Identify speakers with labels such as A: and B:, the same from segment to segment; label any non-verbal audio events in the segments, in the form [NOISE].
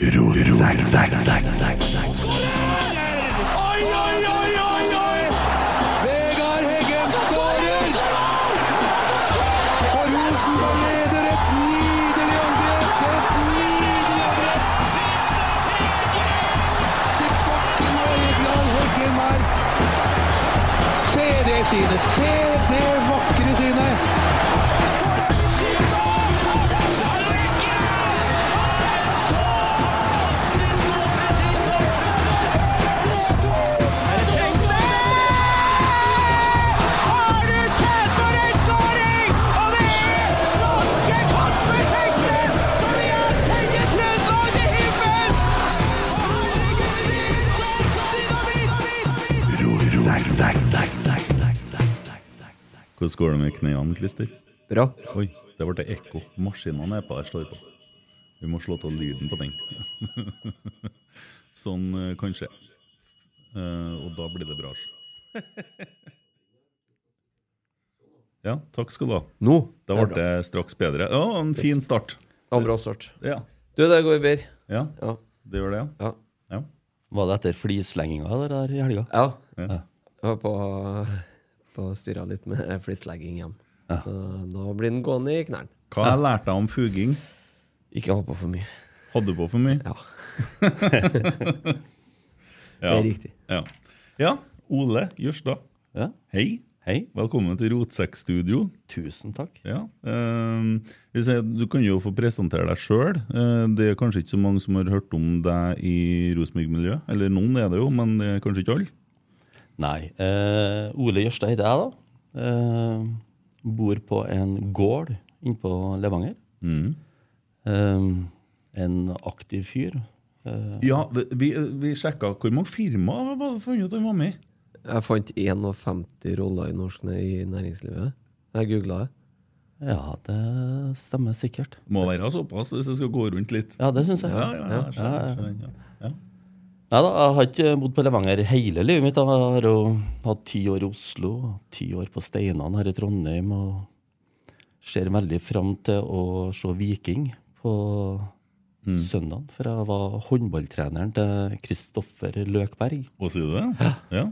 A: Oi, oi, oi, oi, oi! Vegard Heggen skårer! Og Rosenborg leder et nydelig angrep! Et nydelig angrep! Se det synet! Se
B: Hvordan går det med knærne, Christer?
C: Bra.
B: Oi, det ble ekko. Maskinene er på der, står på. Vi må slå til lyden på den. [LAUGHS] sånn eh, kanskje. Eh, og da blir det bra. [LAUGHS] ja, takk skal du ha.
C: Nå
B: Da ble det straks bedre. Ja, en fin start.
C: Ja, bra start.
B: Ja,
C: Du, det går bedre.
B: ja
C: Ja.
B: det gjør det, ja.
C: Ja.
B: ja.
D: Var det etter flislenginga der, der i helga?
C: ja.
B: Ja.
C: Jeg var på, på styra litt med [LAUGHS] flislegging Ja. Så da blir den gående i knærne.
B: Hva har jeg lært deg om fuging?
C: Ikke ha på for mye.
B: Hadde du på for mye?
C: Ja, [LAUGHS]
B: Ja.
C: det er riktig.
B: Ja. ja. Ole Jørstad.
D: Ja.
B: Hei.
D: Hei.
B: Velkommen til Rotsekkstudio.
D: Tusen takk.
B: Ja, ehm, vi sier, Du kan jo få presentere deg sjøl. det er kanskje ikke så mange som har hørt om deg i Rosenborg-miljøet. Eller noen er det jo, men det er kanskje ikke alle.
D: Nei. Eh, Ole Jørstad heter jeg, da. Eh, bor på en gård innpå Levanger.
B: Mm.
D: Eh, en aktiv fyr. Eh,
B: Ja, vi, vi sjekka hvor mange firmaer var det funnet ut han var med i.
C: Jeg fant 51 roller i norsk i næringslivet. Jeg googla det.
D: ja, det stemmer sikkert.
B: Må være såpass hvis det skal gå rundt litt.
D: Ja, det syns jeg.
B: Ja, ja, ja, skjønner, skjønner, ja. Ja.
D: Nei da, jeg har ikke bodd på Levanger hele livet mitt. Jeg har hatt ti år i Oslo, ti år på Steinan her i Trondheim. Og ser veldig fram til å se Viking på søndag. For jeg var håndballtreneren til Kristoffer Løkberg.
B: Hva sier du det? Ja.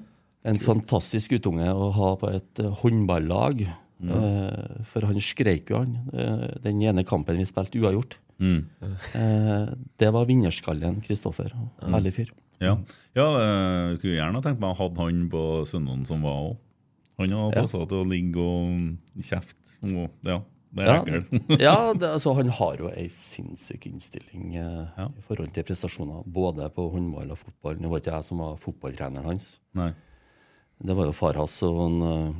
D: En fantastisk guttunge å ha på et eh, håndballag. Mm. for han skreik jo, han. Eh, den ene kampen vi spilte uavgjort.
B: Mm.
D: Eh, det var vinnerskallen Kristoffer. Herlig fyr.
B: Ja, ja jeg kunne gjerne tenkt meg å ha han på søndagen som var òg. Han har
D: Ja.
B: passa til å ligge og kjefte. Ja, det er
D: Ja,
B: ekkelt. [LAUGHS]
D: ja [LAUGHS] det, altså, han har jo ei sinnssyk innstilling eh,
B: Ja.
D: i forhold til prestasjoner, både på håndball og fotball. Nå var ikke jeg som var fotballtreneren hans.
B: Nei.
D: Det var jo far hans og han... eh,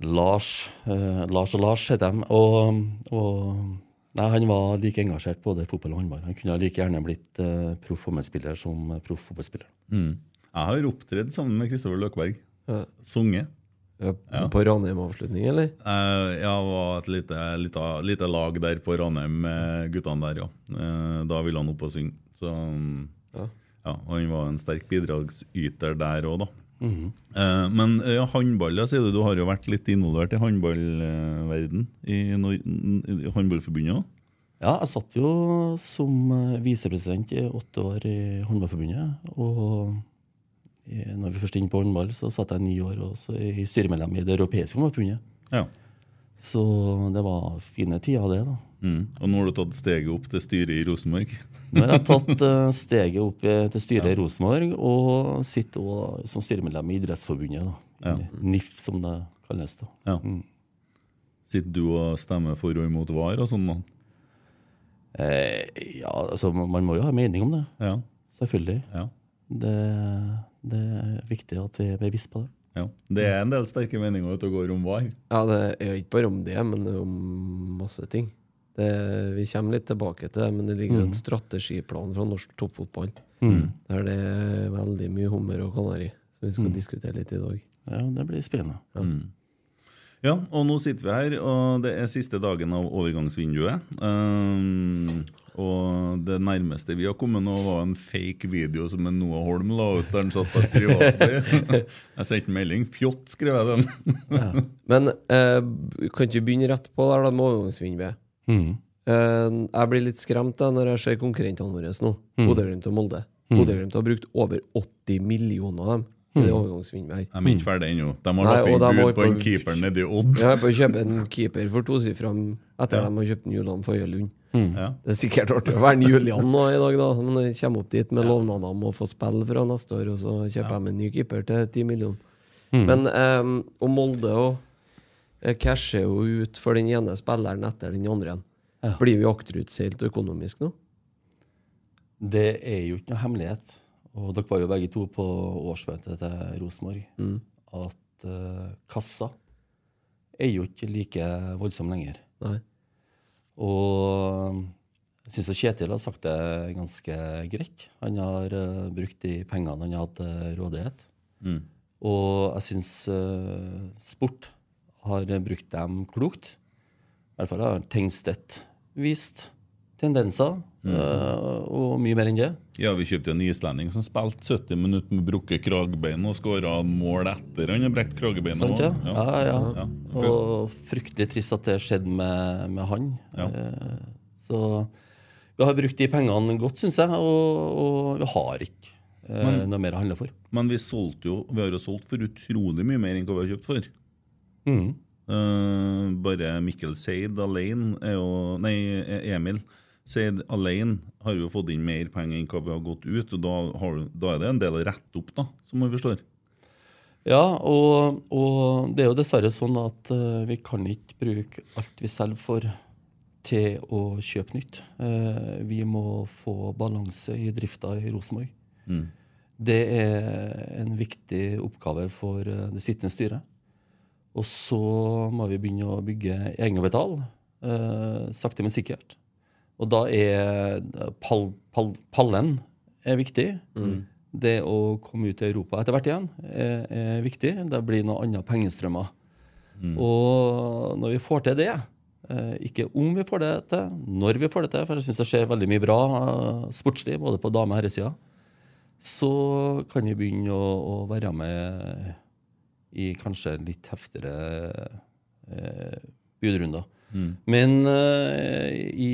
D: Lars. eh, Lars og Lars heter de. Og, og nei, han var like engasjert både i fotball og håndball. Han kunne like gjerne blitt uh, proff håndballspiller som eh, proff fotballspiller.
B: Mm. Jeg har opptredd sammen med Kristoffer Løkberg.
C: Ja.
B: Sunget.
C: Ja, På Ranheim-avslutning, eller?
B: Eh, Jeg var et lite, lite, lite lag der på Ranheim med guttene der, ja. Uh, Da ville han opp og synge. Så um,
C: Ja.
B: ja, og han var en sterk bidragsyter der òg, da. Eh, Men ja, håndball, sier du. Du har jo vært litt involvert i håndballverden i, Nor- i Håndballforbundet òg?
D: Ja, jeg satt jo som eh, visepresident i åtte år i Håndballforbundet. Og når vi først er inne på håndball, så satt jeg ni år også i styremedlem i Det europeiske håndballforbundet.
B: Ja.
D: Så det var fine tider, det. da.
B: Mm. Og nå har du tatt steget opp til styret i Rosenborg.
D: Nå har jeg tatt eh, steget opp til styret i Rosenborg og sitter også som styremedlem i Idrettsforbundet. da.
B: Ja.
D: NIF, som det kalles. da.
B: Ja.
D: Mm.
B: Sitter du og stemmer for og imot VAR og sånn? da?
D: Eh, ja, altså, man man må jo ha mening om det.
B: Ja.
D: Selvfølgelig.
B: ja.
D: Det, det er viktig at vi er bevisst på det.
B: ja. Det er en del sterke meninger ute og går om VAR.
C: Ja, det er ikke bare om det, men om masse ting. Det, vi kommer litt tilbake til det, men det ligger jo en strategiplan fra norsk toppfotball. Der det er veldig mye hummer og kanari, som vi skal diskutere litt i dag.
D: Ja, Det blir spennende.
B: Ja, og nå sitter vi her, og det er siste dagen av overgangsvinduet. Um, og det nærmeste vi har kommet nå, var en fake video som en Noah Holm la ut der han satt på et privatfly. [LAUGHS] jeg sendte melding. Fjott, skrev jeg den.
C: Men uh, kan ikke vi begynne rett på der da med overgangsvinduet?
D: Mm.
C: Eh, jeg blir litt skremt da når jeg ser konkurrentene våre nå. Bodø-Glimt og Molde. Bodø-Glimt har brukt over 80 millioner av dem, i det overgangsvinduet her.
B: De er ikke ferdig ennå. De har lagt inn bud på en
C: på-
B: keeper nedi Odd.
C: Jeg er på å kjøpe [LAUGHS] en keeper for tosifra etter at de har kjøpt Julian Foye Lund.
B: Ja.
C: Det er sikkert artig å være Julian nå i dag, da. Men jeg kommer opp dit med lovnader om å få spille fra neste år, og så kjøper jeg meg en ny keeper til 10 millioner. Men um, og Molde og casher jo ut for den ene spilleren etter den andre.
D: Ja.
C: Blir vi akterutseilt økonomisk nå?
D: Det er jo ikke noe hemmelighet, og dere var jo begge to på årsmøtet til Rosenborg, at uh, kassa er jo ikke like voldsom lenger.
C: Nei.
D: Og jeg syns Kjetil har sagt det ganske greit. Han har uh, brukt de pengene han har hatt til rådighet.
B: Mm.
D: Og jeg syns sport har brukt dem klokt. I hvert fall har Tengstedt vist tendenser, eh, og mye mer enn det.
B: Ja, vi kjøpte en islending som spilte 70 minutter med brukket kragebein og skåra mål etter han har brekt kragebeinet.
D: Sant, ja? Ja, ja.
B: Ja.
D: Og fryktelig trist at det skjedde med, med han.
B: Ja.
D: Eh, Så vi har brukt de pengene godt, syns jeg, og, og vi har ikke men, noe mer å handle for.
B: Men vi jo Vi har jo solgt for utrolig mye mer enn hva vi har kjøpt for. Eh, bare Mikkel Seid alene er jo Nei, Emil Seid alene har jo fått inn mer penger enn hva vi har gått ut. Og da, har, da er det en del å rette opp, da, som man forstår.
D: Ja, og, og det er jo dessverre sånn at uh, vi kan ikke bruke alt vi selger for til å kjøpe nytt. Uh, vi må få balanse i drifta i Rosenborg.
B: Mm.
D: Det er en viktig oppgave for det sittende styret. Og så må vi begynne å bygge egenkapital, eh, sakte, men sikkert. Og da er pall, pall, pallen er viktig. Det å komme ut i Europa etter hvert igjen er, er viktig. Det blir noen andre pengestrømmer. Og når vi får til det, eh, ikke om vi får det til, når vi får det til, for jeg syns det skjer veldig mye bra eh, sportslig, både på dame- og herresida, så kan vi begynne å, å være med i kanskje litt heftigere eh, budrunder. Men eh, i,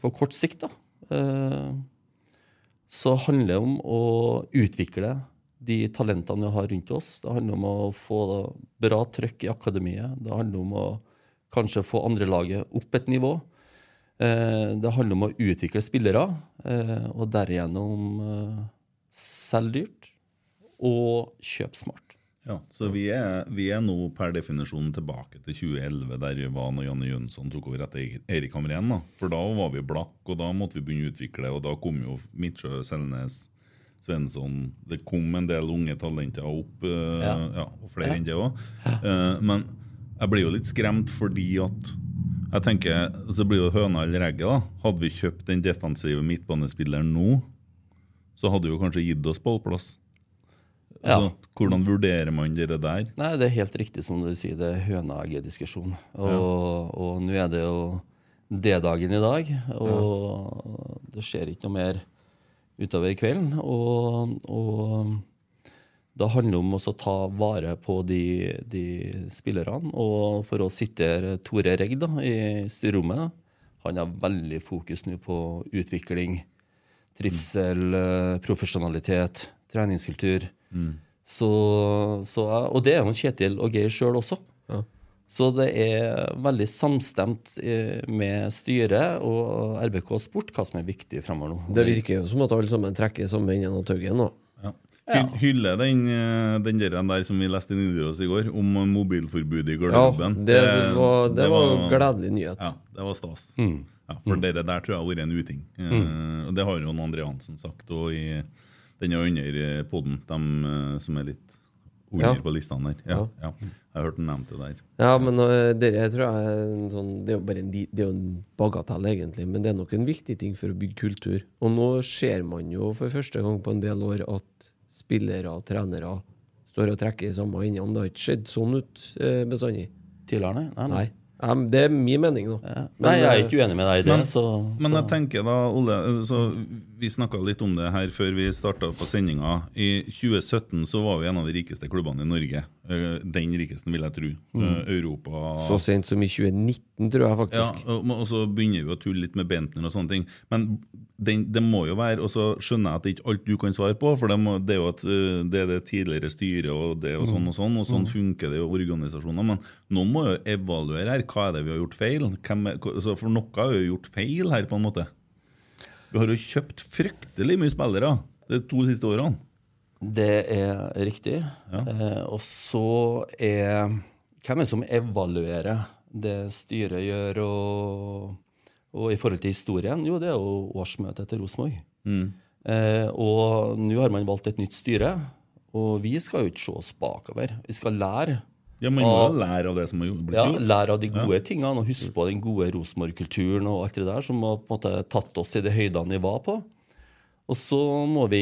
D: på kort sikt, da, eh, så handler det om å utvikle de talentene vi har rundt oss. Det handler om å få bra trøkk i akademiet. Det handler om å kanskje få andrelaget opp et nivå. Eh, det handler om å utvikle spillere, eh, og derigjennom eh, selge dyrt og kjøpe smart.
B: Ja, så vi er, vi er nå per definisjon tilbake til 2011, der vi var når Janne Jønsson tok over etter Erik Hamren. da. For da var vi blakk, og da måtte vi begynne å utvikle, og da kom jo Midtsjø, Selnes, Svensson Det kom en del unge talenter opp, eh,
D: Ja.
B: ja, og flere enn det òg. men jeg blir jo litt skremt fordi at jeg tenker, så blir det høna eller egget. da. Hadde vi kjøpt den defensive midtbanespilleren nå, så hadde vi jo kanskje gitt oss ballplass.
D: Ja.
B: Altså, hvordan vurderer man det der?
D: Nei, det er helt riktig som du sier, det er høna-egget-diskusjon. Og, og nå er det jo D-dagen i dag, og det skjer ikke noe mer utover kvelden. Og, og det handler om å ta vare på de, de spillerne. Og for å sitere Tore Regg da, i styrerommet, han har veldig fokus nå på utvikling, trivsel, eh, profesjonalitet, treningskultur. Så, så, og det er jo Kjetil og Geir sjøl også.
C: Ja.
D: Så det er veldig samstemt eh, med styret og RBK Sport hva som er viktig fremover nå.
C: Det virker jo som at alle sammen trekker sammen samme enden av tauet nå.
B: Ja. Hy- Hylle den, eh, den der, der som vi leste i Nidaros i går, om mobilforbudet i
C: Ja,
B: garderoben.
C: det, var, det var var, gledelig nyhet.
B: Ja, det var stas.
D: Mm.
B: Ja, for det der tror jeg har vært en uting. Eh, og Det har jo Andre Hansen sagt og i denne under poden, de eh, som er litt under
C: Ja.
B: på listene der. Ja, ja. Jeg har hørt den nevnt det der.
C: Ja, men uh, dere tror jeg er en sånn, Det er jo bare en, det er jo en bagatell, egentlig, men det er nok en viktig ting for å bygge kultur. Og nå ser man jo for første gang på en del år at spillere og trenere står og trekker i samme endene. Det har ikke skjedd sånn ut uh, bestandig.
D: Tidligere, nei? nei.
C: Ja, det er min mening nå.
D: Ja. Nei, jeg er ikke uenig med deg i det.
B: Men-
D: så,
B: Men
D: så.
B: jeg tenker da, Ole, så Vi snakka litt om det her før vi starta på sendinga. I 2017 så var vi en av de rikeste klubbene i Norge. Eh, Den rikeste, vil jeg tro. Mm. Europa
C: Så sent som i 2019, tror jeg
B: Ja,
C: faktisk.
B: og, og så begynner vi å tulle litt med Bentner og sånne ting. Men den, det må jo være Og så skjønner jeg at det ikke er alt du kan svare på, for det, må, det er jo at øh, det er det tidligere styret og det og sånn og sånn, og sånn funker det jo organisasjoner. Men noen må jo evaluere her. Hva er det vi har gjort feil? Er, for noe har jo gjort feil her, på en måte. Vi har jo kjøpt fryktelig mye spillere de to siste årene.
D: Det er riktig. Eh, og så er Hvem er det som evaluerer det styret gjør, og, og i forhold til historien? Jo, det er jo årsmøtet til Rosenborg. Eh, og nå har man valgt et nytt styre, og vi skal jo ikke se oss bakover. Vi skal lære.
B: Ja, Man må jo lære av det som har gjort- blitt
D: Ja,
B: gjort.
D: lære av de gode tingene og huske på den gode Rosenborg-kulturen og alt det der som har på en måte tatt oss til de høydene vi var på. Og så må vi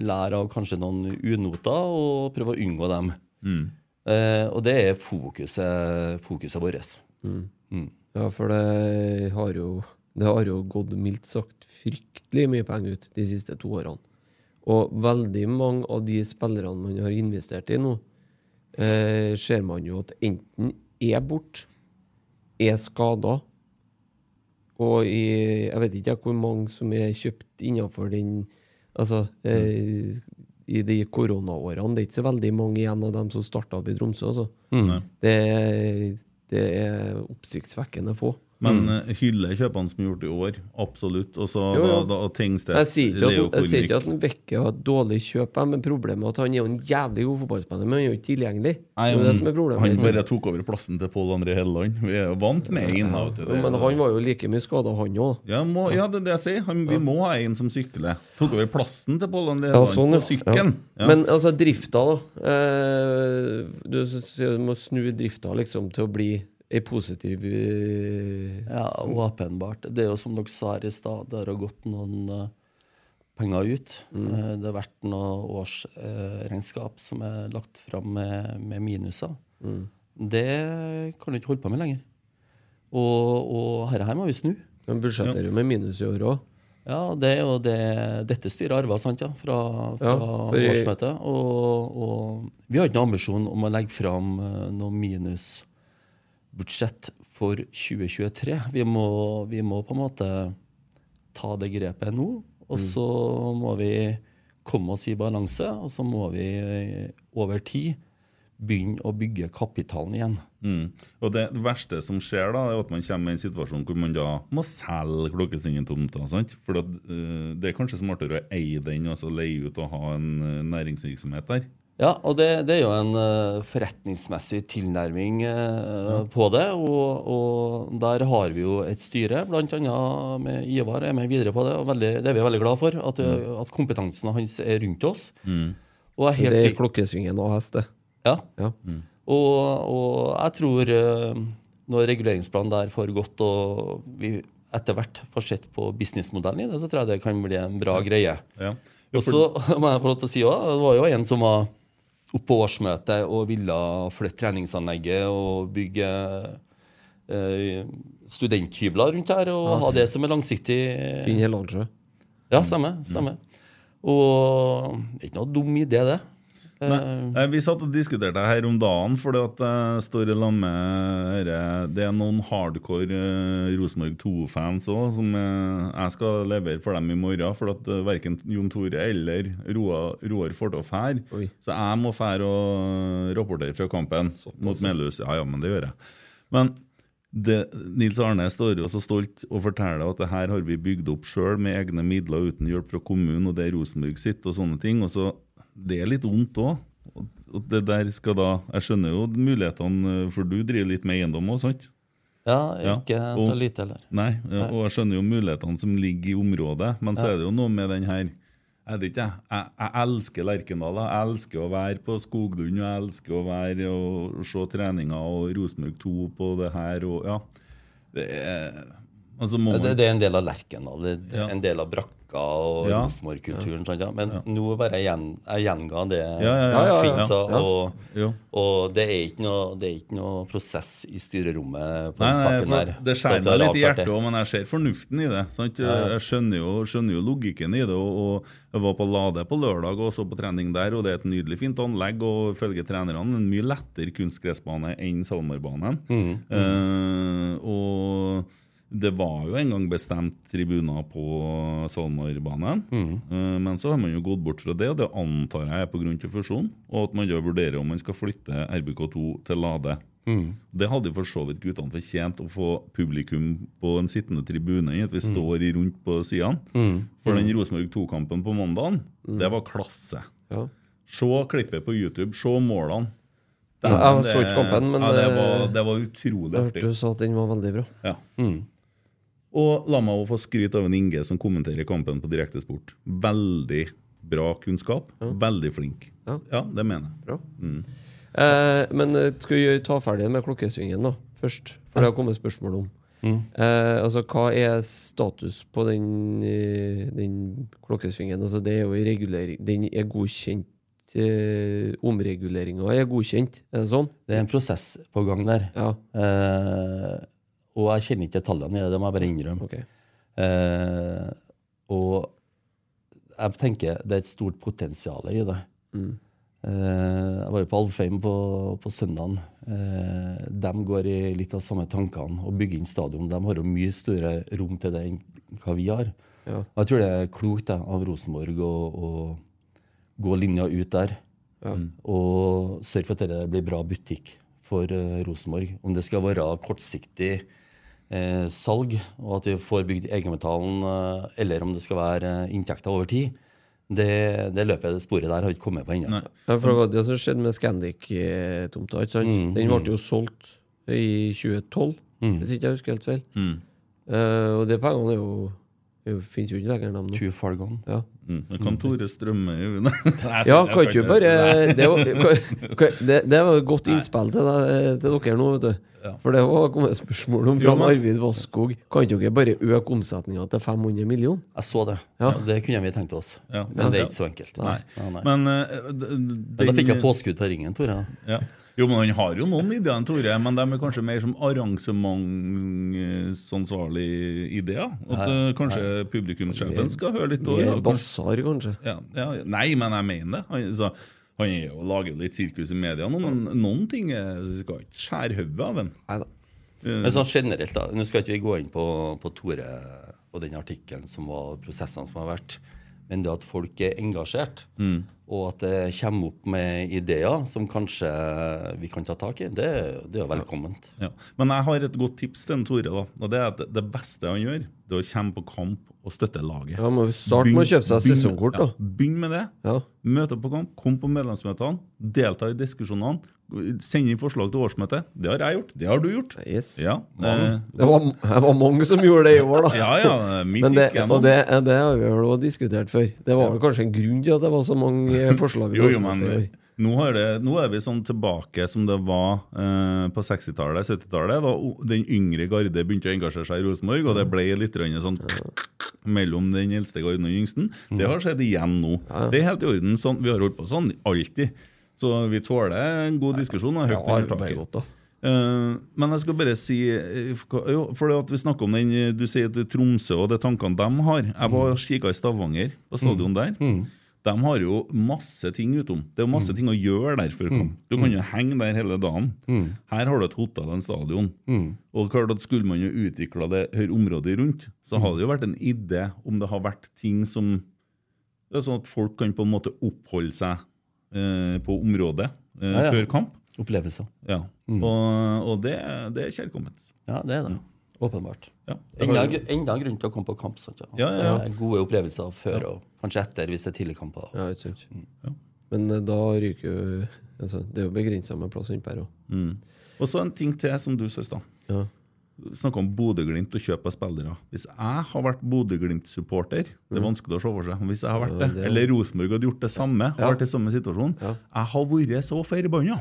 D: lære av kanskje noen unoter og prøve å unngå dem. Eh, og det er fokuset, fokuset vårt.
C: Ja, for det har jo Det har jo gått mildt sagt fryktelig mye penger ut de siste to årene. Og veldig mange av de spillerne man har investert i nå, eh, ser man jo at enten er borte, er skada Og i, jeg vet ikke hvor mange som er kjøpt innenfor den Altså eh, i de koronaårene. Det er ikke så veldig mange igjen av dem som starta opp i Tromsø. Altså.
B: Mm.
C: Det, det er oppsiktsvekkende få.
B: Men mm. hylle kjøpene som er gjort i år, absolutt. Og så
C: Jo,
B: da,
C: jo.
B: da Leo
C: at, jeg sier ikke at en Vekke har et dårlig kjøp, men problemet er at han er jo en jævlig god fotballspiller, men han er jo ikke tilgjengelig.
B: Nei,
C: det er det som er problemet.
B: Han
C: liksom.
B: bare tok over plassen til Pål André Helleland. Vi er vant med én. da,
C: men han var jo like mye skada, han òg.
B: ja, må, ja, det er det jeg sier. Han, vi må ha en som sykler. Tok over plassen til Pål André
C: Ja,
B: Helleland
C: sånn,
B: på sykkelen.
C: Ja. Men altså, drifta, da. Eh, du, du må snu drifta liksom til å bli ei positiv eh,
D: Ja, åpenbart. Det er jo som dere sa her i stad, det har gått noen eh, penger ut. Mm. det har vært noen årsregnskap som er lagt fram med, med minuser. Det kan du ikke holde på med lenger. Og, og her, her må vi snu.
C: Men budsjetterer jo med minus i år òg.
D: Ja, det er jo det dette styret arva sant, ja, fra, fra
C: Ja,
D: årsmøtet. Og, og vi har ikke noen ambisjon om å legge fram noe noe minusbudsjett for 2023. Vi må, vi må på en måte ta det grepet nå, og så må vi komme oss i balanse, og så må vi eh, over tid begynne å bygge kapitalen igjen.
B: Mm. Og det verste som skjer, da, er at man kommer i en situasjon hvor man da må selge klokkesingen tomta. sant? For at, eh, det er kanskje smartere å eie den og så leie ut og ha en eh, næringsvirksomhet der.
D: Ja, og det, det er jo en uh, forretningsmessig tilnærming eh, på det. Og, og der har vi jo et styre, bl.a. med Ivar er med videre på det. og veldig, Det er vi veldig glad for, at, mm. at kompetansen hans er rundt oss. Og er helt
C: Det er Klokkesvingen AS, det.
D: ja.
C: Ja.
D: Og, og jeg tror uh, når reguleringsplanen der får gått, og vi etter hvert får sett på businessmodellen i det, så tror jeg det kan bli en bra greie.
B: Ja.
D: Og så [LAUGHS] må jeg få lov til å si også, det var jo en som var oppe på årsmøtet og ville flytte treningsanlegget og bygge eh, studenthybler rundt her og ha det som en langsiktig
C: Finn Hellandsjø.
D: Ja, stemmer. stemmer. Og det er ikke noe dum idé, det.
B: Nei, eh, vi satt og diskuterte det her om dagen, for jeg står i lag med Det er noen hardcore eh, Rosenborg 2-fans òg, som eh, jeg skal levere for dem i morgen. For at verken Jon Tore eller Roar får til å fære. Så jeg må fære og rapportere fra kampen mot Melhus. Ja, ja, men det gjør jeg. Men det, Nils Arne står jo så stolt og forteller at det her har vi bygd opp sjøl med egne midler uten hjelp fra kommunen, og det er Rosenborg sitt og sånne ting. og så Det er litt vondt òg. Og det der skal da Jeg skjønner jo mulighetene, for du driver litt med eiendom òg, sant?
D: Ja,
B: Ja,
D: ikke
B: og-
D: så lite heller.
B: Nei, og jeg skjønner jo mulighetene som ligger i området, men så er det jo noe med den her jeg vet ikke, jeg, jeg, elsker Lerkendal. da. Jeg elsker å være på Skoglund, og jeg elsker å være og se treninger og Rosenborg 2 på det her. og ja, det er, Altså må
D: Det, det er en del av Lerkendal, det, det er
B: Ja.
D: en del av Brakka og
B: Ja.
D: Rosenborg-kulturen. sant, Ja. Men nå bare gjen, jeg gjenga det
B: Ja, ja, ja.
C: Ja, ja, ja.
D: Finn
C: Ja.
D: og, og det er ikke noe, er ikke noe prosess i styrerommet på
B: Nei,
D: den saken der.
B: det skjærer meg litt i hjertet òg, men jeg ser fornuften i det. Sant?
D: Ja, ja.
B: Jeg skjønner jo, skjønner jo logikken i det. Og, og Jeg var på Lade på lørdag og så på trening der, og det er et nydelig fint anlegg. Og ifølge trenerne en mye lettere kunstgressbane enn SalMar-banen.
D: Mm,
B: Uh, og det var jo en gang bestemt tribuner på SalMar-banen.
D: mm.
B: Eh, men så har man jo gått bort fra det, og det antar jeg er pga. fusjon. Og at man da vurderer om man skal flytte RBK2 til Lade.
D: Mm.
B: Det hadde for så vidt guttene fortjent å få publikum på en sittende tribune. At vi står rundt på sidene.
D: Mm.
B: For den Rosenborg 2-kampen på mandagen, det var klasse.
C: Ja.
B: Se klippet på YouTube, se målene.
C: Ja, jeg så ikke kampen, men
B: ja, det, var, det var utrolig
C: Jeg hørte du sa at den var veldig bra.
B: Ja.
D: Mm.
B: Og la meg også få skryte av en Inge som kommenterer kampen på Direktesport. Veldig bra kunnskap. Veldig flink.
C: Ja.
B: Ja, det mener jeg.
C: Bra. Eh, men eh, skal vi ta ferdig med klokkesvingen da, først? For det har kommet spørsmål om. Eh, altså, Hva er status på den, eh, den klokkesvingen? Altså, det er jo i regulering Den er godkjent eh, Omreguleringa er godkjent, er det sånn?
D: Det er en prosess på gang der.
C: Ja,
D: Eh, og jeg kjenner ikke tallene i det, det må jeg bare innrømme.
C: Okay.
D: Eh, og jeg tenker det er et stort potensial i det. Eh, jeg var jo på Alfheim på, på søndagen. Eh, de går i litt av samme tankene. og bygger inn stadion. De har jo mye større rom til det enn hva vi har.
C: Ja.
D: Jeg tror det er klokt da, av Rosenborg å, å gå linja ut der.
C: Ja.
D: Og sørge for at det blir bra butikk for uh, Rosenborg. Om det skal være kortsiktig eh, salg, og at vi får bygd egenmetallen, eh, eller om det skal være eh, inntekter over tid, det, det løpet, det sporet der har ikke kommet på ennå.
C: Ja, for det var det som skjedde med Scandic-tomta. ikke sant? Den ble jo solgt i 2012, hvis ikke jeg husker helt feil.
B: Mm.
C: Uh, og de pengene er jo, er fins jo ikke lenger
D: navn. Two gone.
C: Ja.
B: Mm. Kan Tore Strømme [LAUGHS] jo det?
C: Ja, kan ikke du bare [LAUGHS] Det var, det, det var et godt innspill til, til dere nå, vet du.
B: Ja.
C: For det var kommet spørsmål om fra Arvid Vasskog. Kan ikke dere bare øke omsetninga til 500 millioner?
D: Jeg så det.
C: Ja.
D: Ja, det kunne vi tenkt oss.
B: Ja.
D: Men det er ikke så enkelt.
B: Nei.
D: Nei.
B: Men, uh, den,
D: Men da fikk jeg påskudd av ringen, Tore.
B: Ja. Jo, men Han har jo noen ideer, Tore, men de er kanskje mer som arrangementsansvarlige ideer. At eh, kanskje publikumssjefen skal høre litt
C: Vi
B: òg.
C: basar, kanskje.
B: Ja, ja, nei, men jeg mener det. Han, så, han er jo lager litt sirkus i media nå, men noen ting er, skal ikke skjære hodet av en.
C: Neida.
D: Men sånn generelt, da. Nå skal ikke vi gå inn på, på Tore og den artikkelen som var prosessene som har vært. Men det at folk er engasjert, og at det kommer opp med ideer som kanskje vi kan ta tak i, det, det er velkomment.
B: Ja. Men jeg har et godt tips til en Tore. da, og det er at Det beste han gjør, det er å komme på kamp og støtte laget.
C: Ja, må Start med å kjøpe seg sesongkort, da.
B: Ja, begynn med det.
C: Ja.
B: Møte opp på kamp, kom på medlemsmøtene, delta i diskusjonene. Send inn forslag til årsmøtet. Det har jeg gjort. Det har du gjort.
C: Yes.
B: Ja, eh,
C: Det var, det var mange som gjorde det i år, da. [LAUGHS]
B: ja, ja [LAUGHS]
C: Men det, og det, det har vi vel også diskutert før. Det var vel kanskje en grunn til at det var så mange forslag. [LAUGHS] til
B: Jo, jo, men
C: i år.
B: nå, har det, nå er vi sånn tilbake som det var eh, på 60-tallet, 70-tallet. Da den yngre garde begynte å engasjere seg i Rosenborg, og det ble litt sånn [TSK] mellom den eldste garden og den yngste. Det har skjedd igjen nå. Det er helt i orden. sånn, Vi har holdt på sånn alltid. Så vi tåler en god diskusjon. og
C: Ja, det godt, da.
B: Eh, men jeg skal bare si eh, jo, For det at vi snakker om den eh, Du sier er Tromsø og de tankene de har. Jeg var og kikka i Stavanger, på stadion der. De har jo masse ting utom. Det er masse ting å gjøre der før kamp. Du kan jo henge der hele dagen. Her har du et hotell og en stadion. Og klart at Skulle man jo utvikla det her området rundt, så hadde det jo vært en idé om det har vært ting som det er Sånn at folk kan på en måte oppholde seg på området eh,
D: Ja, ja.
B: før kamp.
D: Opplevelser.
B: Ja. Og, og det, det er kjærkomment.
D: Ja, det er det. Åpenbart.
B: Ja.
D: Enda, enda en grunn til å komme på kamp. Sant, ja.
B: Ja, ja, ja.
D: Det Gode opplevelser før og kanskje etter, hvis det er tidligkamper.
C: Ja, ikke sant.
B: Ja.
C: Men eh, da ryker jo altså, Det er jo begrensa med plass innpå her òg.
B: Mm. Og så en ting til som du sa da.
C: Ja.
B: Snakka om Bodø-Glimt og kjøp av spillere. Hvis jeg har vært Bodø-Glimt-supporter Det er vanskelig å se for seg. Hvis jeg har vært det,
C: er-
B: eller Rosenborg hadde gjort det samme, har
C: Ja.
B: vært i samme situasjon
C: Ja.
B: Jeg har vært så forbanna.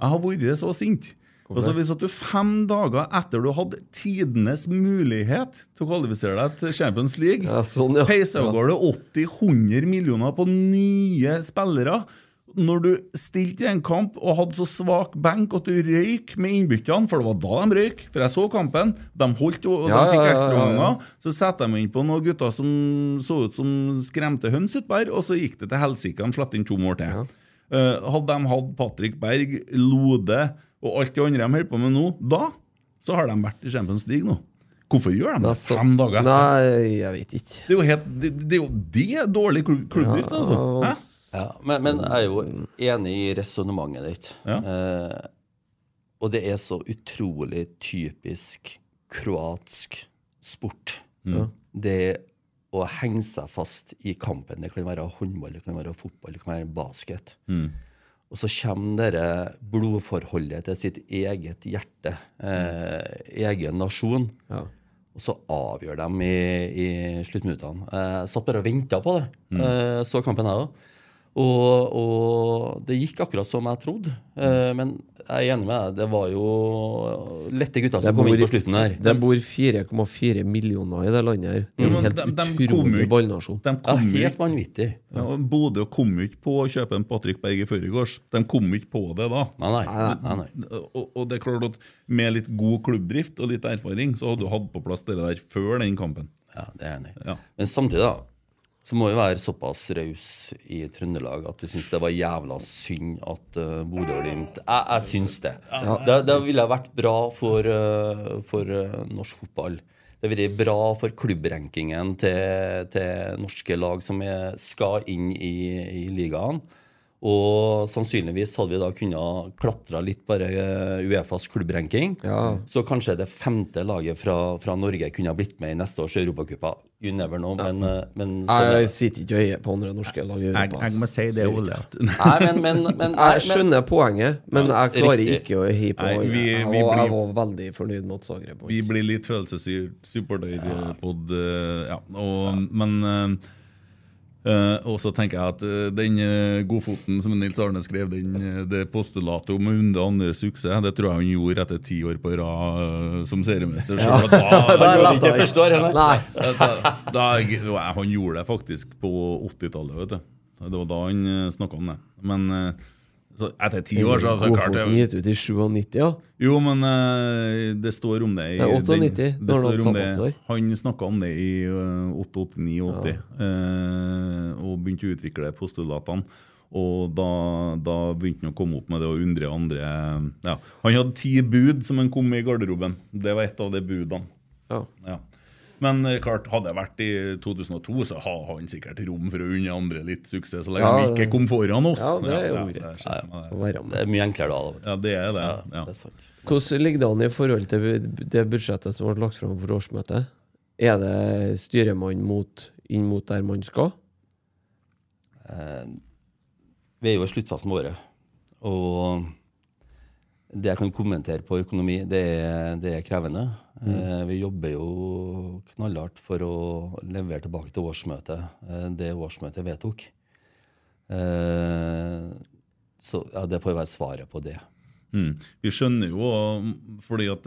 B: Jeg har vært så sint. Altså Hvis du fem dager etter du hadde tidenes mulighet til å kvalifisere deg til Champions League,
C: Ja, sånn, ja.
B: peiser av gårde 80-100 millioner på nye spillere når du stilte i en kamp og hadde så svak benk at du røyk med innbytterne, for det var da de røyk, for jeg så kampen, de holdt jo, og
C: Ja,
B: de fikk
C: ekstraomganger, ja, ja,
B: så satte de inn på noen gutter som så ut som skremte høns utpå her, og så gikk det til helsike, de slapp inn to mål til. Uh, hadde de hatt Patrick Berg, Lode og alt det andre de holder på med nå, da så har de vært i Champions League nå. Hvorfor gjør de det
C: Altså,
B: fem dager etter?
C: Nei, jeg vet ikke.
B: Det er jo, helt, det, det er jo det dårlig klubbdrift, altså. Hæ?
D: Ja, men, men jeg er jo enig i resonnementet ditt.
B: Ja.
D: Eh, og det er så utrolig typisk kroatsk sport. Det å henge seg fast i kampen. Det kan være håndball, det kan være fotball, det kan være basket. Og så kommer dette blodforholdet til sitt eget hjerte, eh, egen nasjon.
C: Ja.
D: Og så avgjør de i, i sluttminuttene. Jeg satt bare og venta på det. Eh, Så kampen, jeg òg. Og, og det gikk akkurat som jeg trodde. Eh, Men jeg er enig med deg, det var jo lette gutter som kom inn på slutten her.
C: De bor 4,4 millioner i det landet her. Det er en helt
B: de- de
C: utrolig ballnasjon.
B: De
D: Ja, helt vanvittig.
B: ja, Ja, Bodø kom ikke på å kjøpe en Patrick Berge i. De kom ikke på det da.
D: Nei, nei. nei, nei.
B: Og, og det er klart at Med litt god klubbdrift og litt erfaring, så hadde du hatt på plass det der før den kampen.
D: Ja, det er jeg enig i.
B: Ja.
D: Men samtidig, da, så må vi være såpass rause i Trøndelag at vi syns det var jævla synd at uh, Bodø-Glimt Jeg, jeg syns det. det. Det ville vært bra for, uh, for uh, norsk fotball. Det ville vært bra for klubbrankingen til, til norske lag som er, skal inn i, i ligaen. Og sannsynligvis hadde vi da kunnet klatre litt bare eh, Uefas klubbranking.
C: Ja.
D: Så kanskje det femte laget fra, fra Norge kunne ha blitt med i neste års Europacupa. You never know, men, eh, men
C: Jeg sitter ikke i øyet på andre norske lag i Europa. ass.
B: si det, Ole. [LAUGHS]
D: Nei, men, men, men, nei,
C: Jeg skjønner poenget, men jeg klarer
D: riktig.
C: ikke å hi på
B: Nei, vi-
C: Jeg
B: vi
C: var- Jeg var veldig fornøyd med Zagreb
B: Vi blir litt følelsesstyrt-supporterpod, ja. Og, men eh, Og så tenker jeg at uh, den uh, godfoten som Nils Arne skrev, den, det postulatet om å unne andre suksess, det tror jeg han gjorde etter ti år på rad som seriemester.
C: Ja.
B: da,
C: lett, [LAUGHS]
D: ikke forstår henne.
C: Nei. [LAUGHS]
B: Altså, da, han gjorde det faktisk på 80-tallet, vet du. Det var da han snakka om det. Men så etter ti år, så altså, klart
C: Godfoten
B: det,
C: gitt ut i 97, ja.
B: Jo, men uh, det står om det i
C: Nei, 98,
B: den-
C: når
B: det står om det. Han snakka om det i uh, 88-89, eh, og begynte å utvikle postulatene. Og da, da begynte han å komme opp med det å undre andre ja. Han hadde ti bud som han kom med i garderoben. Det var et av de budene.
C: ja.
B: Ja. Men eh, klart, hadde jeg vært i 2002, så har han sikkert rom for å unne andre litt suksess, så lenge
C: Ja,
B: de ikke kom foran oss.
C: ja, det er jo greit.
B: det
D: er mye enklere da.
B: Ja, det er det.
D: Ja,
B: Ja.
D: det er sant.
C: Hvordan ligger det an i forhold til det budsjettet som ble lagt fram for årsmøtet? Er det styremann mot, inn mot der man skal?
D: Vi er jo i sluttfasen med året. Og det jeg kan kommentere på økonomi, det er, det er krevende. Eh, vi jobber jo knallhardt for å levere tilbake til årsmøtet eh, det årsmøtet vedtok. Eh, så ja, det får være svaret på det.
B: Mm. Vi skjønner jo, fordi at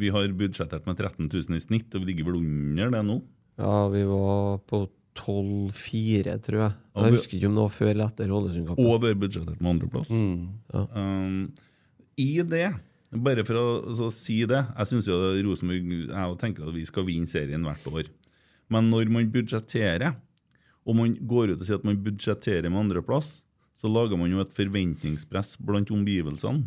B: vi har budsjettert med 13 000 i snitt, og vi ligger vel under det nå.
C: Ja, vi var på 12-4, tror jeg.
B: Ja,
C: Jeg
B: vi-
C: husker ikke om det var før eller etter Ålesundkampen.
B: Over budsjettert med andreplass. Um, I det, bare for å så si det Jeg synes jo Rosenborg Jeg tenker at vi skal vinne serien hvert år. Men når man budsjetterer, og man går ut og sier at man budsjetterer med andreplass, så lager man jo et forventningspress blant omgivelsene.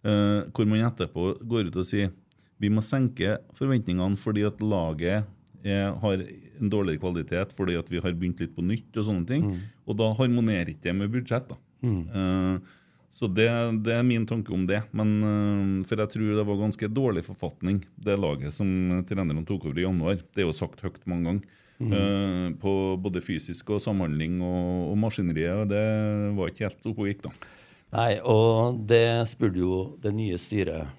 B: Eh, hvor man etterpå går ut og sier vi må senke forventningene fordi at laget er, har en dårligere kvalitet fordi at vi har begynt litt på nytt og sånne ting. Og da harmonerer ikke det med budsjett. da. Eh, så det, det er min tanke om det. Men, eh, for jeg tror det var ganske dårlig forfatning, det laget som trenerne tok over i januar. Det er jo sagt høyt mange ganger. Eh, på både fysisk og samhandling og, og maskineriet. Det var ikke helt oppe og gikk, da.
D: Nei, og det spurte jo det nye styret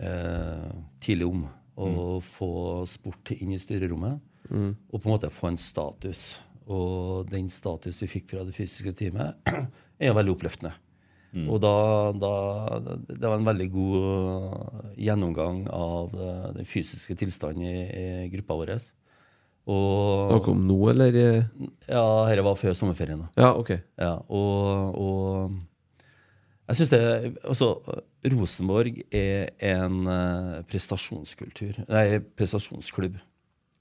D: eh, tidlig om. Å få sport inn i styrerommet og på en måte få en status. Og den status vi fikk fra det fysiske teamet, [CLEARS THROAT] er jo veldig oppløftende. Og da, da Det var en veldig god uh, gjennomgang av uh, den fysiske tilstanden i, i gruppa vår. Og
C: Snakker om nå, eller? eh?
D: Ja, dette var før sommerferien. da.
C: Ja, OK.
D: Ja, og, og jeg synes det Altså, Rosenborg er en eh, prestasjonskultur Nei, prestasjonsklubb.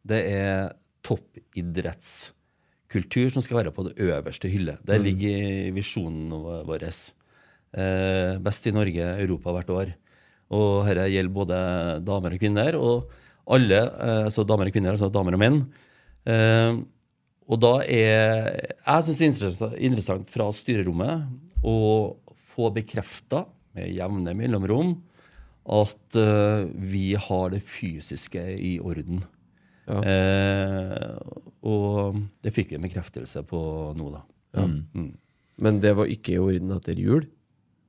D: Det er toppidrettskultur som skal være på det øverste hylle. Det ligger i visjonen vår. Eh, best i Norge, Europa hvert år. Og dette gjelder både damer og kvinner. Og alle, eh, altså damer og kvinner, altså damer og menn. Eh, og da er Jeg syns det er interessa- interessant fra styrerommet å få bekrefta med jevne mellomrom at vi har det fysiske i orden.
C: Ja.
D: Eh, og det fikk vi en bekreftelse på nå, da. Mm.
C: Men det var ikke i orden etter jul?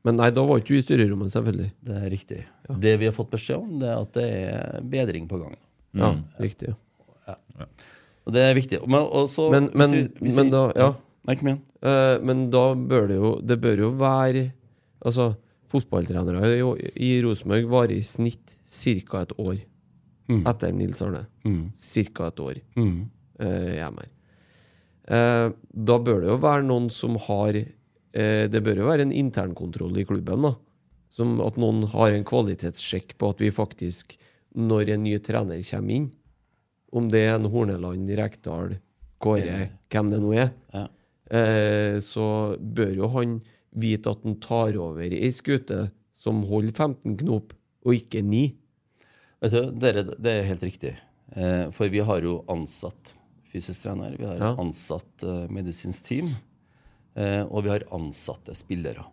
C: Men nei, da var ikke du i styrerommet, selvfølgelig.
D: Det er riktig. Det vi har fått beskjed om, det er at det er bedring på gang.
C: Ja, riktig. ja.
D: Og det er viktig. Men, også, men,
C: Men,
D: hvis vi- hvis
C: men
D: vi-
C: da Ja.
D: Nei, kom igjen.
C: Uh, men da bør det jo Det bør jo være Altså, fotballtrenere i, i Rosenborg varer i snitt ca. et år
D: Mm.
C: etter Nils Arne.
D: Mm.
C: Ca. et år
D: Mm.
C: Uh, jeg er med. Uh, da bør det jo være noen som har eh, Det bør jo være en internkontroll i klubben. da som At noen har en kvalitetssjekk på at vi faktisk, når en ny trener kommer inn, om det er en Horneland, Rekdal, Kåre, hvem det nå er,
D: Ja.
C: eh, så bør jo han vite at han tar over ei skute som holder 15 knop, og ikke 9.
D: Vet du, dere, det er helt riktig. Eh, for vi har jo ansatt fysisk trener, vi har
C: Ja.
D: ansatt eh, medisinsk team, eh, og vi har ansatte spillere.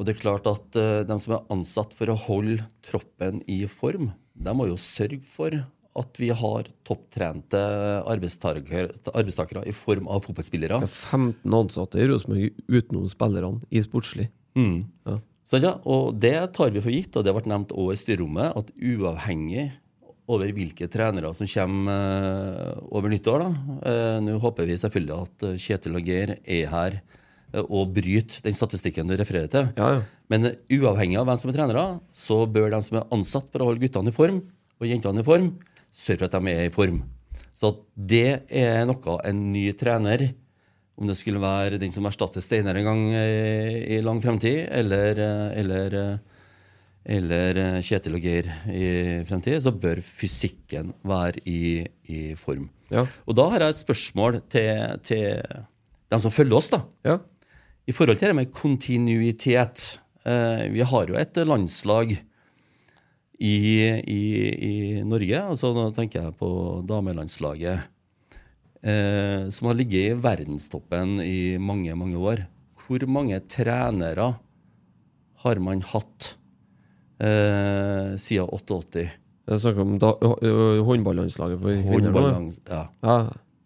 D: Og det er klart at eh, de som er ansatt for å holde troppen i form, de må jo sørge for at vi har topptrente arbeidstakere, arbeidstakere i form av fotballspillere.
C: Det er 15 ansatte i Rosenborg utenom spillerne i sportslig.
D: Mm.
C: Ja.
D: Så, ja, og det tar vi for gitt, og det ble nevnt også i styrerommet, at uavhengig over hvilke trenere som kommer eh, over nyttår da. Eh, Nå håper vi selvfølgelig at eh, Kjetil og Geir er her og bryter den statistikken du refererer til.
C: Ja, ja.
D: Men uavhengig av hvem som er trenere, så bør de som er ansatt for å holde guttene i form, og jentene i form, sørge for at de er i form. Så det er noe en ny trener, om det skulle være den som erstatter Steinar en gang i lang fremtid, eller, eller, eller eh, Kjetil og Geir i fremtiden, så bør fysikken være i, i form.
C: Ja.
D: Og da har jeg et spørsmål til, til dem som følger oss, da.
C: ja.
D: I forhold til det med kontinuitet. Eh, vi har jo et landslag i, i, i Norge, altså da tenker jeg på damelandslaget, eh, som har ligget i verdenstoppen i mange, mange år. Hvor mange trenere har man hatt eh, siden 88?
C: Jeg snakker om da, ø- håndballandslaget for kvinner.
D: Ja.
C: Ja.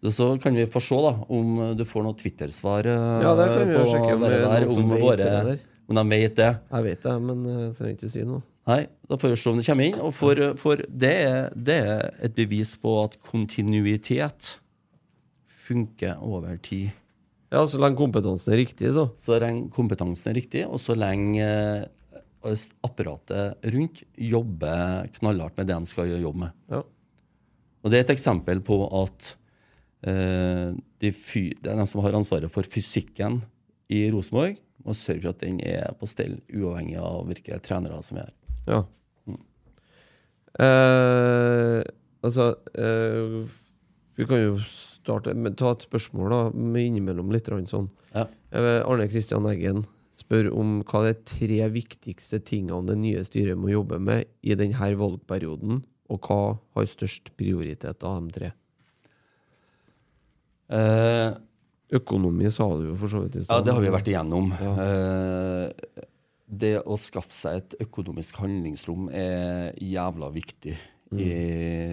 D: Så- Så kan vi få se da, om du får noe Twitter-svar eh,
C: ja, det kan vi jo
D: på
C: sjekke om
D: det
C: er
D: der, om, våre, om de vet det.
C: Jeg vet det, men jeg trenger ikke si noe.
D: Nei, da får vi se om det kommer inn. Og for, for det, er, det er et bevis på at kontinuitet funker over tid.
C: Ja, så lenge kompetansen er riktig, så.
D: Så lenge kompetansen er riktig, og så lenge eh, apparatet rundt jobber knallhardt med det de skal jobbe med.
C: Ja.
D: Og det er et eksempel på at eh, de, fy, det er de som har ansvaret for fysikken i Rosenborg, må sørge for at den er på stell, uavhengig av hvilke trenere som er her.
C: Ja. Eh, altså eh, Vi kan jo starte med ta et spørsmål da, med innimellom litt sånn.
D: Ja.
C: Eh, Arne Kristian Eggen spør om hva de tre viktigste tingene det nye styret må jobbe med i denne valgperioden, og hva har størst prioritet av de tre?
D: Eh,
C: Økonomi sa du jo for så vidt i
D: Ja, det har vi vært igjennom. Eh, det å skaffe seg et økonomisk handlingsrom er jævla viktig i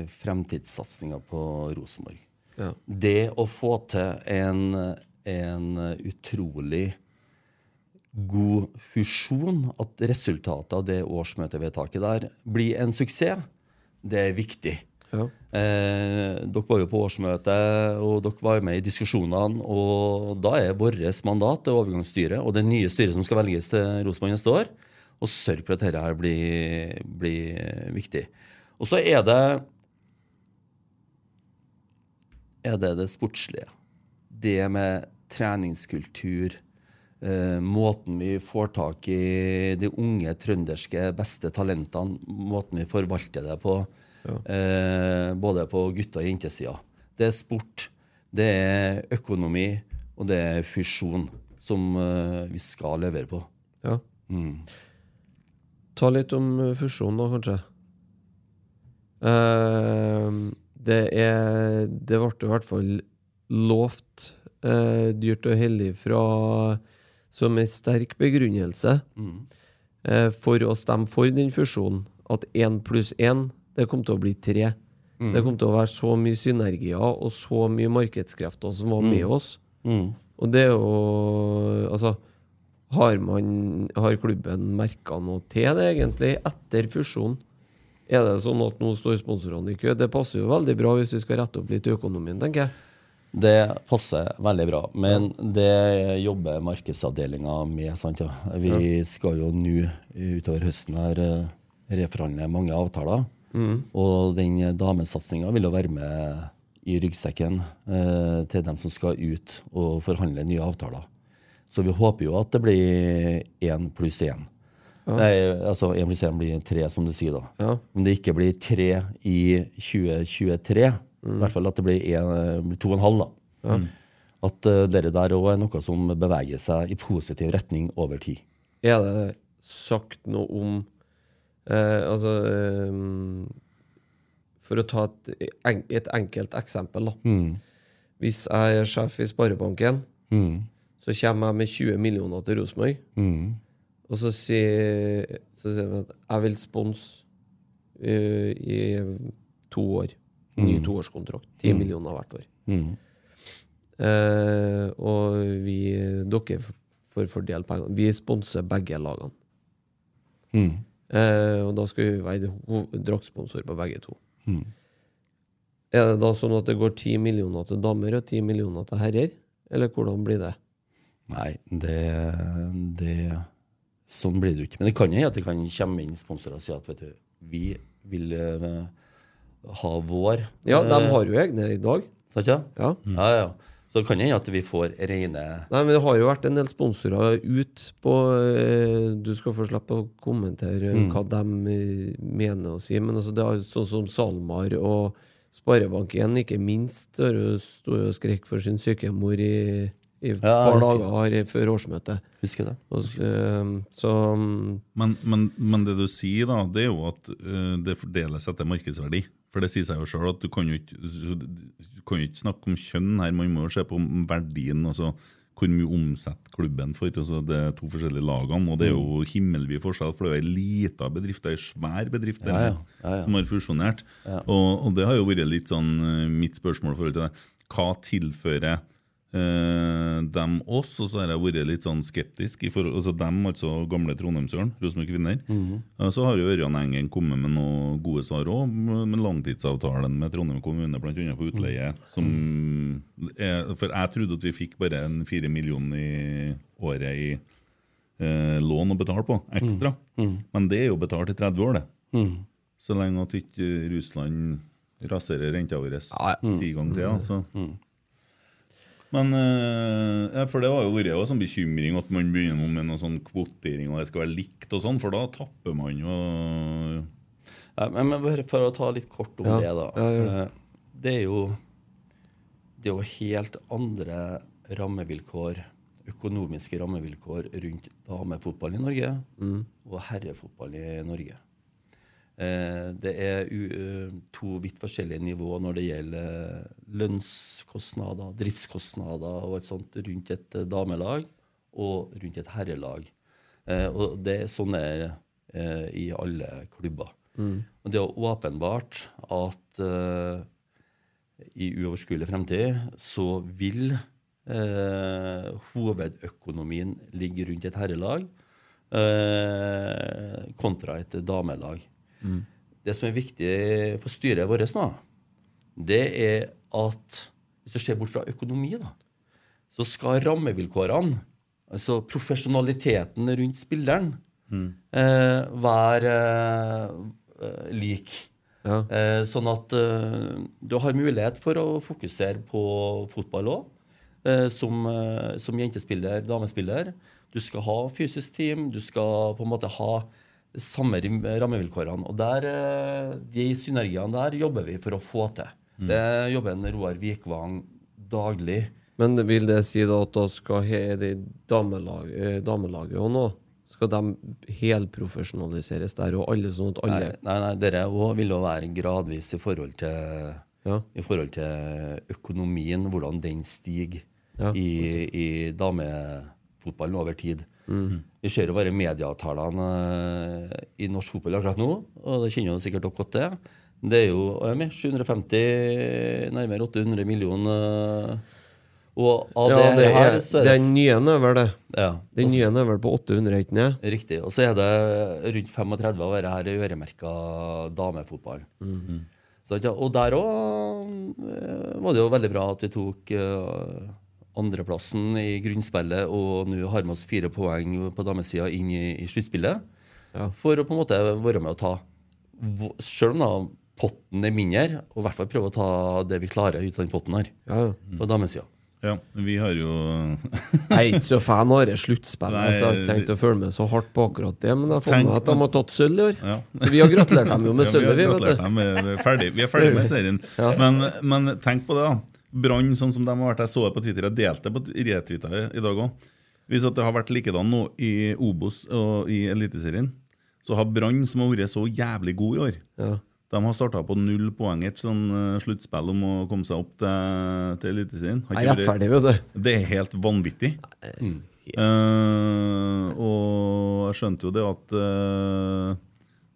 D: fremtidssatsinga på Rosenborg.
C: Ja.
D: Det å få til en, en utrolig god fusjon, at resultatet av det årsmøtevedtaket der blir en suksess, det er viktig.
C: Ja.
D: Eh, dere var jo på årsmøtet, og dere var med i diskusjonene. Og da er vårt mandat, det overgangsstyret, og det nye styret som skal velges til Rosenborg neste år, å sørge for at dette her blir, blir viktig. Og så er det er det det sportslige. Det med treningskultur. Eh, måten vi får tak i de unge trønderske beste talentene. Måten vi forvalter det på. Eh, både på gutte- og jentesida. Det er sport, det er økonomi, og det er fusjon som eh, vi skal levere på.
C: Ja.
D: Mm.
C: Ta litt om fusjon, da, kanskje. Uh, det er Det ble i hvert fall lovt uh, dyrt og hellig fra som en sterk begrunnelse eh, for å stemme for den fusjonen at én pluss én, det kom til å bli tre. Det kom til å være så mye synergier og så mye markedskrefter som var med oss.
D: Mm.
C: Og det er jo Altså, har, man, har klubben merka noe til det, egentlig, etter fusjonen? Er det sånn at nå står sponsorene i kø? Det passer jo veldig bra hvis vi skal rette opp litt i økonomien, tenker jeg.
D: Det passer veldig bra, men det jobber markedsavdelinga med. sant ja. Vi skal jo nå utover høsten her eh, reforhandle mange avtaler. Og den damesatsinga vil jo være med i ryggsekken eh, til dem som skal ut og forhandle nye avtaler. Så vi håper jo at det blir én pluss én. Nei, altså én pluss én blir tre, som du sier da.
C: Ja.
D: Om det ikke blir tre i 2023, i hvert fall at det blir en, to og en halv, da. At uh, dere der òg er noe som beveger seg i positiv retning over tid.
C: Er det sagt noe om eh, Altså um, For å ta et, et enkelt eksempel, da. Hvis jeg er sjef i Sparebanken, så kommer jeg med 20 millioner til Rosenborg, og så sier, så sier jeg at jeg vil sponse uh, i to år. Ny toårskontrakt. 10 millioner hvert år. Eh, og vi, dere får fordele pengene. Vi sponser begge lagene. Eh, og da skal vi være draktsponsor på begge to. Er det da sånn at det går 10 millioner til damer og 10 millioner til herrer? Eller hvordan blir det?
D: Nei, det, det Sånn blir det jo ikke. Men det kan jo at det kan komme inn sponsorer og si at vet du, vi vil eh, ha vår
C: Ja, de
D: eh,
C: har jo egne i dag.
D: Sant, ja?
C: Mm.
D: Ja, ja. Så det kan hende at vi får rene
C: Nei, men det har jo vært en del sponsorer ut på eh, Du skal få slippe å kommentere
D: Mm.
C: hva de eh, mener å si, men altså det er sånn som SalMar og Sparebank1, ikke minst, har jo sto jo og skrek for sin sykemor i, i et
D: Ja,
C: par dager før årsmøtet.
D: Husker det.
C: Og så, så
B: Men, men, men det du sier, da, det er jo at det fordeles etter markedsverdi. For det sier seg jo sjøl at du kan jo ikke, du kan jo ikke snakke om kjønn her, man må jo se på verdien. altså hvor mye omsetter klubben for altså det er to forskjellige lagene. Og det er jo himmelvid forskjell, for det er ei lita bedrift ei svær bedrift
D: Ja, Ja, ja.
B: som har fusjonert. Og, og det har jo vært litt sånn eh, mitt spørsmål i forhold til det. Hva tilfører eh, dem oss? Og så har jeg vært litt sånn skeptisk. I forhold, altså dem, altså gamle Trondheimsøren, Rosenborg Kvinner. Ja, så har jo Ørjan Engen kommet med noen gode svar òg, med langtidsavtalen med Trondheim kommune, bl.a. på utleie. Som er, for jeg trodde at vi fikk bare en fire millioner i året i uh, lån å betale på, ekstra. Men det er jo betalt i 30 år, det. Så lenge at ikke Russland raserer renta vår ti ganger til. Altså. Men eh, ja, For det har jo vært en sånn bekymring at man begynner med noe sånn kvotering, og det skal være likt, og sånn, for da tapper man jo
D: Ja, men, men bare for å ta litt kort om
C: Ja,
D: det, da.
C: ja.
D: Eh, Det er jo Det er jo helt andre rammevilkår, økonomiske rammevilkår, rundt damefotball i Norge
C: Mm.
D: og herrefotball i Norge. Eh, Det er eh, to vidt forskjellige nivåer når det gjelder lønnskostnader, driftskostnader og et sånt rundt et eh, damelag og rundt et herrelag. Og det er sånn det er i alle klubber. Og det er åpenbart at i uoverskuelig fremtid så vil eh, hovedøkonomien ligge rundt et herrelag eh, kontra et damelag. Det som er viktig for styret vårt nå, det er at hvis du ser bort fra økonomi, da, så skal rammevilkårene, altså profesjonaliteten rundt spilleren, eh, være eh, lik.
C: Ja.
D: Eh, sånn at eh, du har mulighet for å fokusere på fotball òg. Eh, som, eh, som jentespiller, damespiller. Du skal ha fysisk team, du skal på en måte ha samme rammevilkårene. Og der, eh, de synergiene der jobber vi for å få til. Det jobber en Roar Vikvang daglig.
C: Men vil det si da at da skal det damelag, eh, damelaget òg nå Skal de helprofesjonaliseres der, og alle sånn at alle
D: Nei, nei, nei dere òg vil jo være gradvis i forhold til
C: Ja.
D: i forhold til økonomien, hvordan den stiger
C: Ja,
D: i, i damefotballen over tid. Vi ser jo bare medieavtalene eh, i norsk fotball akkurat nå, og det kjenner jo sikkert dere godt til. Det er jo er 750, nærmere 800 millioner. Og av
C: Ja,
D: det,
C: det
D: her
C: er,
D: så er det
C: den nye er vel det.
D: ja,
C: Den nye er vel på 800, ikke sant?
D: Riktig. Og så er det rundt 35 av dette her er øremerka damefotball. Så, at ja, og der òg var det jo veldig bra at vi tok eh, andreplassen i grunnspillet og nå har med oss fire poeng på damesida inn i, i sluttspillet.
C: Ja.
D: For å på en måte være med å ta Selv om da potten er mindre, og i hvert fall prøve å ta det vi klarer ut av den potten her
C: Ja, ja.
D: på damesida.
B: Ja, vi har jo [LAUGHS]
C: Jeg er ikke så fan av det sluttspillet,
B: Nei,
C: så jeg har ikke tenkt å følge med så hardt på akkurat det. Men jeg har fått
B: Tenk-
C: med at de har tatt sølv i år.
B: Ja.
C: Så vi har gratulert dem jo med
B: Ja, vi
C: sølvet, vi, vet du.
B: dem, Vi vi er ferdig, vi er med serien. Men, men tenk på det, da. Brann, sånn som de har vært, jeg så det på Twitter, jeg delte på retweeta i dag òg. Hvis at det har vært likedan nå i Obos og i Eliteserien, så har Brann, som har vært så jævlig god i år
C: Ja.
B: De har starta på null poeng i et sånn eh, sluttspill om å komme seg opp til, til Eliteserien.
C: Det er rettferdig, vet du.
B: Det er helt vanvittig. Eh, og jeg skjønte jo det at eh,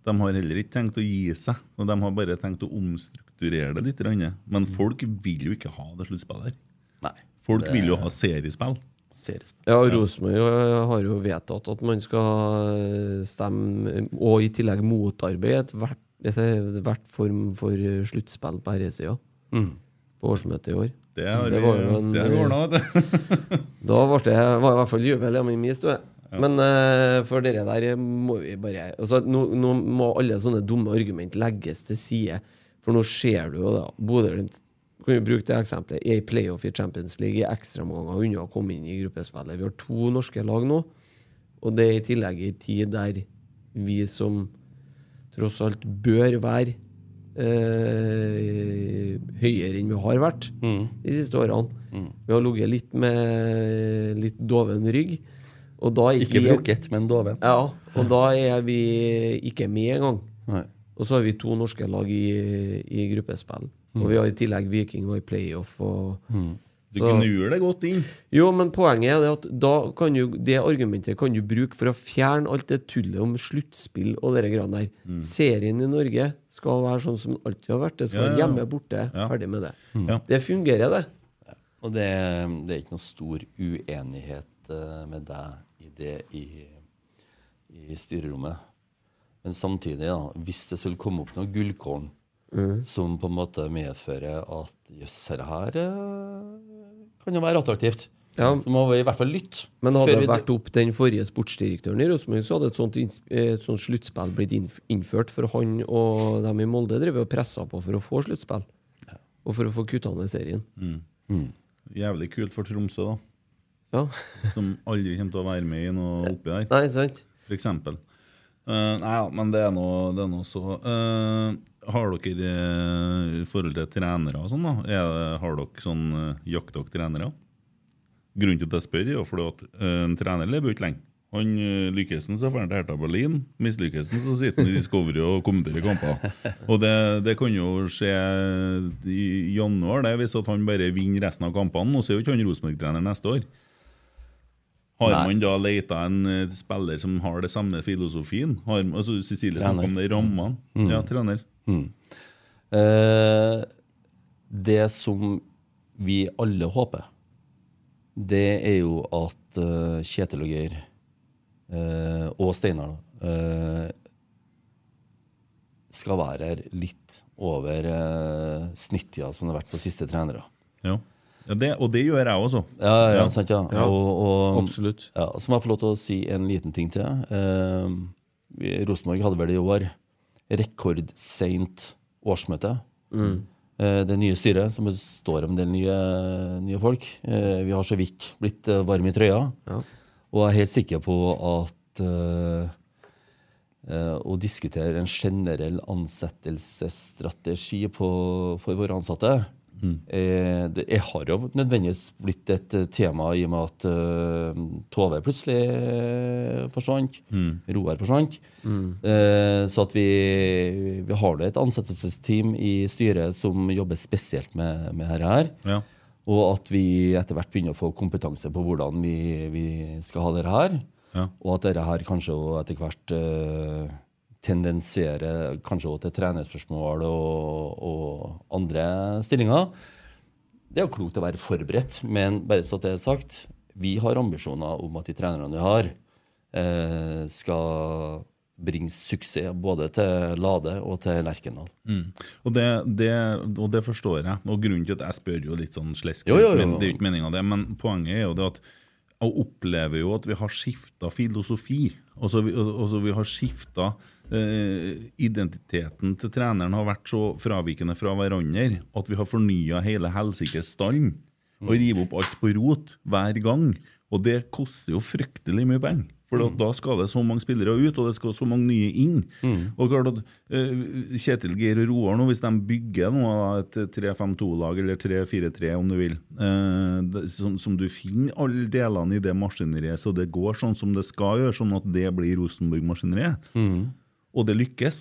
B: de har heller ikke tenkt å gi seg. Og de har bare tenkt å omstrukturere det litt. Men folk vil jo ikke ha det sluttspillet her.
D: Nei.
B: Folk vil jo ha seriespill.
D: Seriespill.
C: Ja, Rosenborg eh, har jo vedtatt at man skal eh, stemme, og i tillegg motarbeide ethvert et, hvert form for sluttspill på herresida
D: Mm.
C: på årsmøtet i år.
B: Det har
C: Det var jo en-
B: det har vi ordna, vet du. [LAUGHS]
C: Da ble det, var i hvert fall jubel hjemme i min stue. Men uh, for dere der må vi bare altså, nå, nå må alle sånne dumme argument legges til side. For nå ser du jo da Bodø-Glimt kan jo bruke det eksempelet. I playoff i Champions League i ekstraomganger unna å komme inn i gruppespillet. Vi har to norske lag nå, og det er i tillegg i tid der vi som tross alt bør være eh, høyere enn vi har vært de siste årene. Vi har ligget litt med litt doven rygg. Og da er
D: Ikke brukket, men doven.
C: Ja, og da er vi ikke med engang. Og så har vi to norske lag i, i gruppespill. Og vi har i tillegg Viking og i playoff. Og,
B: Du
C: så,
B: gnur det godt inn.
C: jo, men poenget er det at da kan du, det argumentet kan du bruke for å fjerne alt det tullet om sluttspill og de greiene der. Serien i Norge skal være sånn som den alltid har vært. Det skal
B: Ja,
C: være
B: ja.
C: hjemme, borte,
B: Ja.
C: ferdig med det.
B: Ja.
C: Det fungerer, det.
D: Og det, det er ikke noe stor uenighet eh, med deg det i, i styrerommet. Men samtidig, da, hvis det skulle komme opp noe gullkorn som på en måte medfører at jøss, dette her eh, kan jo være attraktivt,
C: Ja.
D: så må vi i hvert fall lytte.
C: Men hadde det vært opp den forrige sportsdirektøren i Rosenborg, så hadde et sånt, et sånt sluttspill blitt innført, for han og dem i Molde drev og pressa på for å få sluttspill. Og for å få kutta ned serien.
B: Jævlig kult for Tromsø, da.
C: Ja. [LAUGHS]
B: Som aldri kommer til å være med i noe oppi der.
C: Nei, sant?
B: for eksempel. Uh, nei, men det er noe så Uh, Har dere eh, i forhold til trenere og sånn, da? Det, har dere sånn uh, jakter dere trenere? Grunnen til at jeg spør, er jo fordi at en trener lever ikke lenge. Han uh, Lykkes han, så drar han til Hertha Berlin. Mislykkes han, så sitter han i Discovery og kommenterer kamper. [LAUGHS] Og det, det kan jo skje i januar, det, hvis at han bare vinner resten av kampene. Og så er jo ikke han Rosenborg-trener neste år. Har
D: Nei.
B: man da leita en eh, spiller som har det samme filosofien? Har, altså Cecilie snakka om det i rammene. Ja, trener.
D: Eh, det som vi alle håper, det er jo at uh, Kjetil og Geir uh, og Steinar da, eh, skal være her litt over uh, snittida som det har vært på siste trenere.
B: Ja. Ja, det, og det gjør jeg også.
D: Ja, ja,
B: Ja.
D: sant, ja.
C: Ja,
D: og, og,
C: Absolutt.
D: Ja, så må jeg få lov til å si en liten ting til. Eh, Rosenborg hadde vel i år rekordseint årsmøte. Eh, det nye styret, som består av en del nye, nye folk. Eh, vi har så vidt blitt eh, varme i trøya.
C: Ja.
D: Og jeg er helt sikker på at eh, eh, å diskutere en generell ansettelsesstrategi på, for våre ansatte det jeg har jo nødvendigvis blitt et eh, tema i og med at eh, Tove plutselig forsvant. Mm. Roar forsvant. Eh, så at vi, vi har et ansettelsesteam i styret som jobber spesielt med, med dette her.
B: Ja.
D: Og at vi etter hvert begynner å få kompetanse på hvordan vi, vi skal ha dette her.
B: Ja.
D: Og at dette her kanskje etter hvert eh, tendenserer kanskje også til trenerspørsmål og, og andre stillinger. Det er jo klokt å være forberedt, men bare så det er sagt, vi har ambisjoner om at de trenerne vi har, eh, skal bringe suksess både til Lade og til Lerkendal.
B: Mm. Og, det, det, og det forstår jeg. Og grunnen til at jeg spør jo litt sånn slesk,
D: Jo, jo, jo.
B: men det er jo ikke meninga det. Men poenget er jo det at jeg opplever jo at vi har skifta filosofi. Altså vi, altså vi har skifta Identiteten til treneren har vært så fravikende fra hverandre at vi har fornya hele helsikes stallen. Og rive opp alt på rot hver gang. Og det koster jo fryktelig mye penger. For mm. da skal det så mange spillere ut, og det skal så mange nye inn. Og klart at uh, Kjetil, Geir og Roar, nå, hvis de bygger nå, et 3-5-2-lag, eller 3-4-3 om du vil, uh, det, som, som du finner alle delene i det maskineriet, så det går sånn som det skal gjøre, sånn at det blir Rosenborg-maskineriet, og det lykkes,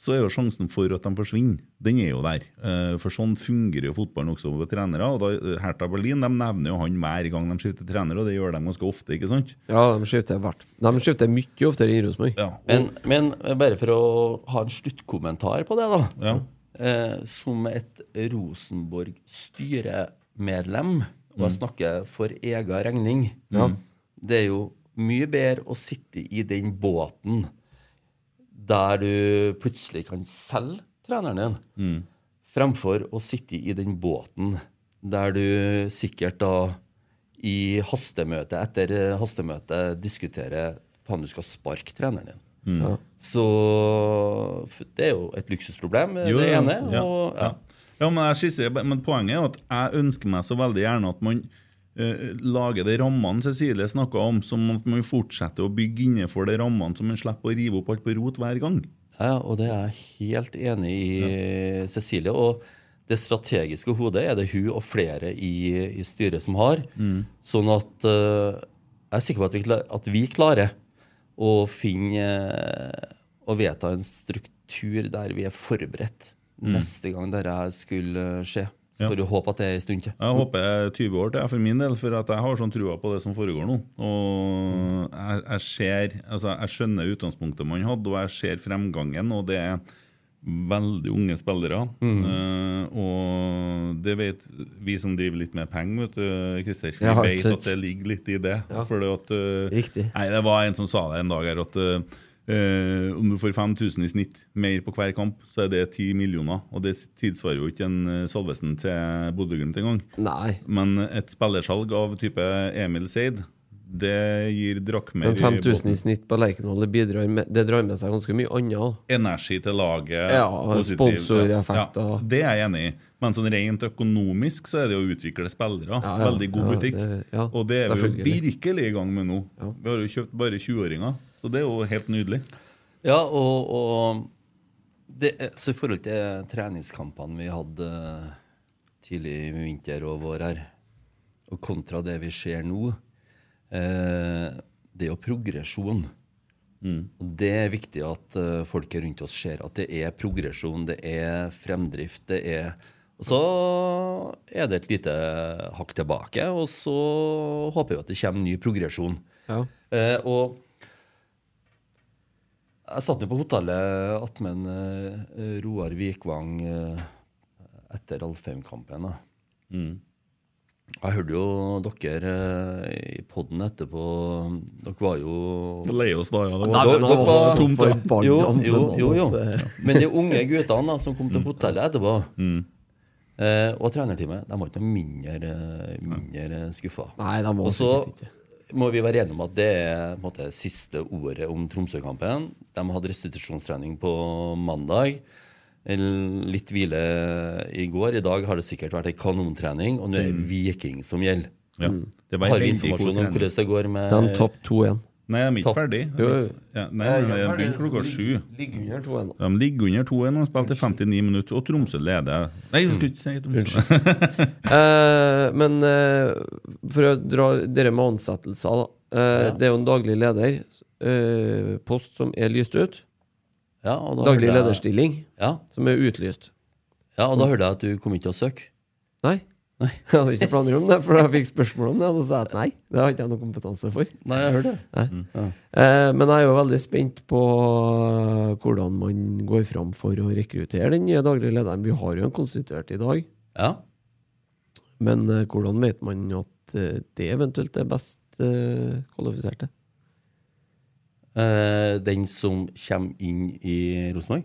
B: så er jo sjansen for at de forsvinner, den er jo der. Eh, For sånn fungerer jo fotballen også ved trenere. og da, eh, Hertha Berlin de nevner jo han hver gang de skifter trener, og det gjør de ganske ofte. ikke sant?
C: Ja, de skifter, hvert, de skifter mye oftere i Rosenborg.
B: Ja,
D: Men, men bare for å ha en sluttkommentar på det, da.
B: ja.
D: Eh, som et Rosenborg-styremedlem, og jeg snakker for egen regning, det er jo mye bedre å sitte i den båten der du plutselig kan selge treneren din, fremfor å sitte i den båten der du sikkert da i hastemøte etter eh, hastemøte diskuterer faen, du skal sparke treneren din.
C: Ja.
D: Så det er jo et luksusproblem,
B: Jo,
D: det ene.
B: ja,
D: og, ja.
B: ja. ja, men, jeg skisserer, men poenget er at jeg ønsker meg så veldig gjerne at man eh, lager de rammene Cecilie snakka om, som at man fortsetter å bygge innenfor de rammene, så man slipper å rive opp alt på rot hver gang.
D: Ja, og det er jeg helt enig i, Cecilie. Og det strategiske hodet er det hun og flere i, i styret som har. Sånn at uh, jeg er sikker på at vi, klar, at vi klarer å finne og Å vedta en struktur der vi er forberedt neste gang dette skulle skje. Så får vi håpe at det er en stund til.
B: Jeg håper er 20 år til for min del, for at jeg har sånn trua på det som foregår nå. Og jeg, jeg ser, altså jeg skjønner utgangspunktet man hadde, og jeg ser fremgangen, og det er veldig unge spillere. Eh, og det vet vi som driver litt med penger, vet du, Christer. Vi vet at det ligger litt i det.
C: Ja.
B: At. Nei, det var en som sa det en dag her, at eh, eh, om du får 5000 i snitt mer på hver kamp, så er det 10 millioner. Og det tilsvarer jo ikke en eh, Salvesen til Bodø-Glimt engang. Men et spillersalg av type Emil Seid, det gir Drakmer
C: Men 5000 i snitt på Lerkendal det drar med seg ganske mye annet.
B: energi til laget.
C: Ja, sponsoreffekter.
B: Ja, det er jeg enig i. Men sånn rent økonomisk så er det å utvikle spillere.
C: Ja, ja,
B: Veldig god butikk.
C: det-
B: og det er vi jo virkelig i gang med nå. Vi har jo kjøpt bare 20-åringer, så det er jo helt nydelig.
D: Ja, og, og det, så i forhold til treningskampene vi hadde eh, tidlig i vinter og vår her, og kontra det vi ser nå, eh, det er jo progresjon. Og det er viktig at uh, folket rundt oss ser at det er progresjon, det er fremdrift, det er Og så er det et lite hakk tilbake, og så håper vi at det kommer ny progresjon.
C: Ja.
D: Eh, og jeg satt jo på hotellet attmed uh, Roar Vikvang uh, etter Alfheim-kampen. da. Jeg hørte jo dere eh, i poden etterpå Dere var jo
B: Lei oss da, ja. Det
C: Nei,
B: var,
C: men
D: dere
C: var
D: var
B: tomt,
C: forbanna
D: Jo, jo, jo, [LAUGHS] jo. Men de unge guttene da, som kom til hotellet etterpå,
B: Mm.
D: eh, og trenerteamet, de var ikke noe mindre, mindre skuffa.
C: Nei, de var
D: Og så. Må vi være enige om at det er på en måte, siste ordet om Tromsø-kampen. De hadde restitusjonstrening på mandag. Litt hvile i går. I dag har det sikkert vært ei kanontrening, og nå er det Viking som gjelder.
B: Ja. Det var
D: Har vi informasjon om hvordan det går med
C: De topp 2-1.
B: Nei, de er ikke ferdig.
C: Jo, jo.
B: Ja, nei, det begynner klokka sju.
C: Ligger under 2-1.
B: De ligger under 2-1 og har spilt i 59 minutter, og Tromsø leder. Nei, jeg skulle ikke si Tromsø. [LAUGHS]
C: Eh, men uh, for å dra dere med ansettelser, da. Uh,
D: Ja.
C: Det er jo en daglig leder. eh, post som er lyst ut.
D: ja, og da
C: Daglig
D: jeg-
C: lederstilling
D: Ja,
C: som er utlyst.
D: ja, og da hørte jeg at du kom ikke til å søke.
C: Nei. Jeg hadde ikke planer om det, for jeg fikk spørsmål om det, og da sa jeg at nei. Det har ikke jeg noe kompetanse for.
D: Nei, jeg hørte det.
C: Eh, men jeg er jo veldig spent på eh, hvordan man går fram for å rekruttere den nye daglige lederen. Vi har jo en konstituert i dag,
D: Ja.
C: men eh, hvordan vet man at eh, det eventuelt er best eh, kvalifiserte?
D: Eh, den som kommer inn i Rosenborg?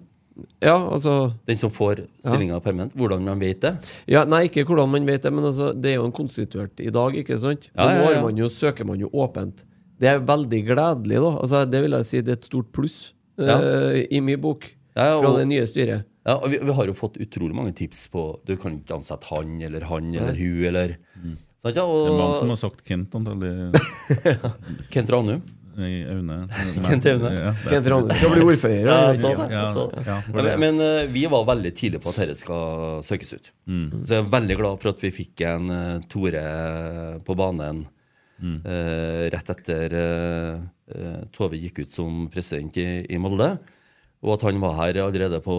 C: Ja, altså
D: Den som får stillinga permanent? Hvordan man vet det?
C: ja, Nei, ikke hvordan man vet det, men altså, det er jo en konstituert i dag, ikke sant?
D: Ja, ja, ja.
C: man jo, søker man jo åpent. Det er veldig gledelig, da. Altså, det vil jeg si det er et stort pluss
D: ja.
C: uh, i min bok
D: Ja,
C: fra
D: og-
C: det nye styret.
D: Ja, og vi, vi har jo fått utrolig mange tips på Du kan ikke ansette han eller han eller hun eller Sant, ja,
B: Det er mange som har sagt Kent, antagelig. [LAUGHS]
D: Kent Ranum.
B: Aune. [LAUGHS]
D: Kent Aune.
C: Kent skal bli ordfører.
D: Ja,
C: eller?
D: sånn, ja. Men men, eh, vi var veldig tidlige på at dette skal søkes ut. Så jeg er veldig glad for at vi fikk en uh, Tore på banen eh, rett etter uh, eh, Tove gikk ut som president i, i Molde. Og at han var her allerede på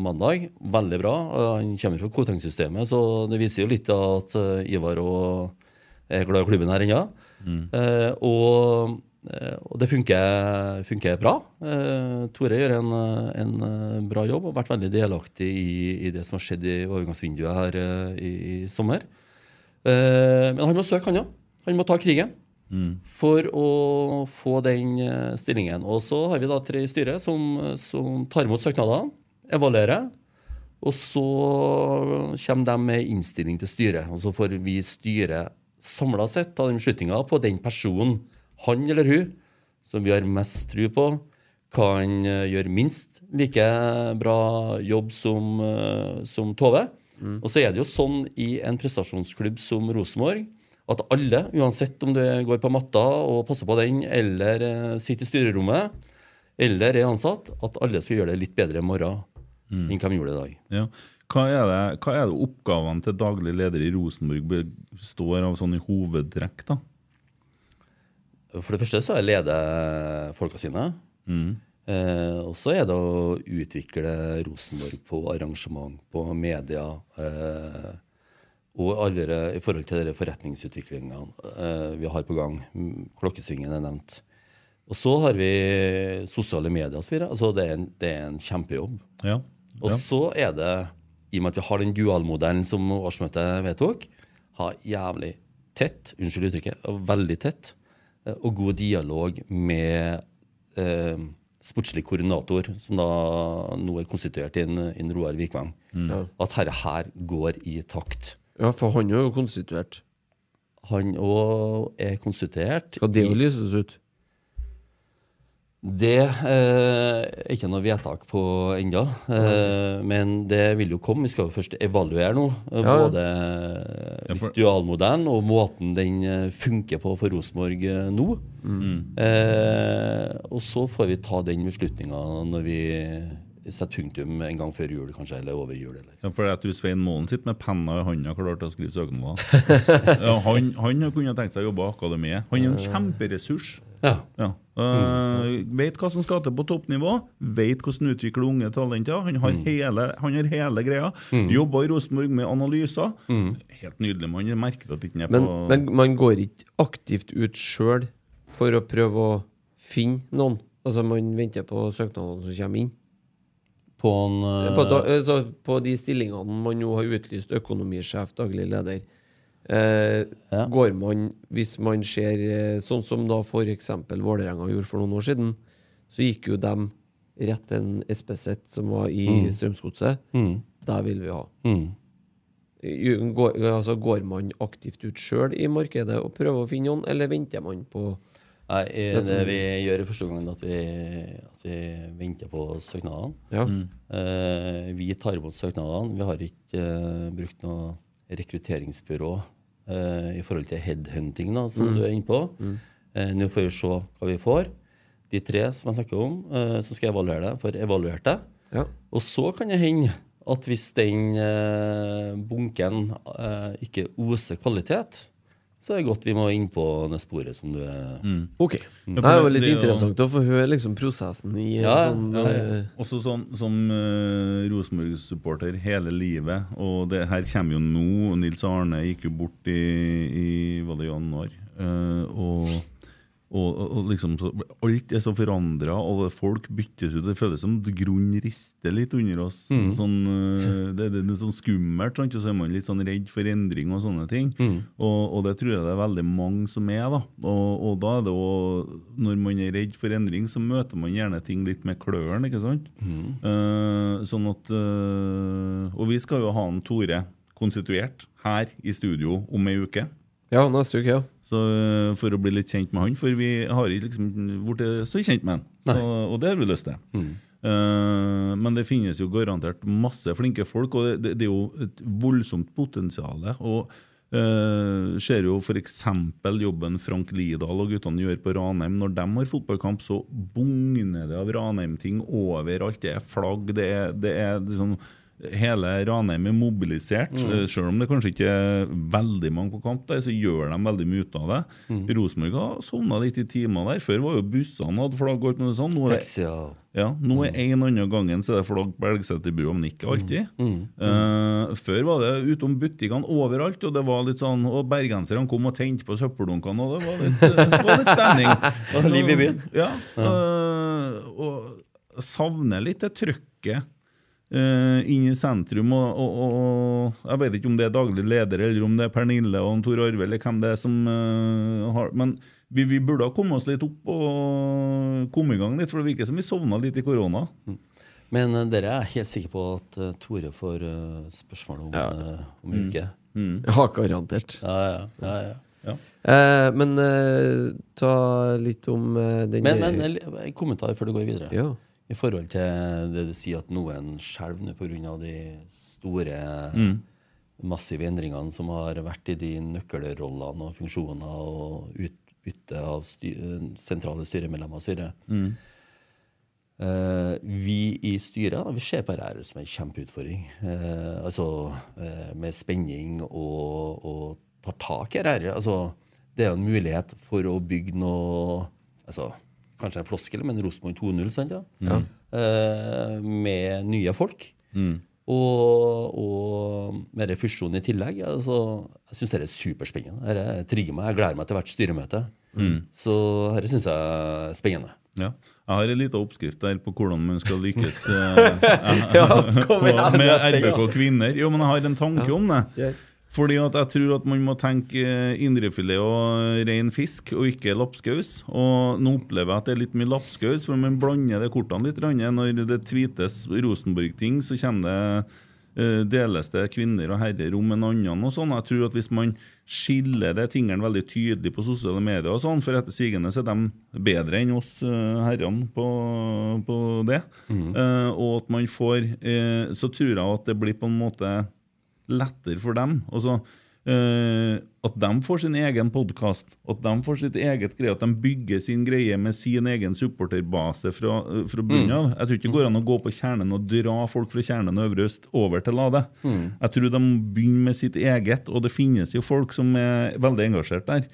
D: mandag. Veldig bra. Han kommer fra Koteng-systemet, så det viser jo litt at eh, Ivar og er glad i klubben her ennå. Eh, og, eh, og det funker, funker bra. Eh, Tore gjør en, eh, en eh, bra jobb og har vært veldig delaktig i, i det som har skjedd i overgangsvinduet her eh, i, i sommer. Eh, men han må søke, han òg. Han må ta krigen for å få den eh, stillingen. Og så har vi da tre i styret som, som tar imot søknadene, evaluerer. Og så kommer de med innstilling til styret, og så får vi styret samla sett ta den beslutninga på den personen, han eller hun, som vi har mest tro på, kan eh, gjøre minst like bra jobb som, eh, som Tove. Og så er det jo sånn i en prestasjonsklubb som Rosenborg at alle, uansett om du går på matta og passer på den, eller eh, sitter i styrerommet, eller er ansatt, at alle skal gjøre det litt bedre i morgen enn hva de gjorde i dag.
B: Ja. Hva er, det, hva er det oppgavene til daglig leder i Rosenborg består av sånn i hovedtrekk? da?
D: For det første så er lede folka sine. Eh, og så er det å utvikle Rosenborg på arrangement, på media. Eh, og alle i forhold til de forretningsutviklingene eh, vi har på gang. Mm, Klokkesvingen er nevnt. Og så har vi sosiale medier. Altså det, er en- det er en kjempejobb.
B: Ja.
D: Og så er det, i og med at vi har den dualmodellen som årsmøtet vedtok, ha jævlig tett, unnskyld uttrykket, veldig tett, og god dialog med eh, sportslig koordinator, som da nå er konstituert i en, i Roar Vikvang. At dette her går i takt.
C: Ja, for han er jo konstituert.
D: Han òg er konstituert.
C: Skal det jo lyses ut?
D: Det eh, er ikke noe vedtak på ennå, eh, men det vil jo komme. Vi skal jo først evaluere nå, eh,
C: Ja.
D: både
B: Ja, for-
D: dualmodellen og måten den eh, funker på for Rosenborg eh, nå. Eh, og så får vi ta den beslutninga når vi setter punktum en gang før jul, kanskje, eller over jul. Eller.
B: Ja, for jeg tror Svein Målen sitter med penna i hånda klar til å skrive søknader. [LAUGHS] ja, han, han kunne tenkt seg å jobbe i akademiet. Han er en kjemperessurs.
D: Ja.
B: Ja. Uh, vet hva som skal til på toppnivå, vet hvordan utvikle unge talenter. Han har, hele, han har hele greia. Jobba i Rosenborg med analyser. Helt nydelig Man merker at ikke er
C: Men,
B: på
C: men man går ikke aktivt ut sjøl for å prøve å finne noen. Altså Man venter på søknadene som kommer inn.
D: På en uh...
C: På, da, altså, på de stillingene man nå har utlyst økonomisjef, daglig leder. Eh,
D: Ja.
C: Går man, hvis man ser eh, sånn som da f.eks. Vålerenga gjorde for noen år siden, så gikk jo dem rett til en SPZ som var i Strømsgodset.
D: Mm.
C: Der vil vi ha.
D: Mm.
C: Går, altså, går man aktivt ut sjøl i markedet og prøver å finne noen, eller venter man på
D: Nei, i-
C: Det som-
D: det vi gjør i første gangen, at vi, at vi venter på søknadene.
C: Ja.
D: Eh, vi tar imot søknadene. Vi har ikke eh, brukt noe rekrutteringsbyrå eh, i forhold til headhunting, da, som du er inne på. Eh, Nå får vi se hva vi får. De tre som jeg snakker om, eh, som skal evaluere det, får evaluert deg.
C: Ja.
D: Og så kan det hende at hvis den eh, bunken eh, ikke oser kvalitet, så er det godt vi må inn på det sporet som du er
C: Ok.
B: Mm.
C: Det er jo litt
B: er
C: interessant å få høre liksom, prosessen i
D: Ja,
C: sånn
B: Ja,
C: eh,
B: også sånn, som uh, Rosenborg-supporter hele livet. Og det her kommer jo nå. Nils Arne gikk jo bort i, i var det januar. Uh, og, og, og- liksom så, Alt er så forandra, og folk byttes ut. Det føles som grunnen rister litt under oss. Sånn, eh, det, det, det er sånn skummelt, sant? og så er man litt sånn redd for endring og sånne ting. Og, og det tror jeg det er veldig mange som er. da. Og, og da er det også, når man er redd for endring, så møter man gjerne ting litt med kløren, ikke sant? Eh, sånn at eh, Og vi skal jo ha en Tore konstituert her i studio om ei uke.
C: Ja, neste uke, ja.
B: Så eh, For å bli litt kjent med han, for vi har ikke liksom blitt så kjent med han. Så, og det har vi lyst til. Eh, men det finnes jo garantert masse flinke folk, og det, det, er jo et voldsomt potensial. Og uh, ser jo f.eks. jobben Frank Lidahl og guttene gjør på Ranheim. Når de har fotballkamp, så bugner det av Ranheim-ting overalt. Det er flagg, det er, det er liksom Hele Ranheim er mobilisert. Mm. Selv om det kanskje ikke er veldig mange på kamp, der, så gjør de veldig mye ut av det. Rosenborg har sovna litt i timer der. Før var jo bussene hadde flagg. og alt mulig sånt. Nå er ja, nå er en annen gangen så er det flagg på Elgseterbua, men ikke alltid. Eh, før var det utom butikkene overalt, og det var litt sånn Og bergenserne kom og tente på søppeldunkene, og det var litt, uh, var litt stemning. [LAUGHS]
D: Liv i byen.
B: Ja. Uh, og savner litt det trøkket eh, inn i sentrum. Og, og, og Jeg vet ikke om det er daglig leder, eller om det er Pernille og Tor Arve, eller hvem det er som uh, har Men vi, vi burde ha kommet oss litt opp og komme i gang litt, for det virker som vi sovna litt i korona.
D: Men uh, dere er helt sikre på at uh, Tore får uh, spørsmål om, uh, om en uke?
C: Ja, garantert.
D: Ja, ja, ja, ja.
B: Ja.
C: Eh, men eh, ta litt om eh, den
D: Men, men en en kommentar før du går videre.
C: Ja.
D: I forhold til det du sier at noen skjelver pga. de store, massive endringene som har vært i de nøkkelrollene og funksjoner og utbytte av sty sentrale styremedlemmer og styre. Eh, vi i styret vi ser på dette som en kjempeutfordring. Uh, altså uh, med spenning og, og tar tak i dette. Altså, det er en mulighet for å bygge noe altså, Kanskje en floskel, men Rosenborg 2.0, sant? Ja? Eh, med nye folk. Og, og med fusjonen i tillegg. Altså, jeg syns det er superspennende. Dette trigger meg. Jeg gleder meg til hvert styremøte. Så dette syns jeg er spennende.
B: Ja. Jeg har en liten oppskrift der på hvordan man skal lykkes [LAUGHS] eh, på- [LAUGHS] med. RBK kvinner. Jo, men jeg har en tanke om det. Fordi at jeg tror at man må tenke eh, indrefilet og ren fisk, og ikke lapskaus. Og nå opplever jeg at det er litt mye lapskaus, for man blander det kortene litt. Når det tweetes Rosenborg-ting, så kommer det eh, deles det kvinner og herrer om en annen og sånn. Jeg tror at hvis man skiller de tingene veldig tydelig på sosiale medier og sånn, for etter sigende så er de bedre enn oss eh, herrene på, på det, eh, og at man får uh, Så tror jeg at det blir på en måte lettere for dem. Altså, Uh, at de får sin egen podkast, at de får sitt eget greie, at de bygger sin greie med sin egen supporterbase fra, eh, fra bunnen av. Jeg tror ikke det går an å gå på kjernen og dra folk fra kjernen og Øvre Øst over til Lade. Jeg tror de må begynne med sitt eget, og det finnes jo folk som er veldig engasjert der.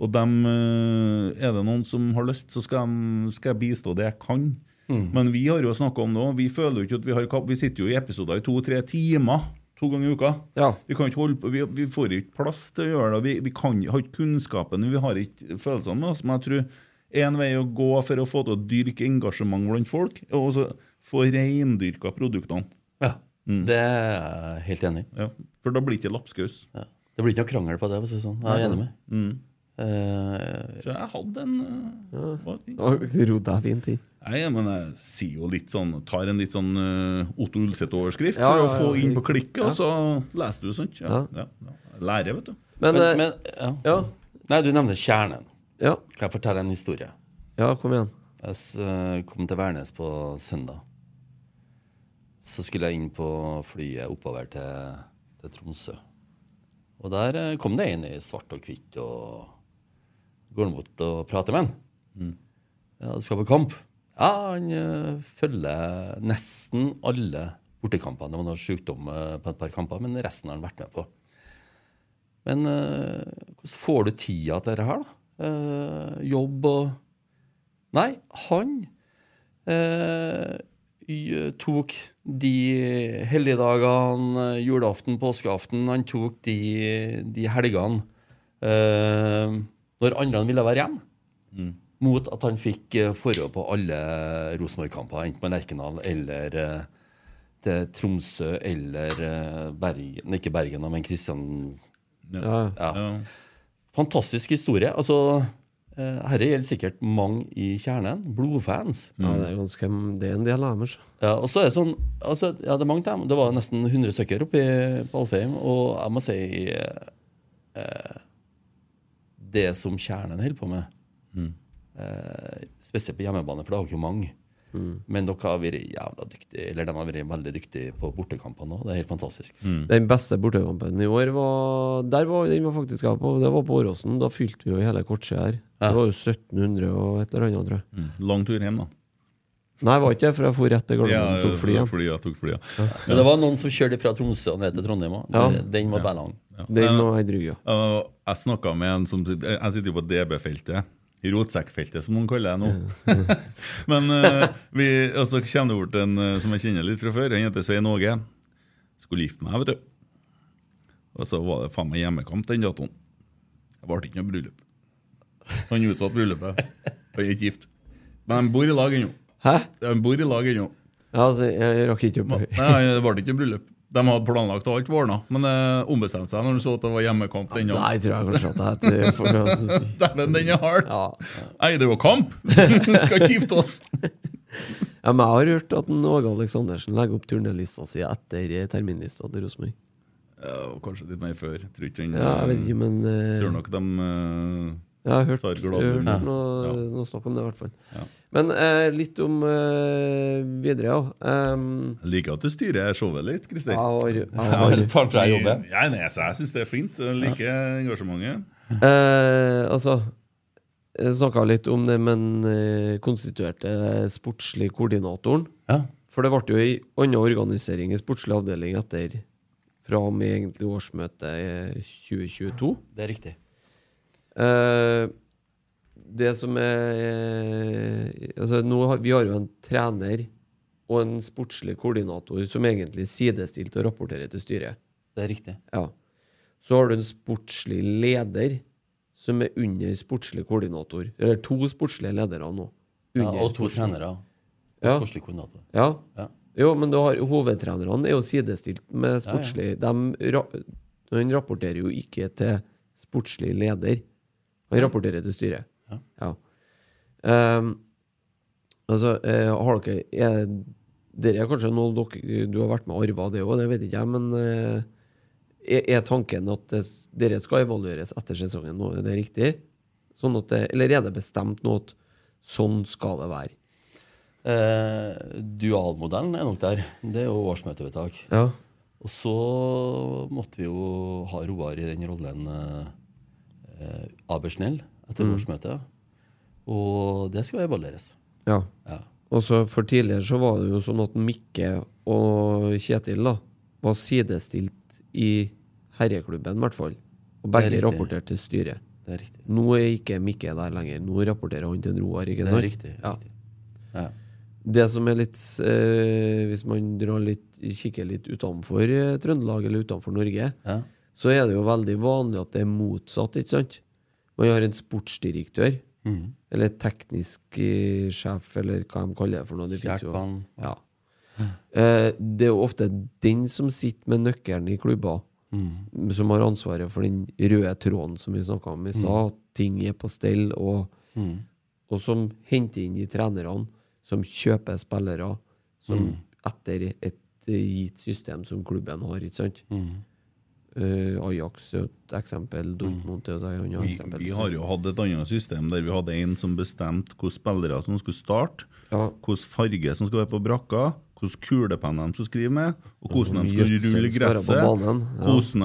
B: Og dem, eh, er det noen som har lyst, så skal, de, skal jeg bistå det jeg kan. Men vi har jo snakka om det òg. Vi føler jo ikke at vi har Vi sitter jo i episoder i to-tre timer to ganger i uka.
C: Ja.
B: Vi kan ikke holde på, vi, vi får ikke plass til å gjøre det. Vi, vi kan, har ikke kunnskapen, vi har ikke følelsene med oss. Men jeg tror en vei å gå for å få til å dyrke engasjement blant folk, er å få reindyrka produktene.
D: Ja, Det er jeg helt enig i.
B: Ja. For da blir det ikke lapskaus.
D: Ja. Det blir ikke noe krangel på det. Hvis det er sånn. Jeg er enig med.
B: Mm.
D: Uh,
B: Så jeg hadde en uh, ja.
C: Og Rot deg fint inn.
B: Nei, men jeg sier jo litt sånn Tar en litt sånn eh, Otto Ulseth-overskrift
C: Ja,
B: for å få
C: ja.
B: inn på klikket,
C: Ja.
B: og så leser du sånt. Ja, ja. ja. Lærer, vet du.
C: Men,
D: men,
C: eh,
D: men ja.
C: ja,
D: Nei, du nevner kjernen.
C: ja,
D: Kan jeg fortelle en historie?
C: ja, kom igjen.
D: Jeg eh, kom til Værnes på søndag. Så skulle jeg inn på flyet oppover til, til Tromsø. Og der kom det en i svart og hvitt og går han bort og prater med han. Ja, du skal på kamp? Ja, han eh, følger nesten alle bortekampene. Det var noe sykdom eh, på et par kamper, men resten har han vært med på. Men eh, hvordan får du tida til dette her, da? Jobb og Nei, han tok de helligdagene, julaften, påskeaften Han tok de, de helgene eh, når andre ville være hjemme. Mot at han fikk forhold på alle Rosenborg-kamper, enten på Lerkendal eller eh, til Tromsø eller eh, Bergen Ikke Bergen, men Kristian...
C: Ja,
D: Ja.
B: Ja.
D: Fantastisk historie. Altså, eh, Herre gjelder sikkert mange i kjernen. Blodfans.
C: ja, det er ganske Det er en del av dem. altså.
D: Ja, og så er det sånn altså, ja, Det er mange dem. Det var nesten 100 stykker oppe i- på Alfheim, og jeg må si eh, Det som kjernen holder på med, eh, spesielt på hjemmebane, for det har jo mange Men dere har vært jævla dyktige, eller de har vært veldig dyktige på bortekamper nå. Det er helt fantastisk.
C: Den beste bortekampen i år var Der var den var faktisk jeg på. Det var på Åråsen. Da fylte vi jo hele kortsida her. Det var jo 1700 og et eller annet, tror jeg.
B: Mm. Lang tur hjem, da.
C: Nei, var ikke det, for jeg for rett til Gardermoen og tok fly hjem.
B: Fly, ja, tok fly, ja.
D: Men det var noen som kjørte fra Tromsø og ned til Trondheim òg.
C: Ja.
D: Den var være lang.
B: Ja.
C: Den må ja.
B: uh, jeg snakka med en som sitter Jeg sitter jo på DB-feltet. Rotsekkfeltet, som noen kaller det nå. [LAUGHS] Men uh, vi, så kommer det bort en uh, som jeg kjenner litt fra før. Han heter Svein Åge. Skulle gifte meg, vet du. Og så var det faen meg hjemmekamp den datoen. Det ble ikke noe bryllup. Han utsatte bryllupet. Han er ikke gift. Men de bor i lag ennå.
C: Hæ?
B: De bor i lag ennå.
C: Ja, altså, jeg rakk ikke opp
B: Nei, det ble ikke bryllup. De hadde planlagt alt var ordna, men det ombestemte seg når de så at det var hjemmekamp Ja.
C: Nei, tror jeg kanskje at jeg heter.
B: Dæven, den er hard!
C: Ja.
B: Nei, det var kamp! [LAUGHS] Skal ikke gifte oss! [LAUGHS]
C: ja, men jeg har hørt at Åge Aleksandersen legger opp turnelista si etter eh, terminlista til Rosenborg.
B: Ja, kanskje litt mer før. Tror ikke den
C: Ja, jeg vet ikke, men Uh...
B: Tror nok de eh,
C: Jeg har hørt,
B: tar
C: jeg har hørt noe,
B: Ja.
C: noe snakk om det, i hvert fall.
B: Ja.
C: Men eh, litt om eh, videre, ja. Um,
B: Jeg liker at du styrer showet litt, Christer.
C: jeg har, jeg
D: fra jeg jobben.
B: Ja, jeg syns det er fint. Jeg liker engasjementet.
C: eh, Altså Jeg snakka litt om det med den eh, konstituerte sportslig koordinatoren.
D: Ja.
C: For det ble jo ei annen organisering i sportslig avdeling etter fra og med egentlig årsmøtet i 2022.
D: Det er riktig.
C: Eh, det som er eh, Altså, nå har, vi har jo en trener og en sportslig koordinator som egentlig sidestilt og rapporterer til styret.
D: Det er riktig.
C: Ja. Så har du en sportslig leder som er under sportslig koordinator. Eller to sportslige ledere nå.
D: Ja, og to trenere. Og
C: Ja.
D: sportslig koordinator.
C: Ja.
D: Ja.
C: Jo, men du har, hovedtrenerne er jo sidestilt med sportslig. De, ra, rapporterer jo ikke til sportslig leder. Han rapporterer til styret.
D: Ja.
C: Ja. Um, altså, eh, har dere er, Dere er kanskje noe dere, du har vært med og arva det òg, det vet ikke jeg, men eh, er, er tanken at det, dere skal evalueres etter sesongen nå, er det riktig? Sånn at det, eller er det bestemt nå at sånn skal det være?
D: Eh, dualmodellen er nok der. Det er jo årsmøtevedtak.
C: Ja.
D: Og så måtte vi jo ha Roar i den rollen eh, eh, Abersnell etter årsmøtet. Og det skal evalueres.
C: ja.
D: Ja.
C: Og så For tidligere så var det jo sånn at Mikke og Kjetil da var sidestilt i herreklubben, i hvert fall. Og begge
D: er
C: rapporterte til styret.
D: Det er riktig.
C: Nå er ikke Mikke der lenger. Nå rapporterer han til Roar. ikke
D: Det er riktig.
C: Ja.
D: riktig. Ja.
C: Det som er litt eh, Hvis man drar litt, kikker litt utenfor eh, Trøndelag eller utenfor Norge,
D: Ja.
C: Så er det jo veldig vanlig at det er motsatt, ikke sant? Man har en sportsdirektør,
D: mm.
C: eller teknisk eh, sjef, eller hva de kaller det for noe. Det jo Ja. Eh, det er jo ofte den som sitter med nøkkelen i klubber, som har ansvaret for den røde tråden som vi snakka om i stad. At ting er på stell, og, og som henter inn de trenerne som kjøper spillere som etter et eh, gitt system som klubben har. ikke sant? Eh, Ajax er et eksempel, Dortmund er et annet
B: Vi,
C: eksempel.
B: vi
C: vi
B: har jo hatt et annet system der vi hadde en som bestemte hvilke spillere som skulle starte,
C: Ja.
B: hvilken farge som skulle være på brakka, hvilken kulepenn de skulle skrive med, og hvordan de skulle rulle gresset,
C: ja.
B: hvordan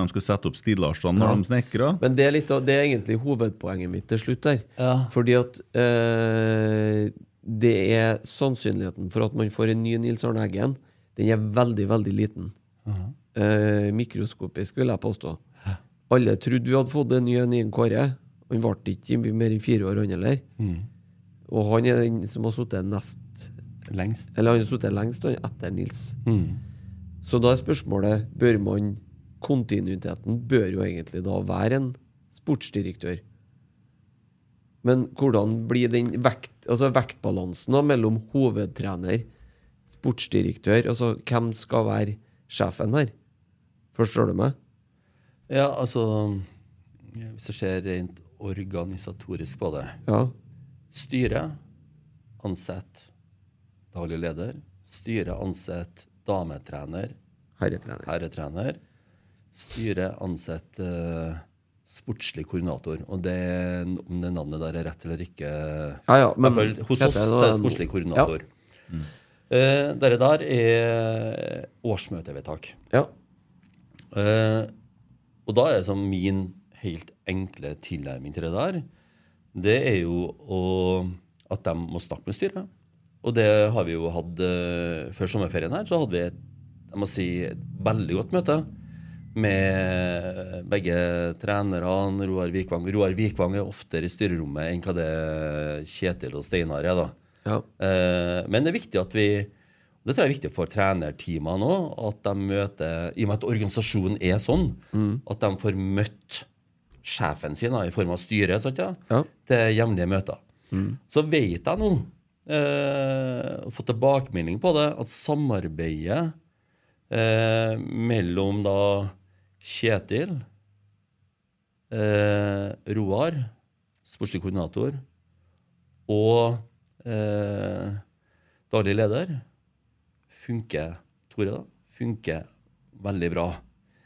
B: de skulle sette opp stillasene når
C: Ja.
B: de snekra.
C: Men det er, litt, av- det er egentlig hovedpoenget mitt til slutt der.
D: Ja.
C: Fordi at uh, det er sannsynligheten for at man får en ny Nils Arne Eggen, den er veldig, veldig liten. Eh, mikroskopisk, vil jeg påstå. Alle trodde vi hadde fått en ny en i Kåre. Han ble ikke mer enn fire år, han heller. Og han er den som har sittet nest
D: Lengst.
C: Eller han har sittet lengst han, etter Nils.
D: Mm.
C: Så da er spørsmålet Bør man Kontinuiteten bør jo egentlig da være en sportsdirektør. Men hvordan blir den vekt, altså vektbalansen da mellom hovedtrener, sportsdirektør Altså hvem skal være sjefen her? Forstår du meg?
D: Ja, altså Hvis du ser rent organisatorisk på det
C: Ja.
D: Styret ansett daglig leder. Styret ansett dametrener,
C: Herretrener.
D: herretrener. Styret ansett uh, sportslig koordinator. Og det, om det navnet der er rett eller ikke
C: Ja, ja, men
D: fall hos oss er det sportslig koordinator. Eh, dere der er årsmøtevedtak.
C: Ja.
D: Eh, og da er sånn min helt enkle tilnærming til det der, det er jo å, at de må snakke med styret. Og det har vi jo hatt eh, før sommerferien her, så hadde vi et, jeg må si, et veldig godt møte med begge trenerne, Roar Vikvang. Roar Vikvang er oftere i styrerommet enn hva det Kjetil og Steinar er, da.
C: ja.
D: Eh, men det er viktig at vi Det tror jeg er viktig for trenerteamene òg, at de møter I og med at organisasjonen er sånn, at de får møtt sjefen sin i form av styret sant, ja,
C: Ja.
D: til jevnlige møter. Så vet jeg nå, eh, fått tilbakemelding på det, at samarbeidet eh, mellom da Kjetil, eh, Roar, sportslig koordinator, og eh, daglig leder funker, Tore, da, funker veldig bra.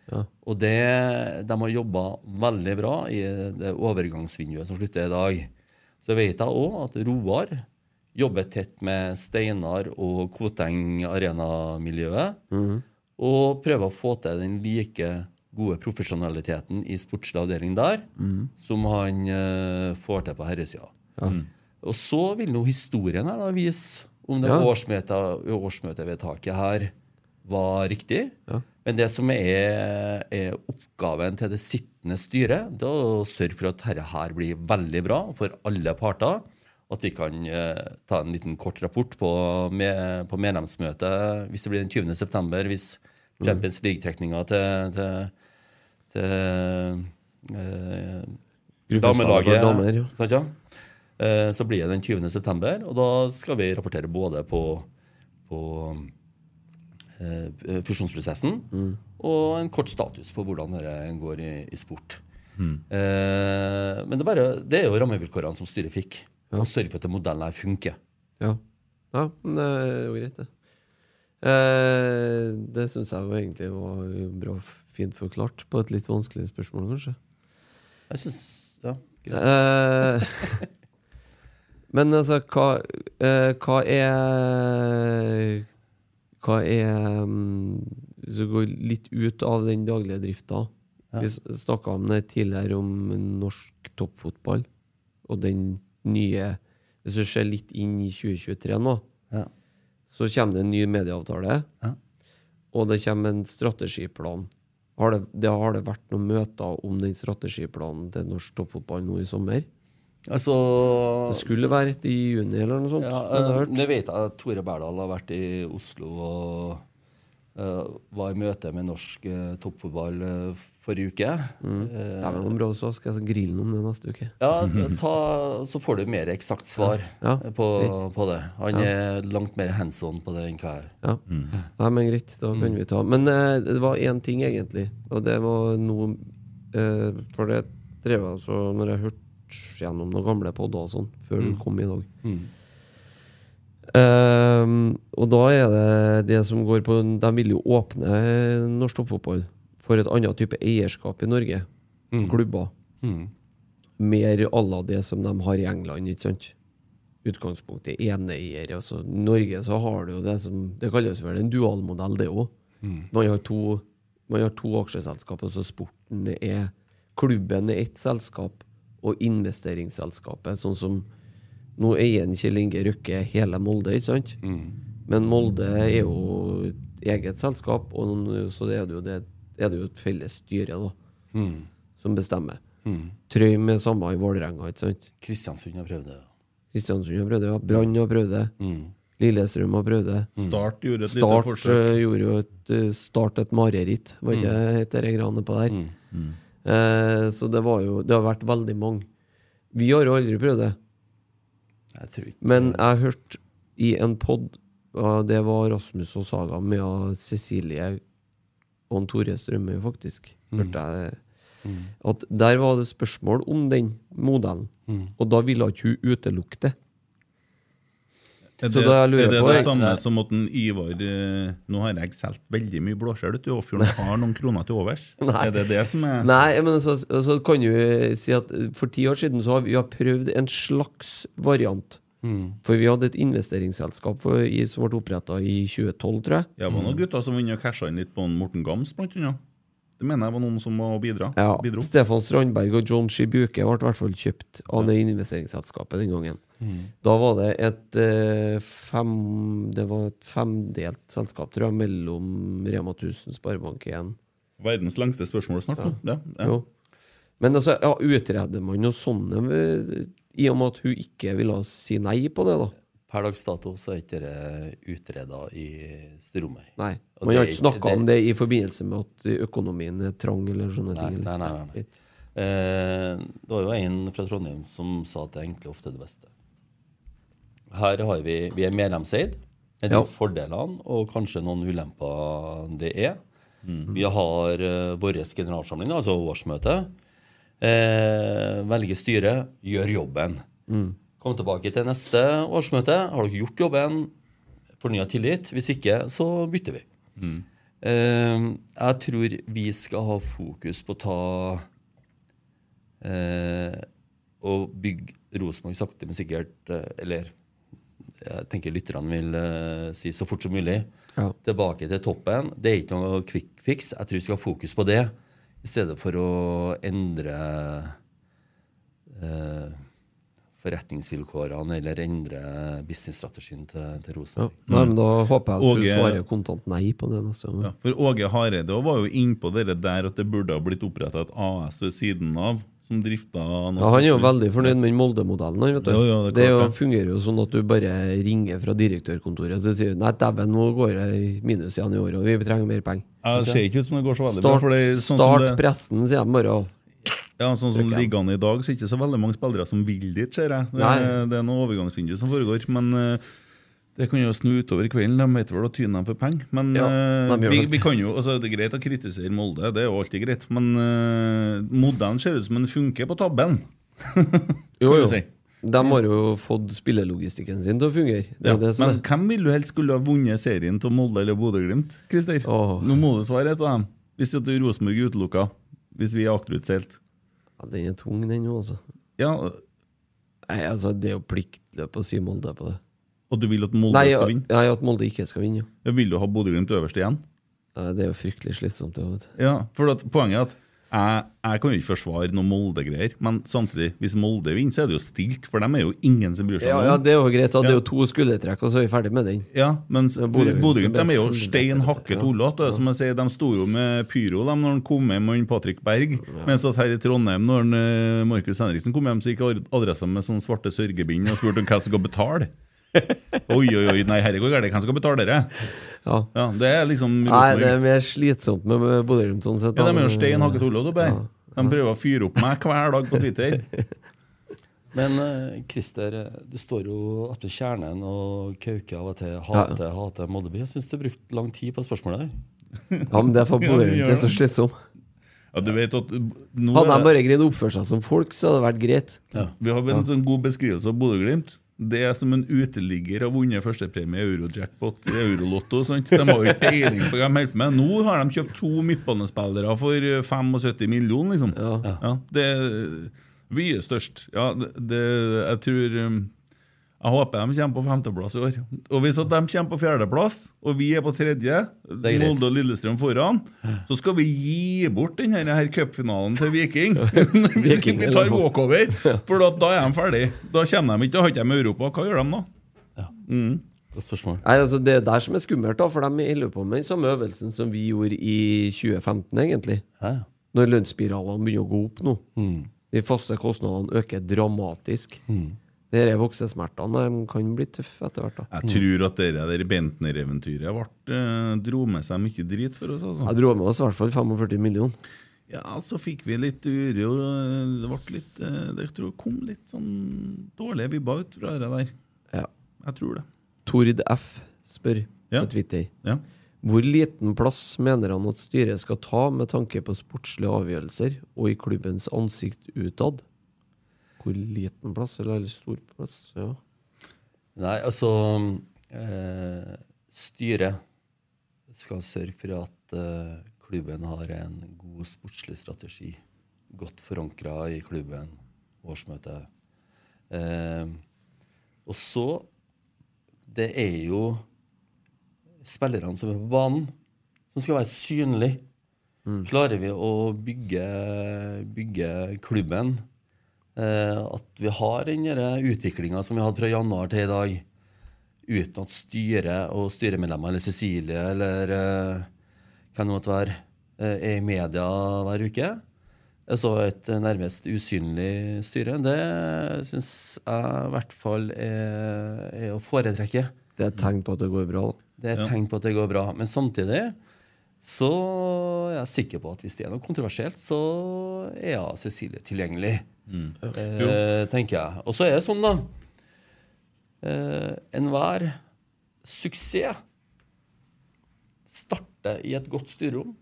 C: Ja.
D: Og det, de har jobba veldig bra i det overgangsvinduet som slutter i dag. Så vet jeg òg at Roar jobber tett med Steinar og Koteng Arena-miljøet. Og prøver å få til den like gode profesjonaliteten i sportslig avdeling der som han uh, får til på herresida. Og så vil nå historien her da vise om det
C: Ja.
D: årsmøte, årsmøtevedtaket her var riktig.
C: Ja.
D: Men det som er, er oppgaven til det sittende styret, det er å sørge for at dette her blir veldig bra for alle parter. At vi kan eh, ta en liten kort rapport på, med, på medlemsmøtet hvis det blir den 20. september, hvis Champions League-trekninga til, til, til eh, damelaget
C: damer, ja.
D: Ja? Eh, Så blir det den 20. september, og da skal vi rapportere både på, på eh, fusjonsprosessen og en kort status på hvordan det går i, i sport. Eh, men det bare, det er jo rammevilkårene som styret fikk. Å sørge for at modellen her funker.
C: Ja. ja, men det er jo greit, det. Eh, det syns jeg jo egentlig var bra fint forklart, på et litt vanskelig spørsmål, kanskje.
D: Jeg synes, ja, greit.
C: Eh, [LAUGHS] men altså, hva, uh, hva er Hva er um, Hvis du går litt ut av den daglige drifta Vi snakka om det tidligere, om norsk toppfotball og den nye Hvis du ser litt inn i 2023 nå,
D: Ja.
C: så kommer det en ny medieavtale,
D: Ja.
C: og det kommer en strategiplan. Har det, det har det vært noen møter om den strategiplanen til norsk toppfotball nå i sommer?
D: Altså
C: Det skulle vært i juni eller noe sånt.
D: ja, eh,
C: hørt.
D: Det vet jeg Tore Berdal har vært i Oslo og uh, var i møte med norsk uh, toppfotball forrige uke. Eh,
C: Det er vel bra også. Skal jeg grille noe om det neste uke?
D: ja, ta, så får du mer eksakt svar
C: Ja,
D: ja, på, på det. Han er langt mer hands on på det enn hva jeg er.
C: Ja. Nei, men greit, da kan vi ta Men det var én ting, egentlig. Og det var noe eh, For det drev jeg altså Når jeg hørte gjennom noen gamle podder og sånn, før den kom i dag Ehm, Og da er det det som går på De vil jo åpne norsk toppfotball for et annet type eierskap i Norge. Klubber.
D: Mm.
C: Mer à la det som de har i England, ikke sant? Utgangspunktet eneeier. Altså, I Norge så har du jo det som Det kalles vel en dualmodell, det òg. Man, har to- man har to aksjeselskap, altså sporten er Klubben er ett selskap, og investeringsselskapet, sånn som Nå eier Kjell Inge Røkke hele Molde, ikke sant? Men Molde er jo et eget selskap, og så er det jo, det, er det jo et felles styre da, som bestemmer. Trøim er samme i Vålerenga, ikke sant?
D: Kristiansund har prøvd det.
C: Kristiansund har prøvd det, ja. Brann har prøvd det.
D: Mm.
C: Lillestrøm har prøvd det.
B: Start gjorde et lite forsøk.
C: Start gjorde jo et eh, Start et mareritt, var ikke mm. det greiene på der? Eh, så det var jo Det har vært veldig mange. Vi har jo aldri prøvd det.
D: Jeg ikke
C: Men jeg har hørt i en pod Det var Rasmus og Saga med ja, Cecilie og Tore Strømøy, faktisk. Hørte jeg At der var det spørsmål om den modellen. Og da ville ikke hun utelukke det.
B: Er
C: Så
B: det,
C: da lurer
B: er det
C: på-
B: det samme som at en Ivar eh, Nå har jeg solgt veldig mye blåskjell ute i Åfjorden, [LAUGHS] har noen kroner til overs.
C: Nei.
B: Er det det som er
C: Nei, men så, så kan du si at for ti år siden så har vi har prøvd en slags variant. For vi hadde et investeringsselskap for, i, som ble oppretta i 2012, tror jeg.
B: Det var noen gutter som vunnet casha inn litt på en Morten Gams, blant annet. Det mener jeg var noen som må bidra.
C: Ja,
B: bidro.
C: Stefan Strandberg og John Shibuke ble i hvert fall kjøpt av det investeringsselskapet den gangen.
B: Mm.
C: Da var det et eh, fem Det var et femdelt selskap, tror jeg, mellom Rema 1000, Sparebank1
B: Verdens lengste spørsmål snart. Ja. Ja. Ja.
C: Jo. Men altså, ja, utreder man noe sånne eh, i og med at hun ikke ville si nei på det, da?
D: Per dags dato så er ikke det utreda i Stromøy.
C: Nei.
D: Og
C: Man har ikke snakka om det i forbindelse med at økonomien er trang eller sånne
D: Nei,
C: ting? eller?
D: nei, nei, nei.
C: nei.
D: Eh, det var jo en fra Trondheim som sa at det enkle ofte er det beste. Her har vi, vi er medlemseid. Det er
C: Ja.
D: fordelene og kanskje noen ulemper det er. Vi har uh, vår generalsamling, altså årsmøte. Eh, velger styre, gjør jobben. Kom tilbake til neste årsmøte. Har dere gjort jobben? Fornya tillit? Hvis ikke, så bytter vi. Eh, jeg tror vi skal ha fokus på å ta eh, Og bygge Rosenborg sakte, men sikkert eh, Eller jeg tenker lytterne vil uh, si så fort som mulig.
C: Ja.
D: Tilbake til toppen. Det er ikke noe quick fix. Jeg tror vi skal ha fokus på det, i stedet for å endre eh, forretningsvilkårene eller endre businessstrategien til, til
C: Ja. Nei, men da håper jeg at
B: Åge,
C: du svarer kontant nei på det neste gang.
B: Ja, for Åge Hareide var jo innpå det der at det burde ha blitt oppretta et AS ved siden av, som drifta
C: Ja, han er jo veldig fornøyd med Molde-modellen. vet du.
B: Ja, ja, det
C: det er jo, fungerer jo sånn at du bare ringer fra direktørkontoret og sier nei, dæven, nå går det i minus igjen i år, og vi trenger mer penger.
B: Ja, Det ser ikke ut som det går så veldig bra.
C: Start,
B: For det sånn
C: start
B: som det,
C: pressen, sier de bare.
B: Ja, sånn som liggende i dag, så er det ikke så veldig mange spillere som vil dit, ser jeg. Det, det er noe overgangsvindu som foregår. Men eh, det kan jo snu utover kvelden. De vet vel å tyne dem for penger. Men
C: Ja,
B: eh,
C: de
B: vi, vi kan jo, altså Det er greit å kritisere Molde, det er jo alltid greit. Men uh, modellen ser ut som den funker på tabben. [LAUGHS]
C: Jo, jo.
B: si.
C: De har jo fått spillelogistikken sin til å fungere. Det er
B: Ja,
C: det
B: men
C: er.
B: hvem ville du helst skulle ha vunnet serien til Molde eller Bodø-Glimt? Christer?
C: Åh.
B: Nå må du svare et av dem. Hvis Rosenborg er utelukka. Hvis vi er akterutseilt.
C: Ja, den er tung, den òg, altså.
B: Ja,
C: Nei, altså, det er jo pliktløp å si Molde på det.
B: og du vil at Molde
C: Nei,
B: skal vinne?
C: nei, at Molde ikke skal vinne. ja.
B: Ja, vil du ha Bodø-Glimt øverst igjen?
C: Ja, Det er jo fryktelig slitsomt. det, vet du.
B: Ja, for at poenget er at jeg, jeg kan jo ikke forsvare noe Molde-greier, men samtidig, hvis Molde vinner, så er det jo stilt, for dem er jo ingen som bryr seg
C: Ja,
B: om
C: ja, det er jo greit. at Det er jo to skuldertrekk, og så er vi ferdig med den.
B: Ja, men
C: Ja, Bodø-Glimt
B: er jo stein
C: hakket
B: hakket
C: ja.
B: Som jeg sier, de sto jo med pyro de, når han kom hjem med Patrick Berg. Mens at her i Trondheim, når eh, Markus Henriksen kom hjem, så gikk ad- adressa med sånne svarte sørgebind og spurte om hva som skal betale. [LAUGHS] Oi, oi, oi, nei, herregud, går galt. Hvem skal betale det?
C: Ja.
B: Ja, det er liksom
C: Nei, det er mer slitsomt med med Bodø-Glimt sånn sett.
B: Ja, de er jo stein hakket hull oppi her.
C: Ja.
B: De prøver å fyre opp meg hver dag på Twitter. [LAUGHS]
D: Men eh, Christer, eh, du står jo etter kjernen og kauker av og til. Hater, hater Moldeby. Jeg syns du brukte lang tid på spørsmålet der.
C: Ja, men det er for [LAUGHS]
B: Ja, det
C: Bodø-Glimt er så slitsom.
B: Ja, du vet at nå
C: Hadde de bare greid å oppføre seg som folk, så hadde det vært greit. Ja.
B: Vi har en sånn god beskrivelse av Bodø-Glimt. Det er som en uteligger har vunnet førstepremie i Eurojackpot i Eurolotto. Sant? De har jo ikke peiling på hva de holder på med. Nå har de kjøpt to midtbanespillere for 75 millioner, liksom.
C: Ja.
B: Ja, det er mye størst. Ja, det, det, jeg tror um, Jeg håper de kommer på femteplass i år. Og hvis at de kommer på fjerdeplass, og vi er på tredje. Molde og Lillestrøm foran, så skal vi gi bort denne her cupfinalen til Viking. [LAUGHS] vi,
C: Viking,
B: vi tar walkover, for da, da er de ferdig. Da kommer de ikke, da har ikke de Europa. Hva gjør de da?
D: Mm. spørsmål.
C: Nei, altså Det er der som er skummelt, da, for de holder på med den samme øvelsen som vi gjorde i 2015, egentlig.
D: Ja.
C: Når lønnsspiralene begynner å gå opp nå.
D: Mm.
C: De faste kostnadene øker dramatisk. Det Disse voksesmertene de kan bli tøffe etter hvert. da
B: Jeg tror at det der Bentner-eventyret eh, dro med seg mye drit for oss. altså.
C: Jeg dro med oss i hvert fall 45 millioner.
B: Ja, så fikk vi litt uro. Det ble litt eh, Det tror jeg kom litt sånn dårlige vibber ut fra det der.
C: Ja.
B: Jeg tror det.
C: Tord F spør
B: Ja.
C: på Twitter.
B: Ja.
C: Hvor liten plass mener han at styret skal ta med tanke på sportslige avgjørelser og i klubbens ansikt utad? Hvor liten plass, eller stor plass? Ja.
D: Nei, altså eh, Styret skal sørge for at eh, klubben har en god sportslig strategi. Godt forankra i klubben, årsmøtet. Eh, og så Det er jo spillerne som er på banen, som skal være synlige. Klarer vi å bygge, bygge klubben at vi har den utviklinga som vi hadde fra januar til i dag, uten at styret og styremedlemmer eller Cecilie eller eh, hvem det måtte være, eh, er i media hver uke. Så et nærmest usynlig styre. Det syns jeg i hvert fall er, er å foretrekke.
C: Det er et tegn på at det går bra.
D: Det er et tegn på at det går bra. Men samtidig så jeg er sikker på at hvis det er noe kontroversielt, så er jeg Cecilie tilgjengelig. Eh, tenker jeg. Og så er det sånn, da eh, Enhver suksess starter i et godt styrerom.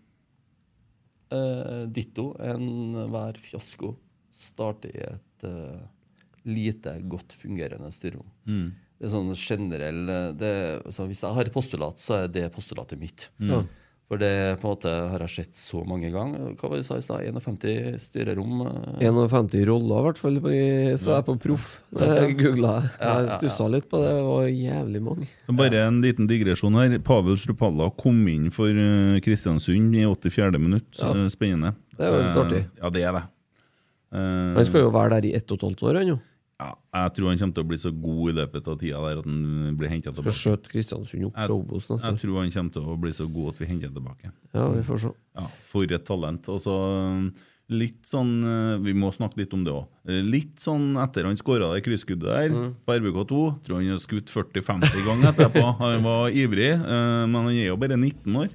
D: Eh, ditto enhver fiasko starter i et eh, lite, godt fungerende styrerom. Det er sånn generell eh, det, altså Hvis jeg har et postulat, så er det postulatet mitt.
C: Ja.
D: For det på en måte har jeg sett så mange ganger. Hva var det du sa i stad? 51 styrerom? eh,
C: 51 roller, i hvert fall, så er jeg på proff. Så jeg googla. Jeg stussa litt på det. Det var jævlig mange.
B: Bare en liten digresjon her. Pavel Strupalla kom inn for eh, Kristiansund i 84. minutt. Eh, Spennende.
C: Det er jo litt
B: Eh,
C: artig.
B: Ja, det er det. Eh,
C: Han skal jo være der i ett og et halvt år, han jo.
B: Ja, jeg tror han kommer til å bli så god i løpet av tida der at han blir henta
C: Skal
B: tilbake.
C: skjøte Kristiansund opp fra Obos neste
B: Jeg tror han kommer til å bli så god at vi henter tilbake.
C: Ja, vi får se.
B: Ja, For et talent. Og så eh, litt sånn eh, Vi må snakke litt om det òg. Litt sånn etter han skåra det krysskuddet der på RBK2 Tror han har skutt 40-50 ganger etterpå. [LAUGHS] Han var ivrig, eh, men han er jo bare 19 år.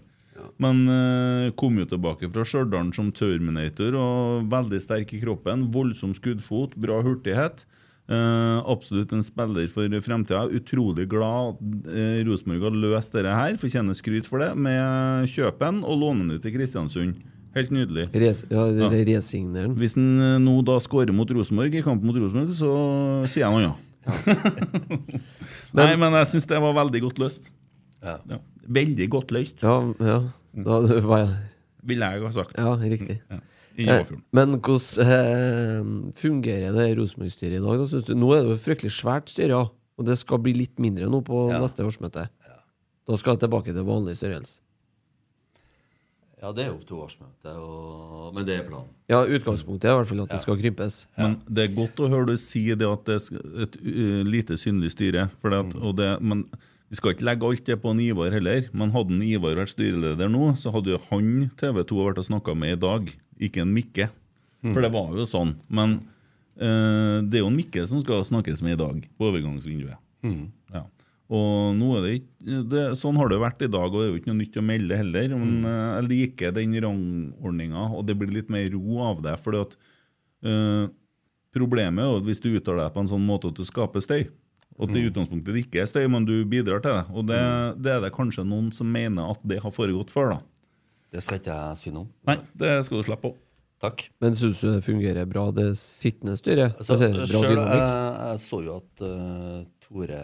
B: Men eh, kom jo tilbake fra Stjørdal som Terminator og veldig sterk i kroppen. Voldsom skuddfot, bra hurtighet. Eh, absolutt en spiller for fremtida. Utrolig glad at uh, Rosenborg har løst dette her. Fortjener skryt for det med kjøpen og lånen ut til Kristiansund. Helt nydelig.
C: Res, ja, ja. resignere han.
B: Hvis han uh, nå da skårer mot Rosenborg i kampen mot Rosenborg, så sier jeg noe ja. [LAUGHS] [LAUGHS] Nei, men jeg syns det var veldig godt løst.
D: Ja.
B: Ja. Veldig godt løst,
C: Ja, ja. Da, det var,
B: ville jeg ha sagt.
C: ja, riktig.
B: Ja. I
C: Eh,
B: Åfjorden.
C: men hvordan eh, fungerer det Rosenborg-styret i dag? Da, du? Nå er det jo fryktelig svært styre, og det skal bli litt mindre nå på
D: Ja.
C: neste årsmøte. Da skal det tilbake til vanlig størrelse.
D: ja, det er opp til årsmøtet, og, men det er planen.
C: Ja, Utgangspunktet er i hvert fall at det skal krympes.
B: Men det er godt å høre du si det at det er et uh, lite synlig styre. For det at, og det, men vi skal ikke legge alt det på en Ivar heller. Men hadde en Ivar vært styreleder nå, så hadde jo han TV 2 vært og snakka med i dag, ikke en Mikke. For det var jo sånn. Men eh, det er jo en Mikke som skal snakkes med i dag, på overgangsvinduet. Ja. Og nå er det ikke det, Sånn har det vært i dag, og det er jo ikke noe nytt å melde heller. Men eh, jeg liker den rangordninga, og det blir litt mer ro av det. fordi at eh, Problemet er jo at hvis du uttaler deg på en sånn måte at du skaper støy, at det i utgangspunktet ikke er støy, men du bidrar til det. Og det, det er det kanskje noen som mener at det har foregått før, da.
D: Det skal ikke jeg si noe om.
B: Nei, det skal du slippe på.
D: Takk.
C: Men syns du det fungerer bra, det sittende styret?
D: Altså,
C: Altså, bra
D: selv, jeg, jeg så jo at uh, Tore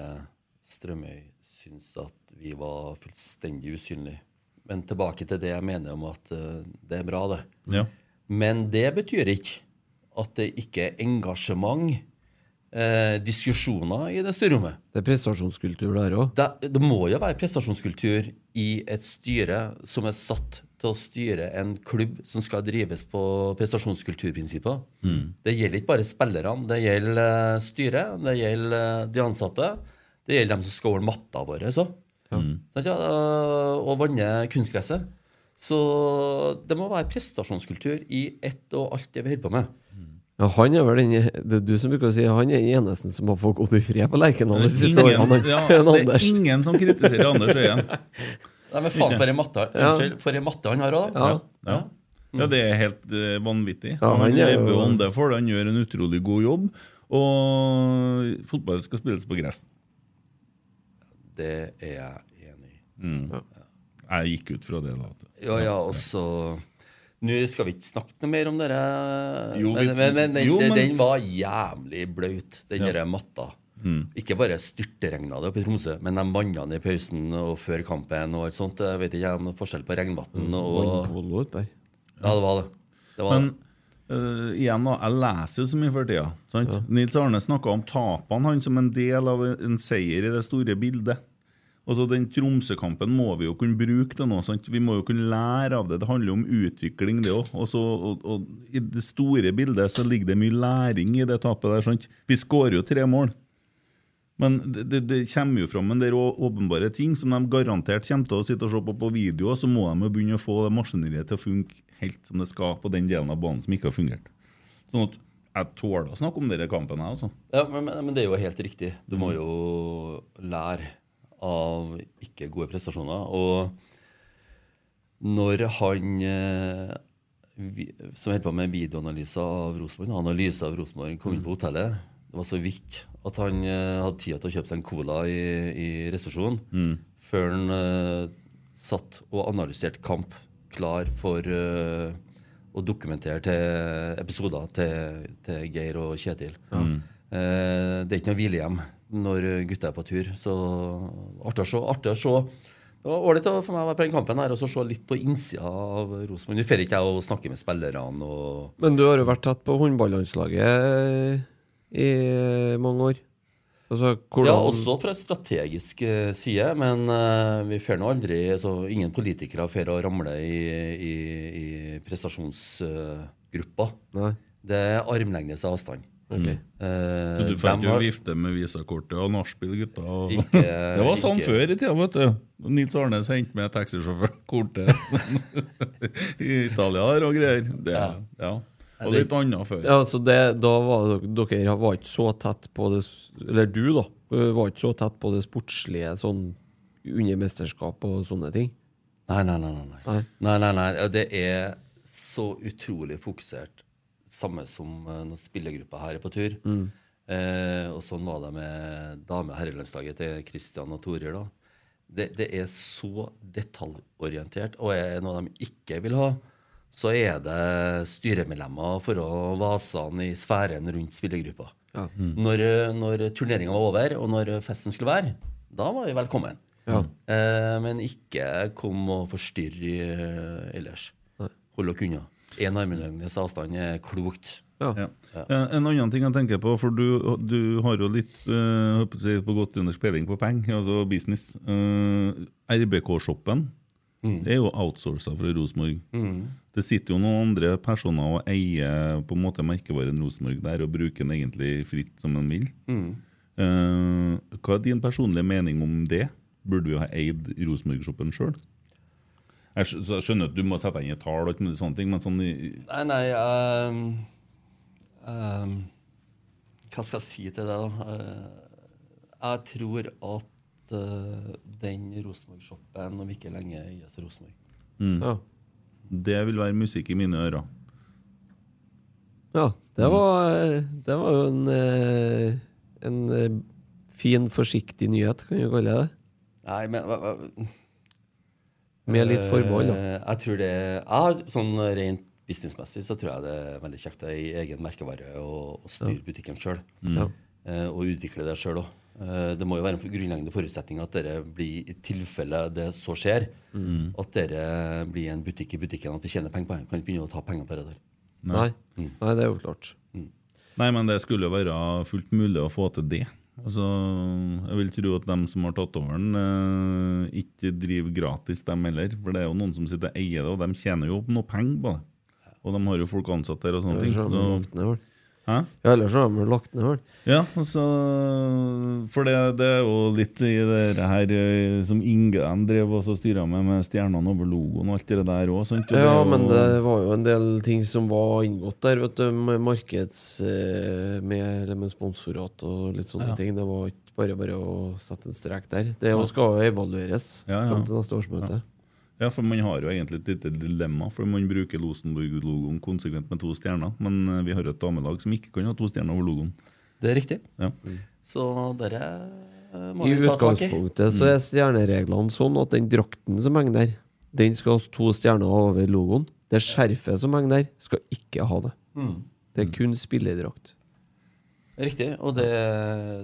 D: Strømøy syns at vi var fullstendig usynlige. Men tilbake til det jeg mener om at uh, det er bra, det.
B: Ja.
D: Men det betyr ikke at det ikke er engasjement, eh, diskusjoner i det styrerommet.
C: Det er prestasjonskultur der òg.
D: Det, det må jo være prestasjonskultur i et styre som er satt til å styre en klubb som skal drives på prestasjonskulturprinsipper. Det gjelder ikke bare spillerne, det gjelder eh, styret, det gjelder eh, de ansatte. Det gjelder dem som skal over matta våre. Så. Mm. ja, eh, og vanne kunstgresset. Så det må være prestasjonskultur i ett og alt det vi holder på med.
C: Ja, han er vel den Det er du som bruker å si han er den eneste som har fått gått i fred på Lerkendal de siste årene.
B: ja, det er [LAUGHS] ingen som kritiserer Anders Øyen. [LAUGHS]
D: Nei, men faen, for ei matte,
C: Ja.
D: unnskyld, for ei matte han har òg, da.
C: Ja.
B: Ja. ja, det er helt eh, vanvittig.
C: Ja,
B: han
C: han er
B: lever
C: jo-
B: ånde for det. Han gjør en utrolig god jobb. Og fotball skal spilles på gress.
D: Det er jeg enig i.
B: Mm. Jeg gikk ut fra det. da.
D: Ja, ja, og så Nå skal vi ikke snakke noe mer om dere
B: Jo, vi-
D: men, men, men, den,
B: jo, men-
D: den var jævlig blaut, den
B: Ja.
D: matta.
B: Mm.
D: Ikke bare styrteregna det oppe i Tromsø, men de vannene i pausen og før kampen og alt sånt. Jeg vet ikke om det er forskjell på regnvann og
C: Vannpolo.
D: Ja, det var det. det, var
B: Men
D: det.
B: øh, igjen, da, jeg leser jo så mye for tida. sant? Nils Arne snakka om tapene han som en del av en seier i det store bildet. Altså, Den Tromsø-kampen må vi jo kunne bruke til noe. sant? Vi må jo kunne lære av det. Det handler jo om utvikling, det òg. Og, og i det store bildet så ligger det mye læring i det tapet der. sant? Vi skårer jo tre mål. Men det, det, det kommer jo fram en del åpenbare ting som de garantert kommer til å sitte og se på på video, så må de jo begynne å få det maskineriet til å funke helt som det skal på den delen av banen som ikke har fungert. Sånn at jeg tåler å snakke om denne kampen, jeg, altså.
D: Ja, men men det er jo helt riktig. Du må jo lære av ikke gode prestasjoner. Og når han eh, som holdt på med videoanalyser av Rosenborg, analyse av Rosenborg, kom inn på hotellet Det var så vidt at han eh, hadde tid til å kjøpe seg en cola i, i resepsjonen før han uh, satt og analyserte kamp klar for uh, å dokumentere til episoder til, til Geir og Kjetil. Eh, det er ikke noe hvilehjem når gutta er på tur. Så artig å se. Artig å se. Det var ålreit for meg å være på den kampen her og så se litt på innsida av Rosenborg. Nå får ikke jeg å snakke med spillerne og
C: Men du har jo vært tatt på håndballandslaget i mange år. Altså, hvordan,
D: Ja, også fra strategisk eh, side, men uh, vi får nå aldri så Ingen politikere får å ramle i, i, i prestasjonsgruppa.
C: Uh,
D: det er armlengdes avstand.
C: Ok.
B: Uh, du
D: fikk
B: jo
D: har-
B: vifte med visakortet og nachspiel, gutta. Og...
D: Ikke- [LAUGHS]
B: det var sånn
D: ikke-
B: før i tida, vet du. Nils Arnes hentet med taxisjåførkortet [LAUGHS] i Italia der og greier. Det, ja.
D: Ja.
B: Og litt annet før.
C: Ja, så det, da var dere, var ikke så tett på det Eller du, da. Var ikke så tett på det sportslige sånn under mesterskap og sånne ting.
D: Nei. nei, nei. Nei. nei,
C: nei,
D: nei. Det er så utrolig fokusert. Samme som eh, når spillergruppa her er på tur. Eh, og sånn var det med dame- og herrelandslaget til Christian og Torir. da. Det, det er så detaljorientert, og er noe de ikke vil ha, så er det styremedlemmer for å vasene i sfæren rundt spillergruppa.
C: Ja.
D: Når, når turneringa var over, og når festen skulle være, da var vi velkommen.
C: Ja.
D: Eh, men ikke kom og forstyrr eh, ellers.
C: Nei.
D: Hold dere unna. Én armlengdes avstand er klokt.
C: Ja.
B: Ja. Eh, En annen ting jeg tenker på, for du, du har jo litt øh, på godt under spilling på penger, altså business. Uh, RBK-shoppen mm. er jo outsourca fra Rosenborg. Det sitter jo noen andre personer og eier på en måte merkevaren Rosenborg der og bruker den egentlig fritt som de vil. Eh, hva er din personlige mening om det? Burde vi ha eid Rosenborg-shoppen sjøl? Jeg skjønner at du må sette deg inn i et tall, og alt sånne ting, men sånn i-
D: Nei, nei um, um, Hva skal jeg si til det, da? Eh, Jeg tror at uh, den Rosenborg-shoppen om ikke lenge eies Rosenborg. Mm.
C: Ja.
B: Det vil være musikk i mine ører.
C: ja. Det var, det var jo en, eh, en eh, fin, forsiktig nyhet, kan vi kalle det.
D: Nei, men
C: Med litt forbehold, da.
D: Eh, Jeg tror det er Sånn rent businessmessig så tror jeg det er veldig kjekt å eie egen merkevare og, og styre butikken sjøl.
C: Mm.
D: Og utvikle det sjøl òg. Det må jo være en grunnleggende forutsetning at dere blir, i tilfelle det så skjer,
C: Mm.
D: at dere blir en butikk i butikken, at vi tjener penger på det. Kan ikke begynne å ta penger på det der.
C: Nei. Nei, det er jo klart.
B: Nei, men det skulle jo være fullt mulig å få til det. Altså, jeg vil tro at dem som har tatt over den, eh, ikke driver gratis, dem heller. For det er jo noen som sitter og eier det, og de tjener jo noe penger på det. Og de har jo folk ansatt der og sånne ting. Så-. Hæ?
C: Ja, ellers har de lagt ned, hull.
B: Ja, altså For det, det er jo litt i det her eh, som Inge de drev og styra med, med stjernene over logoen og alt det der òg.
C: Ja, men det var jo en del ting som var inngått der, vet du, med markeds... eh, Med, med sponsorat og litt sånne
B: Ja.
C: ting. Det var ikke bare bare å sette en strek der. Det skal evalueres
B: Ja, ja.
C: fram til neste årsmøte.
B: Ja, for man har jo egentlig et lite dilemma, for man bruker Losenborg-logoen konsekvent med to stjerner. Men eh, vi har et damelag som ikke kan ha to stjerner over logoen.
D: Det er riktig.
B: Ja.
D: Så dere eh, må
C: I
D: vi ta tak i.
C: utgangspunktet så er stjernereglene sånn at den drakten som henger der, den skal ha to stjerner over logoen. Det skjerfet som henger der, skal ikke ha det.
D: Mm.
C: Det er kun spillerdrakt.
D: Riktig. Og det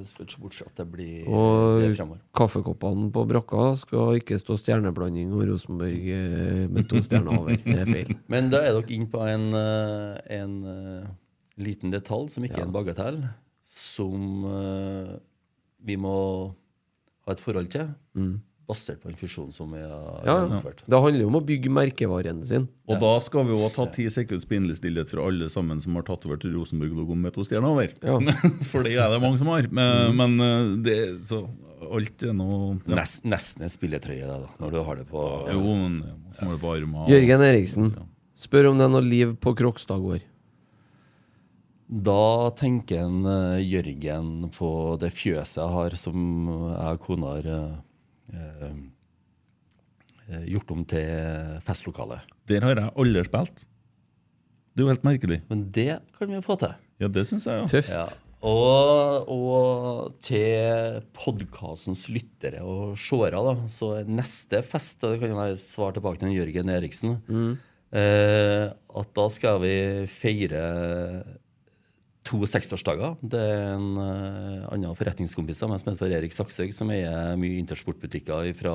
D: skal ikke bort fra at det blir
C: Og
D: det fremover.
C: kaffekoppene på brakka skal ikke stå stjerneblanding og Rosenborg eh, med to stjerner over. Det er feil. [LAUGHS]
D: Men da er dere inne på en, eh, en eh, liten detalj som ikke er en bagatell, som vi må ha et forhold til, basert på en fusjon som vi har
C: Ja, ja.
D: gjennomført.
C: Det handler jo om å bygge merkevaren sin.
B: Og da skal vi jo ta ti sekunds pinlig stillhet for alle sammen som har tatt over til Rosenborg-logoen med to stjerner over.
C: Ja. [LAUGHS]
B: for det er det mange som har. Men, men eh, det, så alt er ja.
D: Nest, nesten en spilletrøye, det, da, når du har det på
B: Jo, men ja, så må det på armen.
C: Jørgen Eriksen spør om det er noe liv på Krokstad gård.
D: Da tenker en eh, Jørgen på det fjøset jeg har, som jeg og kona har eh, gjort om til festlokale.
B: Der har jeg aldri spilt. Det er jo helt merkelig.
D: Men det kan vi få til.
B: Ja, det syns jeg, ja.
C: Tøft.
D: Ja. Og, og til podkastens lyttere og seere, da, så neste fest Det kan jo være svar tilbake til Jørgen Eriksen. Eh, at da skal vi feire to seksårsdager. Det er en uh, annen forretningskompis av meg som heter Erik Sakshaug, som eier mye intersportbutikker fra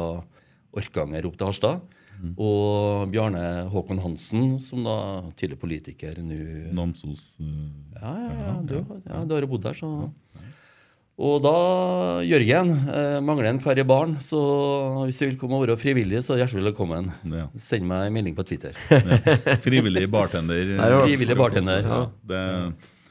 D: Orkanger opp til Harstad. Og Bjarne Håkon Hansen, som da tydelig politiker nå
B: Namsos uh,
D: ja, ja, ja, du, ja, du har jo bodd der, så Og da, Jørgen, eh, mangler en kar i baren, så hvis du vil komme og være frivillig, så er du hjertelig velkommen.
B: Ja.
D: Send meg en melding på Twitter.
B: Frivillig bartender.
C: Nei,
D: Frivillig bartender.
B: Ja, det,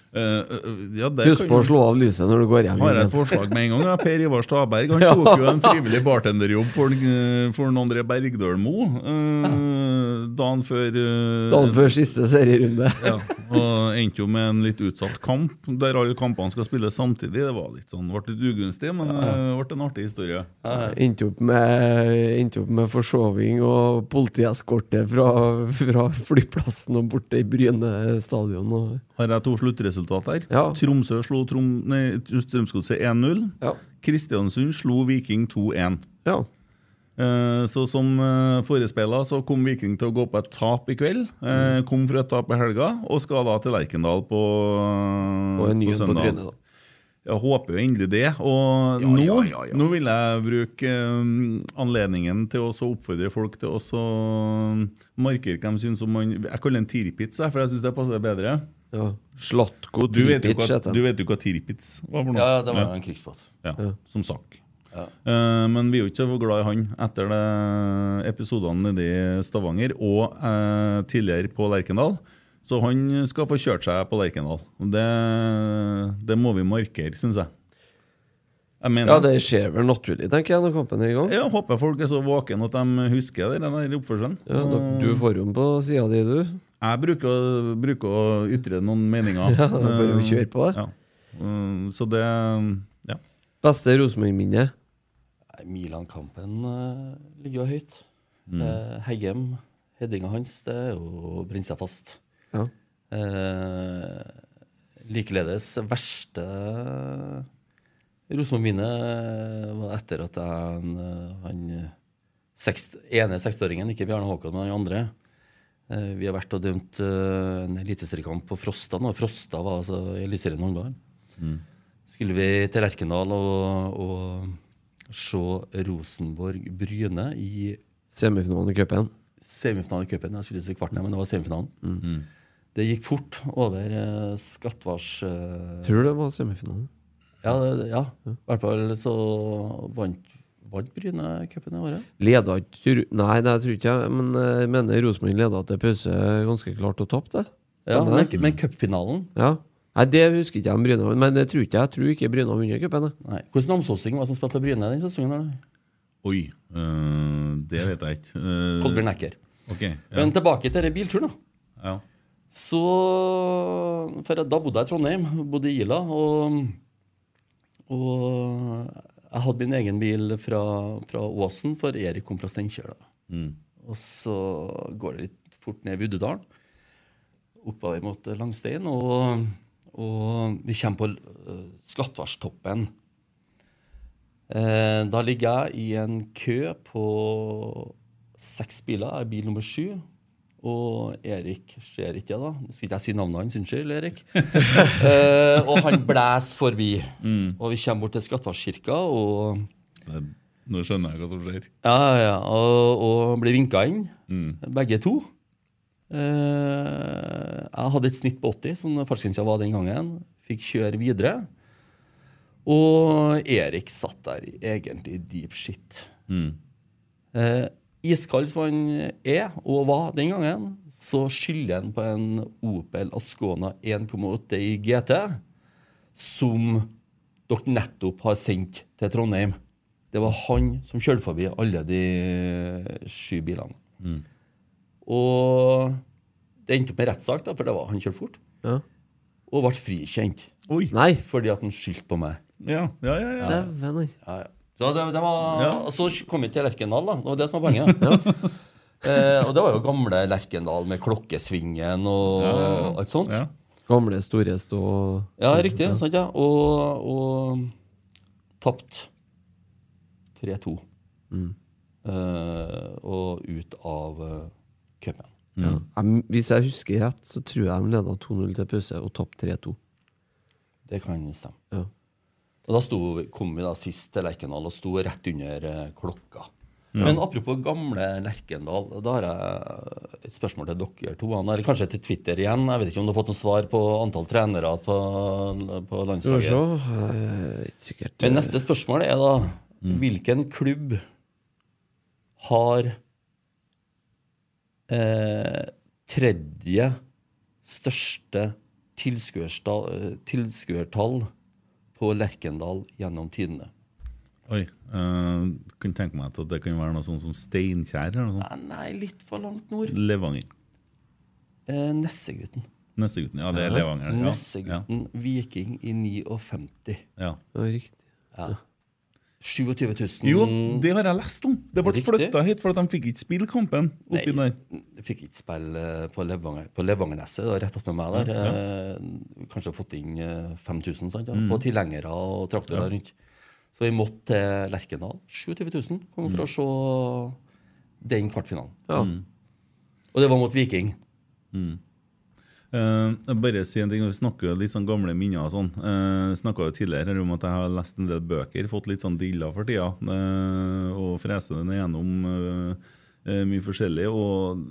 B: ja, det
C: Husk
B: kan
C: på å slå av lyset når du går hjem.
B: har jeg et forslag med en gang. Ja. Per Ivar Staberg han [LAUGHS] tok jo en frivillig bartenderjobb for, eh, for André Bergdølmo eh, dagen før eh,
C: Dagen før siste serierunde. [LAUGHS]
B: ja, og endte jo med en litt utsatt kamp, der alle kampene skal spilles samtidig. Det var litt sånn, ble litt ugunstig, men det ble en artig historie.
C: Endte opp med, endte opp med forsoving og politieskorte fra, fra flyplassen og bort til Bryne stadion. Og,
B: Har jeg to sluttresultat her?
C: Ja.
B: Tromsø slo Trom, Strømsgodset 1-0.
C: ja.
B: Kristiansund slo Viking 2-1.
C: ja.
B: Eh, Så som eh, forespeila så kom Viking til å gå på et tap i kveld. Eh, Kom fra et tap i helga, og skal da til Lerkendal på,
C: Og en ny
B: på
C: en på trynet, da.
B: Jeg håper jo endelig det. Og
C: Ja,
B: nå,
C: ja, ja,
B: nå vil jeg bruke um, anledningen til å oppfordre folk til å markere hva de syns om man Jeg kaller en tirpitz, for jeg syns det passer bedre.
C: Ja. Slatko
B: Du vet, jo hva, du vet jo hva tirpitz var for noe?
D: Ja, det var jo en krigsbåt.
B: Ja,
C: Ja.
B: som sak. Eh, men vi er jo ikke så glad i han etter det episodene nede i Stavanger og uh, tidligere på Lerkendal. Så han skal få kjørt seg på Lerkendal. Det, det må vi markere, syns jeg. Jeg mener
C: Ja, det skjer vel naturlig, tenker jeg, når kampen er i gang.
B: Jeg håper folk er så våkne at de husker den oppførselen.
C: Ja, da, du får dem på sida di, du.
B: Jeg bruker, å- bruker å ytre noen meninger. [LAUGHS]
C: Ja, da bør bare å
B: Eh,
C: kjøre på.
B: Ja. Eh, Så det Ja.
C: Beste Rosenborg-minne?
D: Milan-kampen eh, ligger jo høyt. Eh, Heggem, headinga hans, det er jo brent seg fast.
C: Ja.
D: Eh, likeledes verste Rosenborg-minne var etter at jeg, eh, han sekst, ene 60-åringen, ikke Bjarne Håkon, men han andre Vi har vært og dømt eh, en eliteseriekamp på Frosta. nå. Frosta var altså Eliteserien håndball. Skulle vi til Lerkendal og, og se Rosenborg-Bryne i
C: Semifinalen i cupen?
D: semifinalen i cupen. Jeg skulle si kvarten, men det var semifinalen. Det gikk fort over eh, Skattvars eh,
C: Tror det var semifinalen.
D: ja, ja, i hvert fall så vant, vant Bryne cupen i året.
C: Leda ikke Nei, det tror ikke jeg, men eh, jeg mener Rosenborg leda til pause ganske klart og tapte.
D: Ja, men,
C: det?
D: men cupfinalen
C: Ja. Nei, det husker ikke jeg om Bryne, men det tror ikke jeg. Tror ikke Bryne har vunnet cupen.
D: Hvordan Namsåsing var det som spilte for Bryne den sesongen? Eller?
B: Oi, øh, det vet jeg ikke. Uh,
D: Kolbjørn Ecker.
B: Ok, ja.
D: Men tilbake til denne bilturen. da.
B: ja.
D: Så For da bodde jeg i Trondheim, bodde i Ila, og, og jeg hadde min egen bil fra, fra Åsen, for Erik kom fra Steinkjer.
B: Mm.
D: Og så går det litt fort ned Vuddedalen, oppover mot Langstein, og, og vi kommer på uh, Skattvarstoppen. Eh, da ligger jeg i en kø på seks biler. Jeg er bil nummer sju. Og Erik ser ikke det, da. Nå skal ikke jeg si navnet hans. Unnskyld, Erik. [LAUGHS] eh, og han blæser forbi. Og vi kommer bort til Skattvarskirka, og
B: Det, nå skjønner jeg hva som skjer.
D: ja, ja, og, og blir vinka inn,
B: Mm.
D: begge to. Eh, jeg hadde et snitt på 80, som fartsgrensa var den gangen. Fikk kjøre videre. Og Erik satt der i egentlig deep shit.
B: Mm.
D: Eh, iskald som han er, og var den gangen, så skylder han på en Opel Ascona 1,8 i GT, som dere nettopp har sendt til Trondheim. Det var han som kjørte forbi alle de sju bilene. Og det endte opp med rettssak, da, for det var han kjørte fort,
C: Ja.
D: og ble frikjent
B: Oi!
C: Nei!
D: fordi at han skyldte på meg.
B: Ja, ja, ja. ja.
D: Ja, ja. Så det, det var,
B: Ja.
D: så kom vi til Lerkendal, da. Det var det som var poenget. [LAUGHS] eh, og det var jo gamle Lerkendal med klokkesvingen og
B: Ja, ja, ja.
D: alt sånt.
B: Ja.
D: Ja,
C: Gamle, store stå...
D: riktig. Sant, ja. Og, og tapt 3-2.
C: Mm.
D: Eh, og ut av uh, cupen.
C: Ja. Jeg- Hvis jeg husker rett, så tror jeg de leda 2-0 til pause og tapte 3-2.
D: Det kan stemme.
C: Ja.
D: Og da sto, kom vi da sist til Lerkendal og sto rett under klokka. klokka. Men apropos gamle Lerkendal, da har jeg et spørsmål til dere to. Han er kanskje til Twitter igjen. Jeg vet ikke om du har fått noe svar på antall trenere på, på landslaget.
C: eh, sikkert.
D: Men neste spørsmål er da hvilken klubb har eh, tredje største eh, tilskuertall på Lerkendal gjennom tidene?
B: Oi. Uh, kunne tenke meg at det kan være noe sånt som Steinkjer eller noe sånt.
D: Nei, nei, litt for langt nord.
B: Levanger.
D: Uh, Nessegutten.
B: Nessegutten, Ja, det er Levanger. Ja.
D: Nessegutten Viking i 59.
B: Ja.
C: Det var riktig.
D: 27 000
B: Jo, det har jeg lest om. Det ble flytta hit for at de fikk ikke spille kampen oppi
D: Nei.
B: der.
D: Fikk ikke spille eh, på, Levanger, på Levangerneset, det var rett attmed meg der. Eh, kanskje fått inn eh, 5000 sant, ja,
B: Mm.
D: på tilhengere og traktorer rundt. Så vi måtte til Lerkendal. 27 000 kom
B: Mm.
D: for å se den kvartfinalen.
C: Ja.
D: Og det var mot Viking.
B: Eh, jeg bare si en ting, Vi snakker litt sånn gamle minner og sånn. Uh, Snakka jo tidligere om at jeg har lest en del bøker, fått litt sånn dilla for tida. Uh, og frese den igjennom uh, eh, mye forskjellig. Og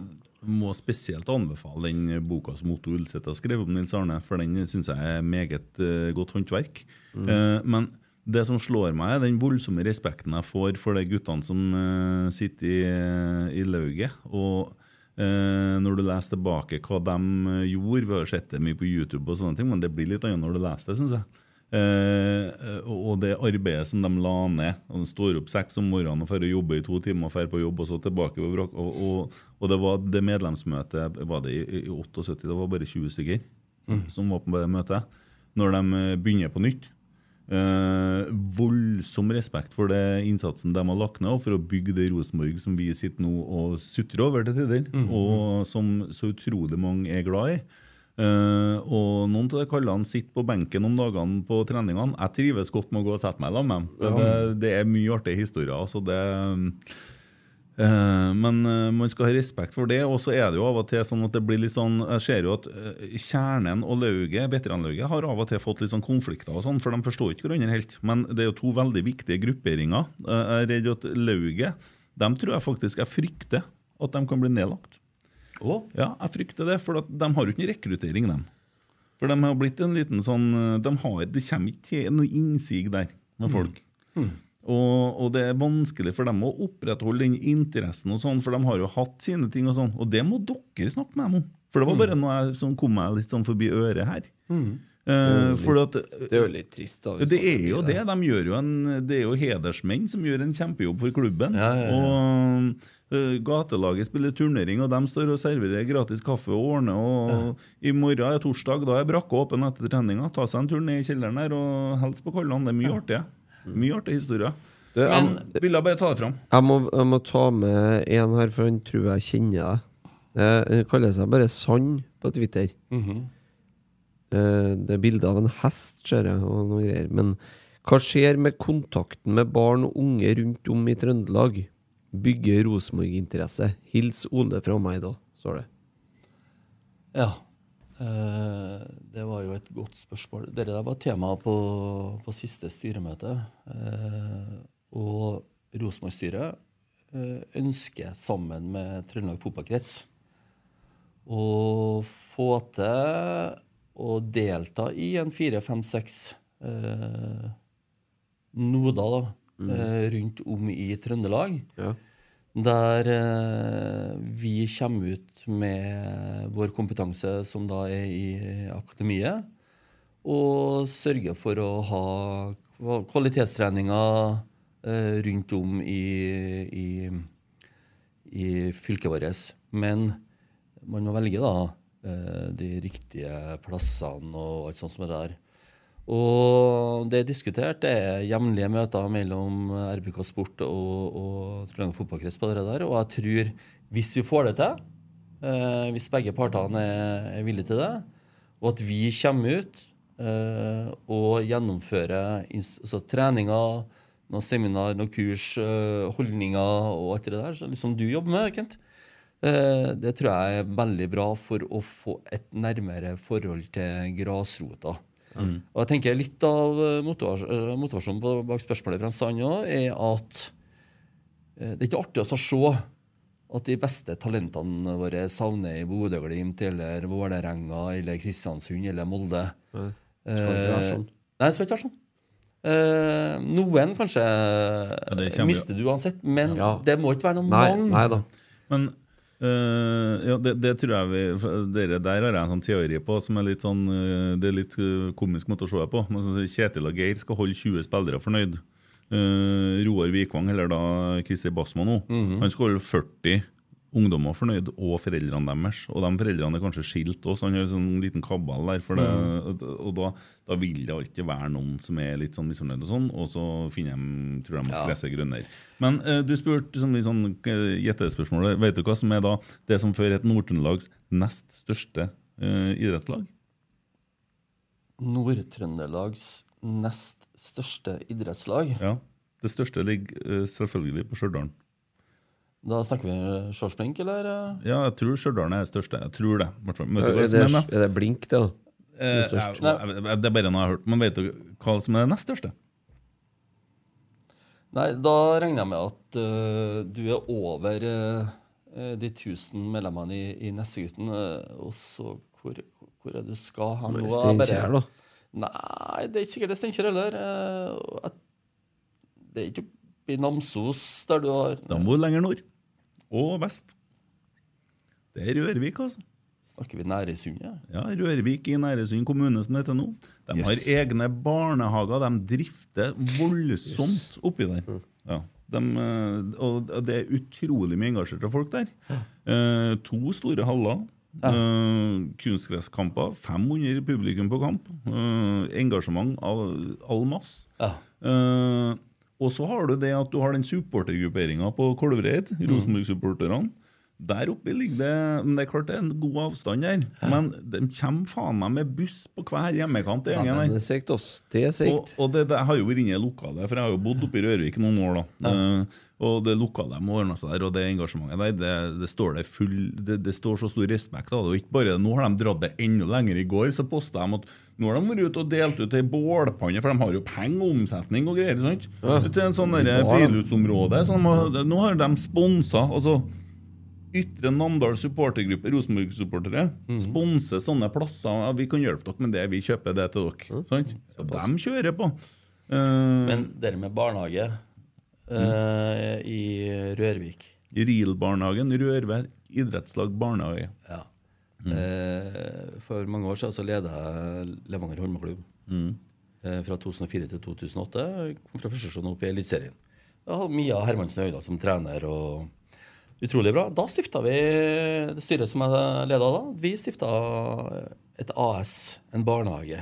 B: må spesielt anbefale den boka som Otto Ulseth har skrevet om Nils Arne, for den syns jeg er meget eh, godt håndverk. Eh, men det som slår meg, er den voldsomme respekten jeg får for de guttene som eh, sitter i, i lauget. og Eh, når du leser tilbake hva de eh, gjorde Vi har sett det mye på YouTube, og sånne ting, men det blir litt annet når du leser det, syns jeg. Eh, og og det arbeidet som de la ned. og De står opp seks om morgenen og drar jobbe i to timer, drar på jobb og så tilbake. Og, vrak- og, og, og det var det medlemsmøtet var det i, i 78, det var bare 20 stykker som var på det møtet. Når de eh, begynner på nytt, Eh, voldsom respekt for det innsatsen de har lagt ned for å bygge det Rosenborg som vi sitter nå og sutrer over til tider, og som så utrolig mange er glad i. Uh, og noen av de kallene sitter på benken om dagene på treningene. Jeg trives godt med å gå og sette meg sammen med dem. Det, det er mye artige historier. Altså det, men eh, man skal ha respekt for det. Og så er det jo av og til sånn at det blir litt sånn Jeg ser jo at eh, Kjernen og lauget, veteranlauget, har av og til fått litt sånn konflikter, og sånn, for de forstår ikke hverandre helt. Men det er jo to veldig viktige grupperinger. Eh, Jeg er redd at lauget dem tror jeg faktisk jeg frykter at de kan bli nedlagt.
D: Oh.
B: Ja, jeg frykter det, for at de har jo ikke rekruttering, dem. For de har blitt en liten sånn de har, Det kommer ikke til noe innsig der med folk. Og, og det er vanskelig for dem å opprettholde den interessen, og sånn, for de har jo hatt sine ting. Og sånn, og det må dere snakke med dem om. For det var bare noe jeg, som kom meg litt sånn forbi øret her. For at
C: Det er jo litt trist, da.
B: det er jo det. De gjør jo en, det er jo hedersmenn som gjør en kjempejobb for klubben.
D: Ja, ja, ja.
B: Og uh, Gatelaget spiller turnering, og de står og serverer gratis kaffe og ordner. Og I morgen er torsdag, da er brakka åpen etter treninga. Ta seg en tur ned i kjelleren der og hils på Kalland. Det er mye artige. Mye artige historier.
C: Du, jeg,
D: Men-
B: Ville bare ta det fram.
C: jeg, må, jeg må ta med en her, for han tror jeg kjenner deg. Eh, Han kaller seg bare Sand på Twitter. Eh, Det er bilde av en hest, ser jeg, og noen greier. Men hva skjer med kontakten med barn og unge rundt om i Trøndelag? Bygge Rosenborg-interesse. Hils Ole fra meg, da, står det.
D: Ja. Eh, det var jo et godt spørsmål. Dere der var tema på, på siste styremøte. Eh, og Rosenborg-styret eh, ønsker sammen med Trøndelag Fotballkrets å få til å delta i en fire, fem, seks eh, noder da, eh, rundt om i Trøndelag.
C: Ja.
D: Der eh, vi kommer ut med vår kompetanse, som da er i akademiet, og sørger for å ha kvalitetstreninger eh, rundt om i, i, i fylket vårt. Men man må velge da eh, de riktige plassene og alt sånt som er der. Og det er diskutert. Det er jevnlige møter mellom RBK Sport og, og Trøndelag Fotballkrets på det der. Og jeg tror, hvis vi får det til, eh, hvis begge partene er, villige til det, og at vi kommer ut eh, og gjennomfører altså, treninger, noen seminar, noen kurs, eh, holdninger og alt det der, som liksom du jobber med, Kent, Det tror jeg er veldig bra for å få et nærmere forhold til grasrota. Og jeg tenker Litt av eh, eh, motivasjonen bak spørsmålet fra Sand også er at eh, det er ikke artig å se at de beste talentene våre savner i Bodø-Glimt eller Vålerenga eller Kristiansund eller Molde.
C: Nei, skal ikke være
D: Eh,
C: sånn.
D: Nei, det skal ikke være sånn. Eh, noen kanskje
B: det
D: mister du uansett, men
C: Ja.
D: det må ikke være noen
C: Nei,
D: mange.
C: nei da.
B: Men øh, ja, det, det tror jeg vi dere Der har jeg en sånn teori på som er litt sånn øh, Det er litt øh, komisk måte å se på. Men Kjetil og Geir skal holde 20 spillere fornøyd. Uh, Roar Vikvang, eller da Christer Basmo nå, han skal holde 40 ungdommer fornøyd, og foreldrene deres. Og de foreldrene er kanskje skilt også, så han har en sånn liten kabal der. For det, Og da, da vil det alltid være noen som er litt sånn misfornøyd, og sånn, og så finner de, tror de,
D: Ja.
B: lese grunner. Men eh, du spurte som litt sånn eh, gjettespørsmål. Vet du hva som er da det som før het Nord-Trøndelags nest største eh, idrettslag?
D: Nord-Trøndelags nest største idrettslag.
B: Ja. Det største ligger eh, selvfølgelig på Stjørdal.
D: Da snakker vi shortsprink, eller?
B: Ja, jeg tror Stjørdal er det største. Jeg tror det.
C: Er det,
B: er
C: det blink, det, da?
B: Eh, det er bare noe jeg har hørt. Men vet du hva som er det nest største?
D: Nei, da regner jeg med at uh, du er over eh, de 1000 medlemmene i, i Nessegutten. Uh, og så hvor, hvor er det du skal hen nå?
C: Steinkjer, da.
D: Nei, det er ikke sikkert det er Steinkjer heller. Det er ikke oppe i Namsos der du har
B: Da må du lenger nord. Og vest. Det er Rørvik, altså.
D: Snakker vi Næresund? Ja.
B: Ja, Rørvik i Næresund kommune, som det heter nå. De
C: Yes.
B: har egne barnehager. De drifter voldsomt oppi der. Ja. De, eh, og det er utrolig mye engasjerte folk der. Eh, to store haller. Uh, kunstgresskamper. 500 publikum på kamp. Uh, engasjement av all masse.
D: Ja.
B: Og så har du det at du har den supportergrupperinga på Kolvereid, Rosenborg-supporterne. Der oppe ligger det Men det er klart det er en god avstand der. Men de kommer faen meg med buss på hver hjemmekant. Det
C: Ja, men det er sikt, også. Det er sikt.
B: og det, det jeg har jo vært inne i lokalet, for jeg har jo bodd oppe i Rørvik noen år. da Eh, Og det lokalet må ordne seg der, og det engasjementet der, det, det står det full det, det står så stor respekt av det. Og ikke bare det, Nå har de dratt det enda lenger. I går så posta de at nå har de vært ute og delt ut ei bålpanne, for de har jo penger og omsetning og greier. sant? Til en sånn friluftsområde. Så de har, nå har de sponsa altså Ytre Namdal supportergruppe, Rosenborg-supportere, sponser sånne plasser. Ja, 'Vi kan hjelpe dere med det, vi kjøper det til dere.' Sant? Så de kjører på. Uh,
D: Men det med barnehage eh, i Rørvik
B: Rilbarnehagen, Rørvær idrettslag barnehage.
D: ja. eh, For mange år siden så ledet jeg Levanger håndballklubb. Eh, fra 2004 til 2008. Jeg Kom fra første sesjon opp i Eliteserien. Jeg hadde Mia Hermansen Øyda som trener. og Utrolig bra. Da stifta vi det styret som jeg leda da. Vi stifta et AS, en barnehage.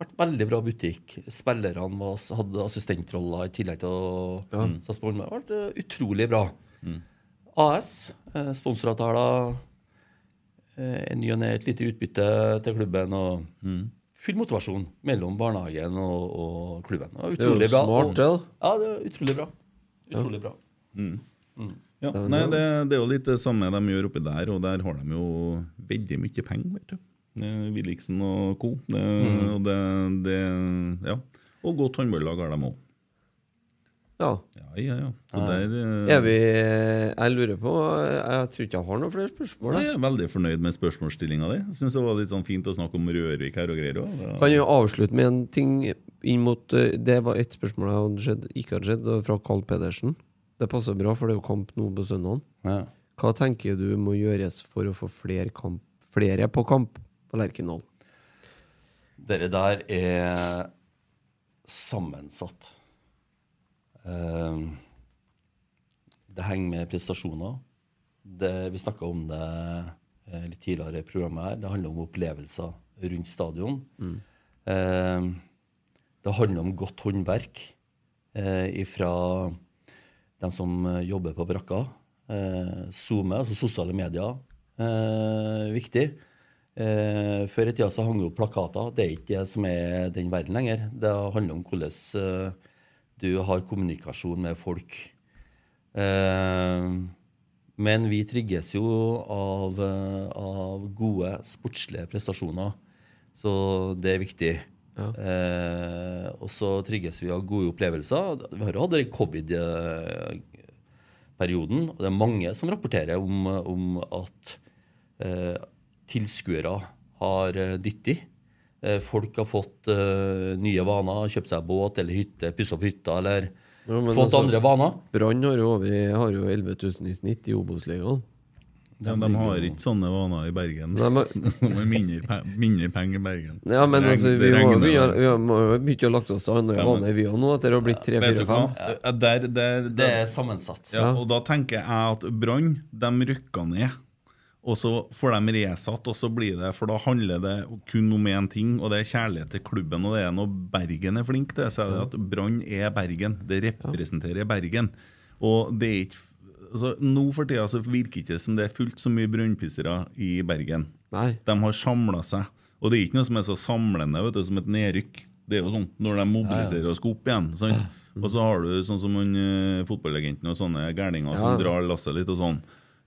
D: Vært veldig bra butikk. Spillerne var, hadde assistentroller i tillegg til å satse på håndball. Vært eh, utrolig bra. AS, eh, sponsoravtaler, eh, en ny og ne et lite utbytte til klubben. og Full motivasjon mellom barnehagen og, og klubben. Det var
C: Det er jo
D: utrolig bra.
C: smart, det.
D: Ja, det er utrolig bra. Utrolig bra.
B: Ja, nei, det, det er jo litt det samme de gjør oppi der, og der har de jo veldig mye penger, vet du. Williksen og co. Det, og det, det, ja. Og godt håndballag har de òg.
C: Ja.
B: Ja, ja, ja. Så der eh,
C: Er vi Jeg lurer på Jeg tror ikke jeg har noen flere spørsmål.
B: Jeg er veldig fornøyd med spørsmålsstillinga di. Syns det var litt sånn fint å snakke om Rørvik her og greier òg.
C: Kan jo avslutte med en ting inn mot eh, Det var ett spørsmål jeg hadde skjedd, ikke hadde skjedd, fra Carl Pedersen. Det passer bra, for det er jo kamp nå på søndag.
D: Ja.
C: Hva tenker du må gjøres for å få flere, kamp, flere på kamp på Lerkendal?
D: Dere der er sammensatt. Eh, det henger med prestasjoner. Det, vi snakka om det eh, litt tidligere i programmet her. Det handler om opplevelser rundt stadion. Mm. det handler om godt håndverk eh, dem som eh, jobber på brakka. Eh, Zoome, altså sosiale medier, eh, viktig. Eh, før i tida så hang jo plakater. Det er ikke det som er den verden lenger. Det handler om hvordan eh, du har kommunikasjon med folk. Eh, men vi trigges jo av, eh, av gode sportslige prestasjoner, så det er viktig. Eh, og så trigges vi av gode opplevelser. Vi har jo hatt det i covid-perioden, og det er mange som rapporterer om, om at eh, tilskuere har eh, dytti. Eh, folk har fått eh, nye vaner, kjøpt seg båt eller hytte, pussa opp hytta eller
C: Ja,
D: fått
C: altså-
D: andre vaner.
C: Brann har jo, over, har jo 11 000 i snitt i Obos-ligaen.
B: Ja, de har ikke sånne vaner i Bergen.
C: De har- [LAUGHS]
B: mindre, mindre penger i Bergen.
C: Ja, men altså, vi må jo
B: har,
C: vi har begynt å lagt oss til andre
B: Ja,
C: vaner, vi òg nå, etter å ha blitt
B: Vet du hva?
C: 3-4-5.
B: Der, der,
D: Det er sammensatt.
B: ja, og da tenker jeg at Brann, de rykka ned. Og så får de resatt, og så blir det For da handler det kun om én ting, og det er kjærlighet til klubben. Og det er noe Bergen er flink til, så er det at Brann er Bergen. Det representerer Bergen. Og det er ikke altså, Nå for tida så virker ikke som det er fullt så mye brønnpissere i Bergen.
C: Nei.
B: De har samla seg. Og det er ikke noe som er så samlende vet du, som et nedrykk. Det er jo sånn når de mobiliserer og skal opp igjen. Sant? Og så har du sånn som en, uh, fotballagenten og sånne gærninger som drar lasset litt og sånn.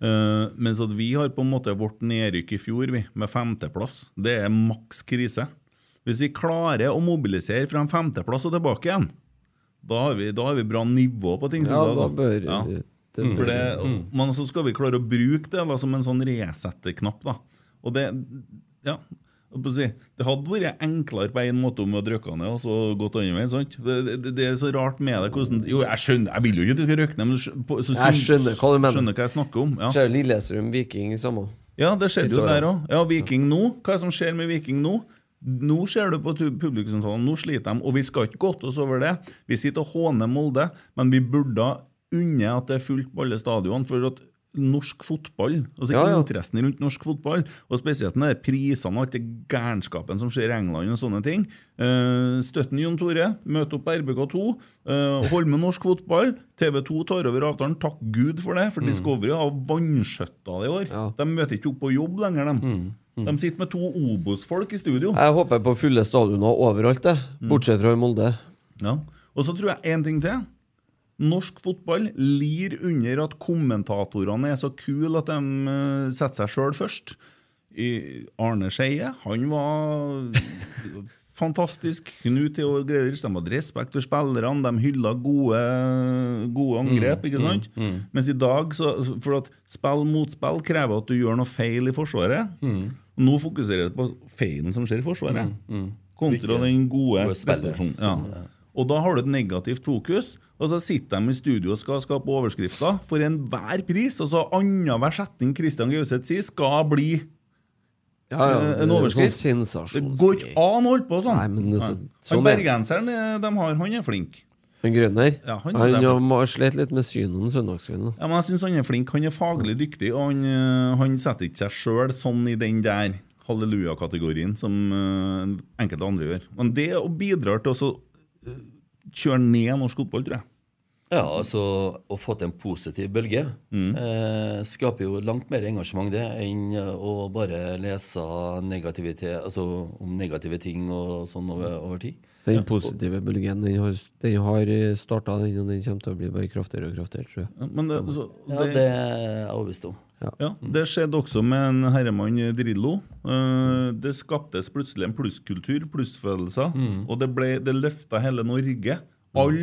B: Uh, mens at vi har på en måte vårt nedrykk i fjor, vi, med femteplass. Det er maks krise. Hvis vi klarer å mobilisere fra en femteplass og tilbake igjen, da har vi, da har vi bra nivå på ting.
C: Ja, da
B: altså.
C: bør
B: Ja.
C: Det
B: For det, Men så skal vi klare å bruke det da, som en sånn resette-knapp. da. Og det ja, det hadde vært enklere på en måte om vi hadde røkka ned og så gått andre veien. sant? Det, det, det er så rart med det. hvordan, Jo, jeg skjønner, jeg vil jo ikke at du skal røkke ned, men så, så
C: Jeg skjønner hva du mener.
B: skjønner hva jeg snakker om. ja.
C: Ser Lillestrøm, Viking, samme.
B: Ja, det skjedde jo der òg. Ja, Viking nå. Hva er det som skjer med Viking nå? Nå ser du på publikumsavtalen, nå sliter de, og vi skal ikke godte oss over det. Vi sitter og håner Molde, men vi burde unne at det er fullt på alle stadionene. For at norsk fotball. Altså
C: Ja, ja.
B: interessen rundt norsk fotball. Og spesielt med prisene og alt det gærenskapen som skjer i England og sånne ting. Eh, støtten Jon Tore, møte opp på RBK2. Uh, Hold med norsk fotball. TV2 tar over avtalen. Takk Gud for det, for Discovery har vanskjøtta det i år.
C: Mm. Ja. Mm.
B: De møter ikke opp på jobb lenger, de. De sitter med to Obos-folk i studio.
C: Jeg håper på fulle stadioner overalt, det. Bortsett fra i Molde.
B: Ja. Og så tror jeg én ting til. Norsk fotball lir under at kommentatorene er så kule at de eh, setter seg sjøl først. Arne Skeie, han var [LAUGHS] fantastisk. Knut Theo Greders, de hadde respekt for spillerne, de hylla gode, gode angrep. ikke sant? Mens i dag, så, for at spill mot spill krever at du gjør noe feil i Forsvaret. Nå fokuserer jeg på feilen som skjer i Forsvaret, kontra den gode prestasjonen. Ja. Og da har du et negativt fokus, og så sitter de i studio og skal skape overskrifter for enhver pris. Og så annenhver setning Christian Gauseth sier, skal bli
C: Ja, ja,
B: Eh,
C: det
B: en
C: er
B: overskrift.
C: Sånn
B: Det går ikke an å holde på sånn.
C: Nei, men det- sånn
B: han
C: er
B: bergenseren eh, de har, han er flink.
C: Han Grønner?
B: Ja, han
C: han slet litt med synet om søndagskvelden.
B: Ja, men jeg syns Han er flink, han er faglig dyktig, og han, eh, han setter ikke seg sjøl sånn i den der halleluja-kategorien som enkelte andre gjør. Men det bidrar til å kjøre ned norsk fotball, tror jeg.
D: Ja, altså å få til en positiv bølge
B: Mm.
D: eh, skaper jo langt mer engasjement det enn eh, å bare lese negativitet, altså om negative ting og sånn over, over tid.
C: Den positive bølgen den har, den har starta, den, og den kommer til å bli bare kraftigere og kraftigere, tror jeg.
B: Ja, Men det, så,
D: Ja, det er jeg overbevist om.
B: Ja, Det skjedde også med en herremann Drillo. Uh, Det skaptes plutselig en plusskultur, plussfølelser. Og det, ble, det løfta hele Norge. All,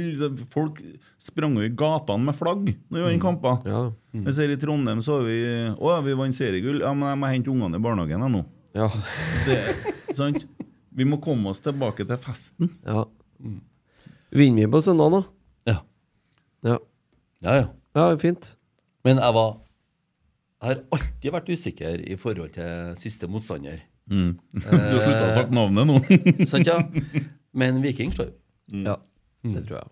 B: folk sprang jo i gatene med flagg når vi var i kamper.
C: Ja.
B: Jeg ser I Trondheim så har vi Å, ja, vi vant seriegull. Ja, men jeg må hente ungene i barnehagen jeg, nå.
C: Ja.
B: Det, sant? [LAUGHS] Vi må komme oss tilbake til festen.
C: ja. Vinner vi på søndag, da?
D: Ja.
C: Ja.
D: ja, ja.
C: ja, fint.
D: Men jeg var Jeg har alltid vært usikker i forhold til siste motstander. [LAUGHS]
B: Du har slutta å sagt navnet nå. [LAUGHS]
D: Sant, ja? Men Viking slår jo.
C: Ja, det tror jeg.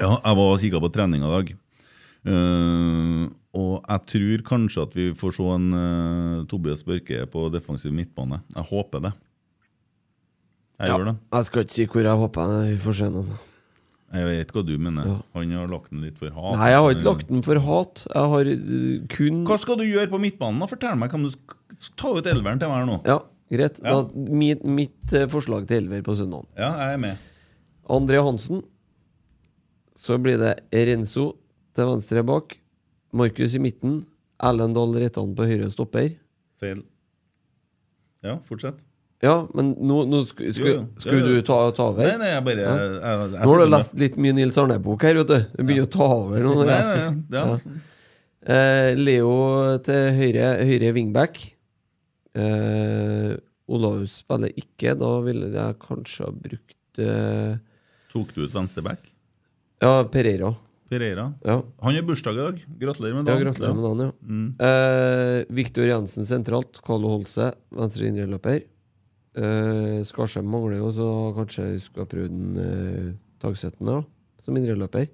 B: Ja, jeg var og kikka på trening i dag. Eh, og jeg tror kanskje at vi får se en uh, Tobias Børke på defensiv midtbane. Jeg håper det. Jeg
C: Ja.
B: gjør det.
C: Jeg skal ikke si hvor jeg håper vi får se nå.
B: Jeg vet hva du mener.
C: Ja.
B: Han har lagt den litt for hat.
C: Nei, jeg har ikke lagt den for hat. Jeg har uh, kun
B: Hva skal du gjøre på midtbanen? da? Fortell meg. Kan du ta ut elveren til meg nå?
C: Ja, greit.
B: Ja.
C: Da, mitt, mitt eh, forslag til elver på søndag.
B: Ja, jeg er med.
C: André Hansen. Så blir det Renzo til venstre bak. Markus i midten. Erlend Dahl Reitan på høyre stopper.
B: Feil. Ja, fortsett.
C: Ja, men nå, nå sk
B: Jo, jo.
C: skal
B: Ja, ja.
C: du ta, ta over?
B: Nei, nei, jeg bare jeg, jeg, jeg,
C: Nå har du lest litt mye Nils Arne-bok her, vet du. Du begynner å ta over. Nå,
B: Nei, nei, ja, ja.
C: Eh, Leo til høyre, høyre wingback. Eh, Olav spiller ikke. Da ville jeg kanskje ha brukt eh,
B: Tok du ut venstreback?
C: Ja, Pereira.
B: Pereira.
C: Ja,
B: Han har bursdag i dag. Gratulerer med dagen.
C: ja gratulerer med dagen, ja.
B: Mm.
C: Eh, Viktor Jensen sentralt. Carlo Holse, venstre indreløper. Eh, Skarsheim mangler jo, så kanskje vi skulle ha prøvd en eh, Tagseten da, som indreløper.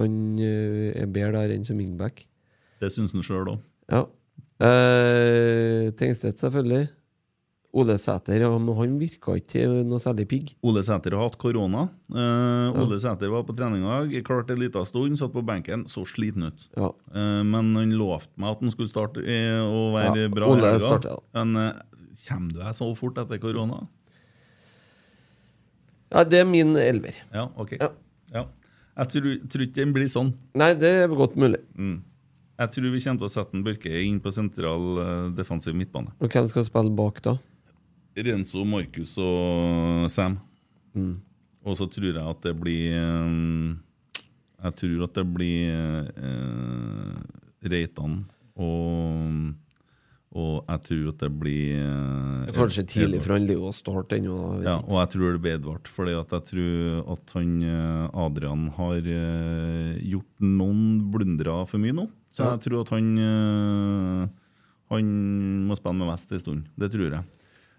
C: Han eh, er bedre der enn som wingback.
B: Det syns han sjøl òg.
C: Ja. Eh, Tengstedt, selvfølgelig. Ole Sæter, han virka ikke noe særlig pigg.
B: Ole Sæter har hatt korona. Uh, Ole Sæter var på trening i dag, klarte en liten stund, satt på benken, så sliten ut.
C: Ja.
B: Uh, men han lovte meg at han skulle starte å og være
C: Ja,
B: bra.
C: Ole
B: helga.
C: ja.
B: Men eh, kommer du deg så fort etter korona?
C: ja, det er min elver.
B: Ja, ok.
C: Ja.
B: Ja. Jeg tror, tror ikke den blir sånn.
C: Nei, det er godt mulig.
B: Jeg tror vi kommer til å sette en Børke inn på sentral eh, defensiv midtbane.
C: Og hvem skal spille bak da?
B: Renzo, Markus og Sam.
C: Mm.
B: Og så tror jeg at det blir eh, Jeg tror at det blir eh, Reitan og Og jeg tror at det blir eh,
C: Det er kanskje tidlig for han Leo å starte ennå.
B: Ja, og jeg tror det blir Edvard. At jeg tror at han eh, Adrian har eh, gjort noen blundere for mye nå. Så jeg tror at han Han må spille med vest en stund. Det tror jeg.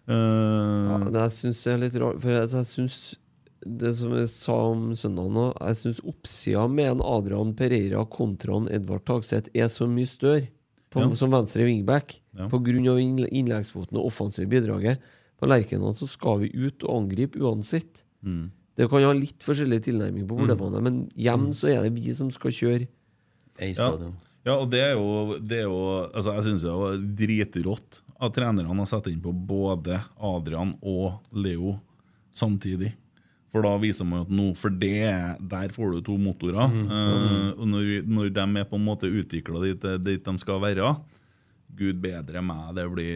B: Eh,
C: Ja, det jeg syns er litt rart, for jeg, jeg syns det som jeg sa om søndagen nå, jeg syns oppsida med en Adrian Pereira kontra en Edvard Tagseth er så mye større på,
B: Ja.
C: som venstre wingback.
B: Ja.
C: På grunn av innle- innleggsfoten og offensive bidraget. På Lerkendal så skal vi ut og angripe uansett.
B: Mm.
C: Det kan ha litt forskjellig tilnærming på bortebane, men hjem så er det vi som skal kjøre.
B: Ja. Ja, og det er jo, det er jo altså Jeg syns det var dritrått at trenerne har satt inn på både Adrian og Leo samtidig. For da viser man at nå For det, der får du to motorer. Mm. og når, når de er på en måte utvikla dit, dit de skal være Gud bedre meg, det blir,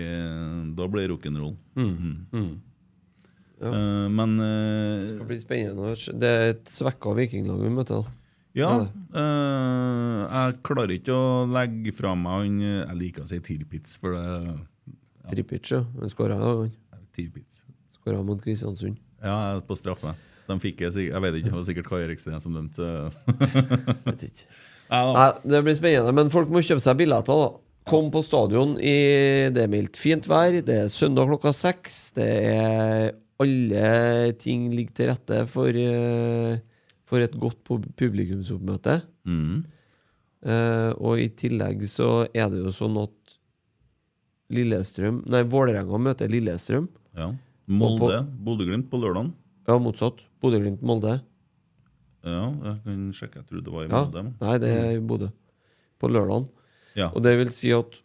B: da blir det rock'n'roll. Mm. Eh, men uh,
C: Det bli spennende. Det er et svekka vikinglag vi møter. da.
B: Ja.
C: Ja,
B: eh, jeg klarer ikke å legge fra meg han Jeg liker å si Tirpitz, for det
C: Trippic, ja. Han skåra. Skåra mot Kristiansund.
B: Ja, på straffe. De fikk jeg, jeg vet ikke, det var sikkert Kai Eriksen som dømte. [LAUGHS]
C: Vet ikke. [LAUGHS]
B: Ja.
C: Nei, det blir spennende. Men folk må kjøpe seg billetter, da. Kom på stadion i Det er mildt fint vær. Det er søndag klokka seks. Det er Alle ting ligger til rette for, eh, for et godt publikumsoppmøte.
B: Mm.
C: Uh, og i tillegg så er det jo sånn at Lillestrøm Nei, Vålerenga møter Lillestrøm.
B: ja. Molde. Bodø-Glimt på lørdag.
C: Ja, motsatt. Bodø-Glimt-Molde.
B: Ja, jeg kan sjekke. Jeg trodde det var i
C: Ja.
B: Molde. men-
C: Nei, det er i Bodø. På lørdag.
B: Ja.
C: Og det vil si at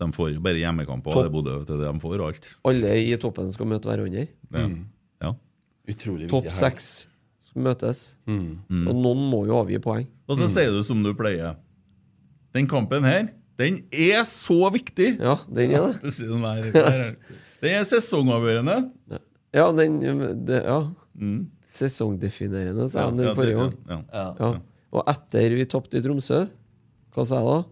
B: De får jo bare hjemmekamper. Det er Bodø, til det de får alt.
C: alle i toppen skal møte hverandre.
B: Ja. ja.
D: Utrolig
C: Topp seks skal møtes.
D: Mm.
C: Og noen må jo avgi poeng.
B: Og så sier du som du pleier. Den kampen her, den er så viktig!
C: Ja, den er det. [LAUGHS] [LAUGHS]
B: Den er sesongavgjørende.
C: Ja, den det, Ja. Sesongdefinerende, sa
B: Mm. Ja,
C: den forrige gang.
B: Ja.
C: Ja. Og etter vi tapte i Tromsø, hva sa jeg da?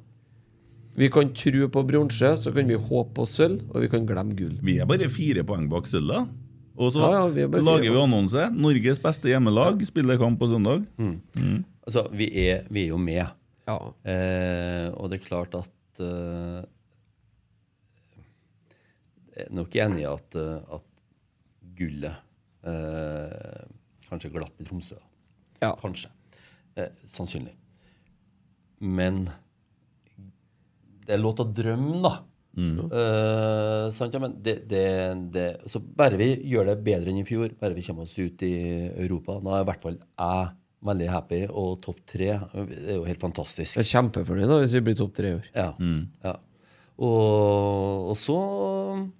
C: Vi kan tro på bronse, så kan vi håpe på sølv, og vi kan glemme gull.
B: Vi er bare fire poeng bak sølvet. Og så
C: Ja, ja, vi er
B: lager vi annonse. Norges beste hjemmelag spiller kamp på søndag.
D: Altså, vi er, vi er jo med.
C: Ja.
D: Eh, og det er klart at eh, Jeg er nok enig i at, eh, at gullet eh, kanskje glapp i Tromsø.
C: Ja.
D: Kanskje. Eh, sannsynlig. Men det er lov til å drømme, da. Eh, sant, ja, men det, det, det, så bare vi gjør det bedre enn i fjor, bare vi kommer oss ut i Europa, Nå er i hvert fall jeg veldig happy, og topp tre er jo helt fantastisk.
C: Jeg er kjempefornøyd da, hvis vi blir topp tre i år.
D: Ja. ja. Og, og så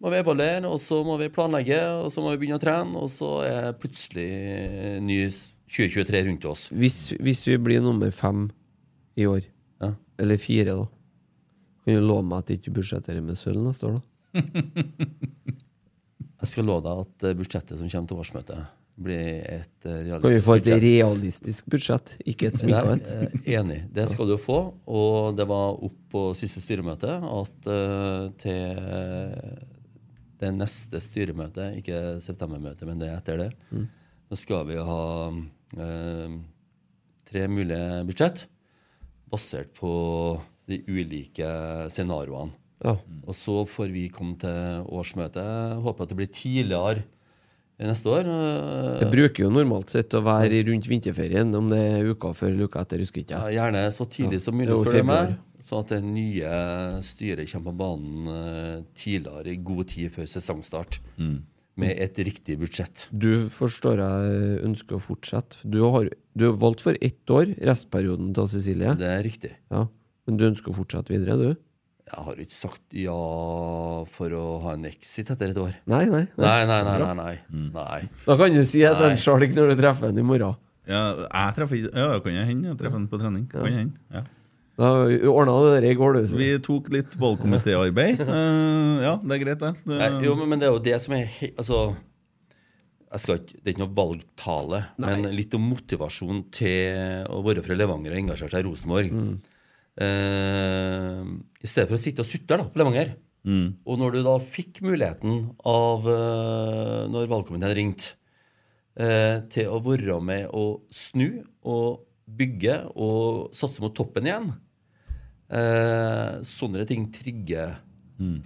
D: må vi evaluere, og så må vi planlegge, og så må vi begynne å trene, og så er plutselig ny 2023 rundt oss.
C: Hvis, hvis vi blir nummer fem i år,
D: Ja.
C: eller fire, da, kan du love meg at ikke budsjetterer med sølv neste år, da? [LAUGHS]
D: Jeg skal love deg at budsjettet som kommer til årsmøtet, blir et eh,
C: Kan vi få et realistisk budsjett, ikke et?
D: Nei, eh, Enig. Det skal du få. Og det var opp på siste styremøte at uh, til det neste styremøtet, ikke septembermøtet, men det etter det, så skal vi ha uh, tre mulige budsjett basert på de ulike scenarioene.
C: Ja.
D: Og så får vi komme til årsmøtet. Håper at det blir tidligere neste år. Eh,
C: Det bruker jo normalt sett å være rundt vinterferien, om det er uka før eller uka etter, husker ikke
D: Ja, gjerne så tidlig som mulig, spør du meg. Sånn at det nye styret kommer på banen eh, tidligere, i god tid før sesongstart. Med et riktig budsjett.
C: Du forstår jeg ønsker å fortsette. Du har, du har valgt for ett år, restperioden til Cecilie.
D: Det er riktig.
C: Ja. Men du ønsker å fortsette videre, du?
D: Jeg har ikke sagt ja for å ha en exit etter et år.
C: Nei, nei.
D: Nei, nei, nei. nei, nei. nei.
C: Da kan du si at
D: den
C: en ikke når du treffer den i morgen.
B: Ja, jeg treffer ikke Ja, det kan jeg hende. Jeg treffer den på trening. Kan hende. Ja.
C: Da ordna du det der i går, du. så.
B: Vi tok litt valgkomitéarbeid. Uh, ja, det er greit, det. det
D: nei jo, men, men det er jo det som er Altså jeg skal ikke, Det er ikke noe valgtale, men litt om motivasjon til å være fra Levanger og engasjere seg i Rosenborg. Eh, I stedet for å sitte og sutre da, på Levanger. Og når du da fikk muligheten av eh, Når valgkomiteen ringte, eh, til å være med å snu og bygge og satse mot toppen igjen eh, Sånne ting trigger.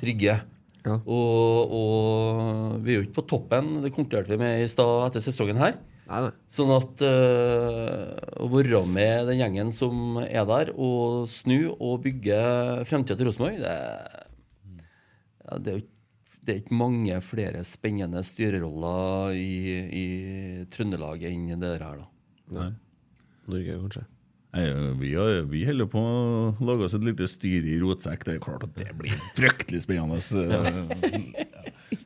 D: trigger.
C: Ja.
D: Og, og vi er jo ikke på toppen, det konkluderte vi med i stad etter sesongen her.
C: Nei, nei.
D: Sånn at uh, å være med den gjengen som er der, og snu og bygge fremtida til Rosenborg, det, er- ja, det er jo det er ikke mange flere spennende styreroller i, i Trøndelag enn det der her, da.
B: Nei.
C: Norge, kanskje.
B: Nei, Vi, har, vi holder på å lage oss et lite styre i rotsekk. Det er klart at det blir fryktelig spennende. [LAUGHS]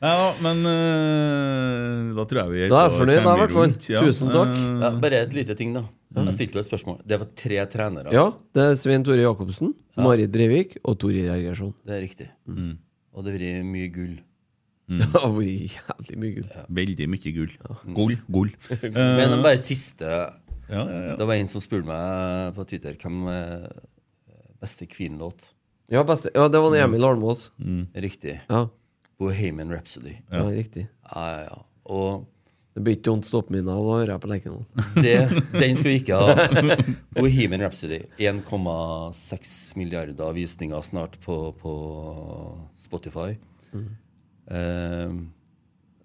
B: Ja. Nei da, men uh, da tror jeg vi
C: Da er jeg fornøyd, da, i hvert fall. Tusen takk.
B: Eh,
D: Ja, bare et lite ting, da. Jeg stilte jo et spørsmål. Det var tre trenere.
C: Ja, det er Svein Tore Jacobsen, Marit Drevik og Tore Jergersson.
D: Det er riktig. Og det har vært mye gull. [LAUGHS]
C: Det har vært jævlig mye gull.
B: Veldig mye gull. Gull, gull. [LAUGHS] Eh,
D: Men bare siste
B: ja, ja, ja.
D: Det var en som spurte meg på Twitter hvem er beste Queen-låt.
C: Ja, beste. ja, det var en Emil Almås.
D: Riktig.
C: Ja.
D: Bohemian Rhapsody.
C: ja, riktig.
D: Ja, ja, ja. Og
C: Det blir ikke Don't Stop Me Now å høre på Lerkendal. [LAUGHS]
D: det, den skal vi ikke ha. Bohemian Rhapsody. 1,6 milliarder visninger snart på, på Spotify. Eh,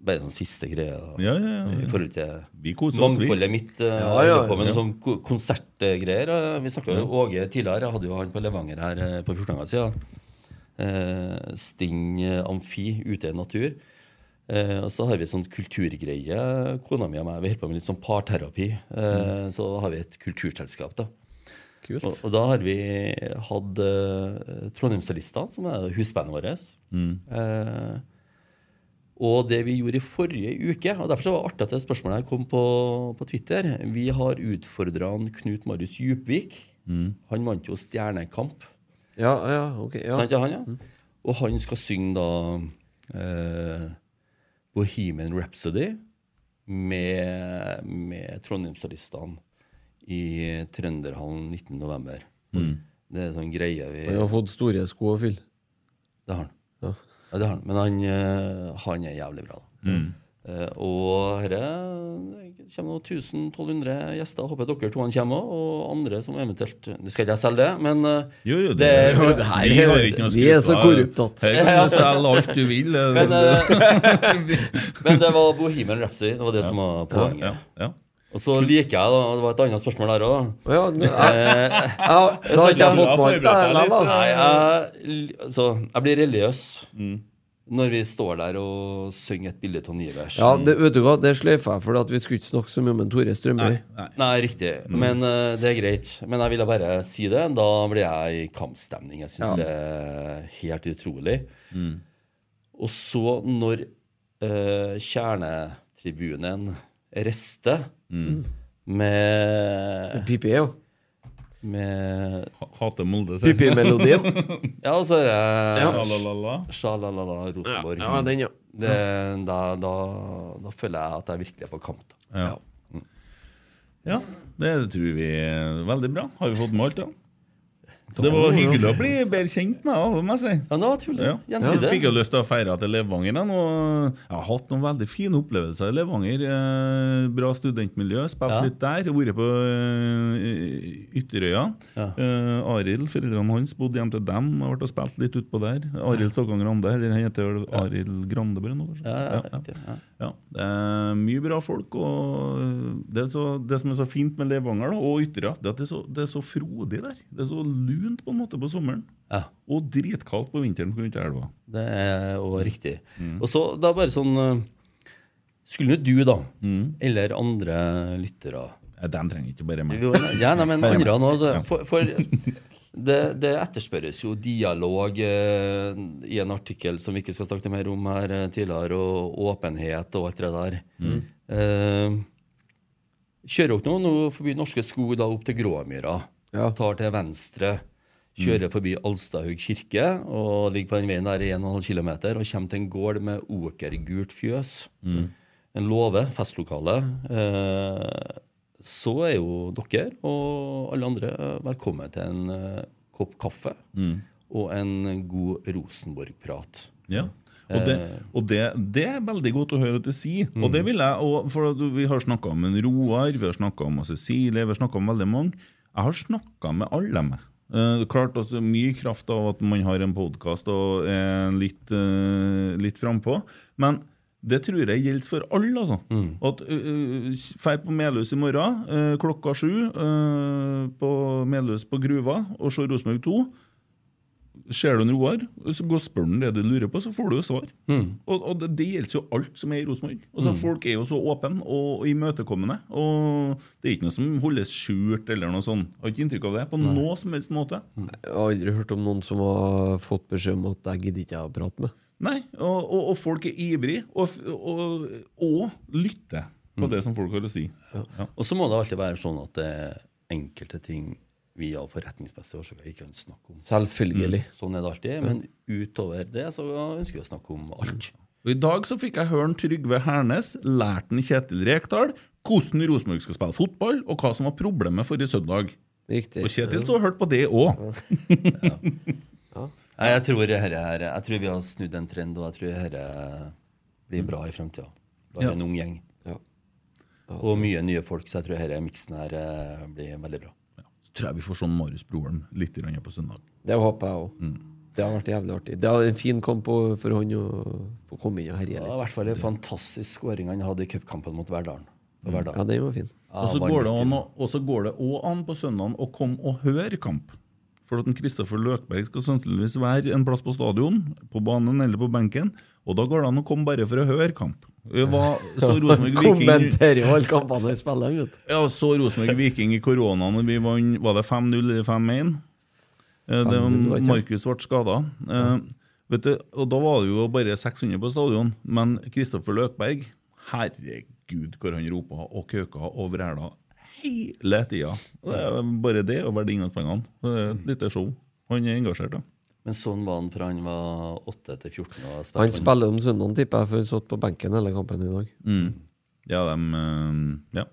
D: bare sånn siste greie da,
B: ja, ja, ja.
D: i forhold til
B: Vi koser oss, vi.
D: mangfoldet mitt. Uh,
C: Ja, ja,
D: på. Men sånn konsertgreier. eh, vi snakka jo Åge tidligere. Jeg hadde jo han på Levanger her uh, på 14 dager siden. Eh, Sting eh, Amfi ute i natur. Eh, og så har vi sånn kulturgreie. Kona mi og meg vi holder på med litt sånn parterapi. Eh, Så har vi et kulturselskap. da
C: Kult.
D: og, og da har vi hatt uh, Trondheimssolistene, som er husbandet vårt. Eh, og det vi gjorde i forrige uke, og derfor så var det artig at det spørsmålet her kom på, på Twitter Vi har utfordra Knut Marius Djupvik. Han vant jo Stjernekamp.
C: Ja, ja, ok. Ja.
D: Sant, ja, han, ja? Og han skal synge da eh, Bohemian Rhapsody med, med Trondheimssolistene i Trønderhallen 19.11. Det er sånn greie vi
C: Han har fått store sko å fylle.
D: Det har han.
C: Ja.
D: Ja, det har han. Men han, eh, han er jævlig bra. da. Eh, og herre det kommer noen 1000-1200 gjester. Håper dere to kommer òg. Og andre som eventuelt Nå skal ikke jeg selge det, men eh,
B: Jo, jo,
D: det,
B: det,
D: er-
C: det her
B: vi
C: er-
B: har ikke noe
C: vi er så
B: korrupte
C: korrupt at-
B: Her kan du selge alt du vil.
D: men, eh, [LAUGHS] men det var Bohemian Rhapsody. Det var det som var poenget.
B: ja, ja.
D: Og så liker jeg, da Det var et annet spørsmål der òg.
C: da. Ja, nå- jeg, jeg, da [LAUGHS] har ikke jeg fått med alt det her, da.
D: Nei, jeg, så, jeg blir religiøs når vi står der og synger et bilde av Nivers.
C: Ja, det, vet du hva, det sløyfa jeg, for at vi skulle ikke snakke så mye om en Tore Strømøy.
D: Nei, riktig. Men uh, det er greit. Men jeg ville bare si det. Da blir jeg i kampstemning. Jeg syns det er helt utrolig. Og så, når uh, kjernetribunen rister med,
C: Pippi, ja.
D: Med
B: Hater Molde, sier
C: Pippi-melodien. [LAUGHS]
D: Ja, og så er det
C: Ja.
B: Sjalalala.
D: Sjalalala Rosenborg.
C: Ja, den, ja.
D: Det, da, da, da føler jeg at jeg virkelig er på kamp. Da.
B: Ja. ja, det tror vi er veldig bra. Har vi fått med alt, da? Det var hyggelig å bli bedre kjent med deg, må jeg si.
D: Ja, det var trivelig.
B: Ja.
D: Gjensidig.
B: Fikk jo lyst til å feire til Levanger. jeg. Jeg har hatt noen veldig fine opplevelser i Levanger. Eh, bra studentmiljø. Spilt
D: Ja.
B: litt der. Vært på eh, Ytterøya.
D: Ja.
B: Eh, Arild, foreldrene hans, bodde hjemme til dem. Har vært og spilt litt utpå der. Arild Stokkan Grande. Eller han heter vel Arild Grande nå, kanskje?
D: Ja, ja,
B: Ja, ja. det er mye bra folk. Og det, er så, det som er så fint med Levanger da, og Ytterøya, det er at det er, så, det er så frodig der. Det er så lunt på en måte på sommeren.
D: Ja.
B: Og dritkaldt på vinteren på elva.
D: Det er jo riktig. Og så da bare sånn eh, Skulle nå du, da, eller andre lyttere
B: Ja, De trenger ikke bare meg.
D: Jo, Ja, nei, men andre nå, altså, for, for det, det etterspørres jo dialog eh, i en artikkel som vi ikke skal snakke mer om her eh, tidligere, og åpenhet og alt det der. Eh, kjører dere nå, nå forbi Norske Skog da opp til Gråmyra.
C: Ja.
D: Tar til venstre. Kjører forbi Alstahaug kirke og ligger på den veien der i 1,5 km og kommer til en gård med okergult fjøs. En låve, festlokale. Eh, så er jo dere og alle andre eh, velkommen til en eh, kopp kaffe og en god Rosenborg-prat.
B: Ja. Og, det, og det, det er veldig godt å høre at du sier. Og det vil jeg, og for Vi har snakka om en Roar, vi har snakka om Cecilie, vi har snakka om veldig mange. Jeg har snakka med alle. med. Uh, klart altså Mye kraft av at man har en podkast og er litt, uh, litt frampå. Men Det tror jeg gjelder for alle. altså. At uh, Fær på Melhus i morgen uh, klokka sju uh, på Melhus på Gruva og se Rosenborg 2. Ser du en Roar, så gå og spør han det du lurer på, så får du jo svar. Og, og det, det gjelder jo alt som er i Rosenborg. Altså, Folk er jo så åpne og, og imøtekommende. Og det er ikke noe som holdes skjult eller noe sånt. Jeg har ikke inntrykk av det på noe som helst måte.
C: Jeg har aldri hørt om noen som har fått beskjed om at jeg gidder ikke jeg å prate med.
B: Nei, og, og, og folk er ivrige og, og, og lytter på det som folk har å si. Ja.
D: Og så må det alltid være sånn at det er enkelte ting vi av forretningsmessige årsaker ikke kan snakke om.
C: Selvfølgelig.
D: Sånn er det alltid. Men utover det så ønsker vi å snakke om alt.
B: Og I dag så fikk jeg høre Trygve Hernes, lærte en Kjetil Rekdal hvordan Rosenborg skal spille fotball, og hva som var problemet forrige søndag.
C: Riktig.
B: Og Kjetil så hørte på det òg. [LAUGHS]
D: Nei, jeg tror, her, her, jeg tror vi har snudd en trend, og jeg tror dette blir bra i framtida. Bare
B: Ja.
D: en ung gjeng.
C: Ja.
D: Og mye nye folk, så jeg tror denne miksen her eh, blir veldig bra.
B: Så tror jeg vi får sånn Marius Broholm litt grann på søndag.
C: Det håper jeg òg. Det har vært jævlig artig. Det er en fin kamp for han å få komme inn og herje
D: Det Ja, i hvert fall en fantastisk skåring han hadde i cupkampen mot Verdalen. Mm.
C: Ja, den var fin.
D: Ja,
B: Og så går det an og så går det òg an på søndagen å komme og høre kamp. For at Kristoffer Løkberg skal sannsynligvis være en plass på stadion, på banen eller på benken. Og da går det an å komme bare for å høre kamp. Var, så [LAUGHS]
C: Kommenterer jo alle kampene han spiller, gutt.
B: Ja, så Rosenborg Viking i koronaen, og vi vant Var det 5-0 eller 5-1? Eh, Det
C: var.
B: Markus ble skada. Eh, vet du, og da var det jo bare 600 på stadion. Men Kristoffer Løkberg, herregud hvor han ropa og kauka og vræla hele tida. Bare det og verdi inngangspengene. Det er et lite show. Han er engasjert, da.
D: Men sånn var han fra han var 8 til 14. Og
C: Han spiller om søndagen, tipper jeg, for han satt på benken hele kampen i dag.
B: Mm. Ja, de eh, Ja.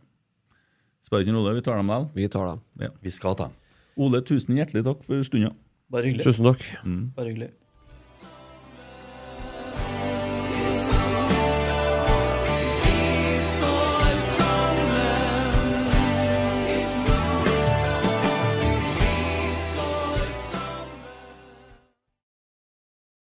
B: Spiller ikke noen rolle, vi tar dem vel.
C: Vi tar dem.
B: Ja.
D: Vi skal ta dem.
B: Ole, tusen hjertelig takk for stunda.
D: Bare hyggelig.
C: Tusen takk.
D: Bare hyggelig.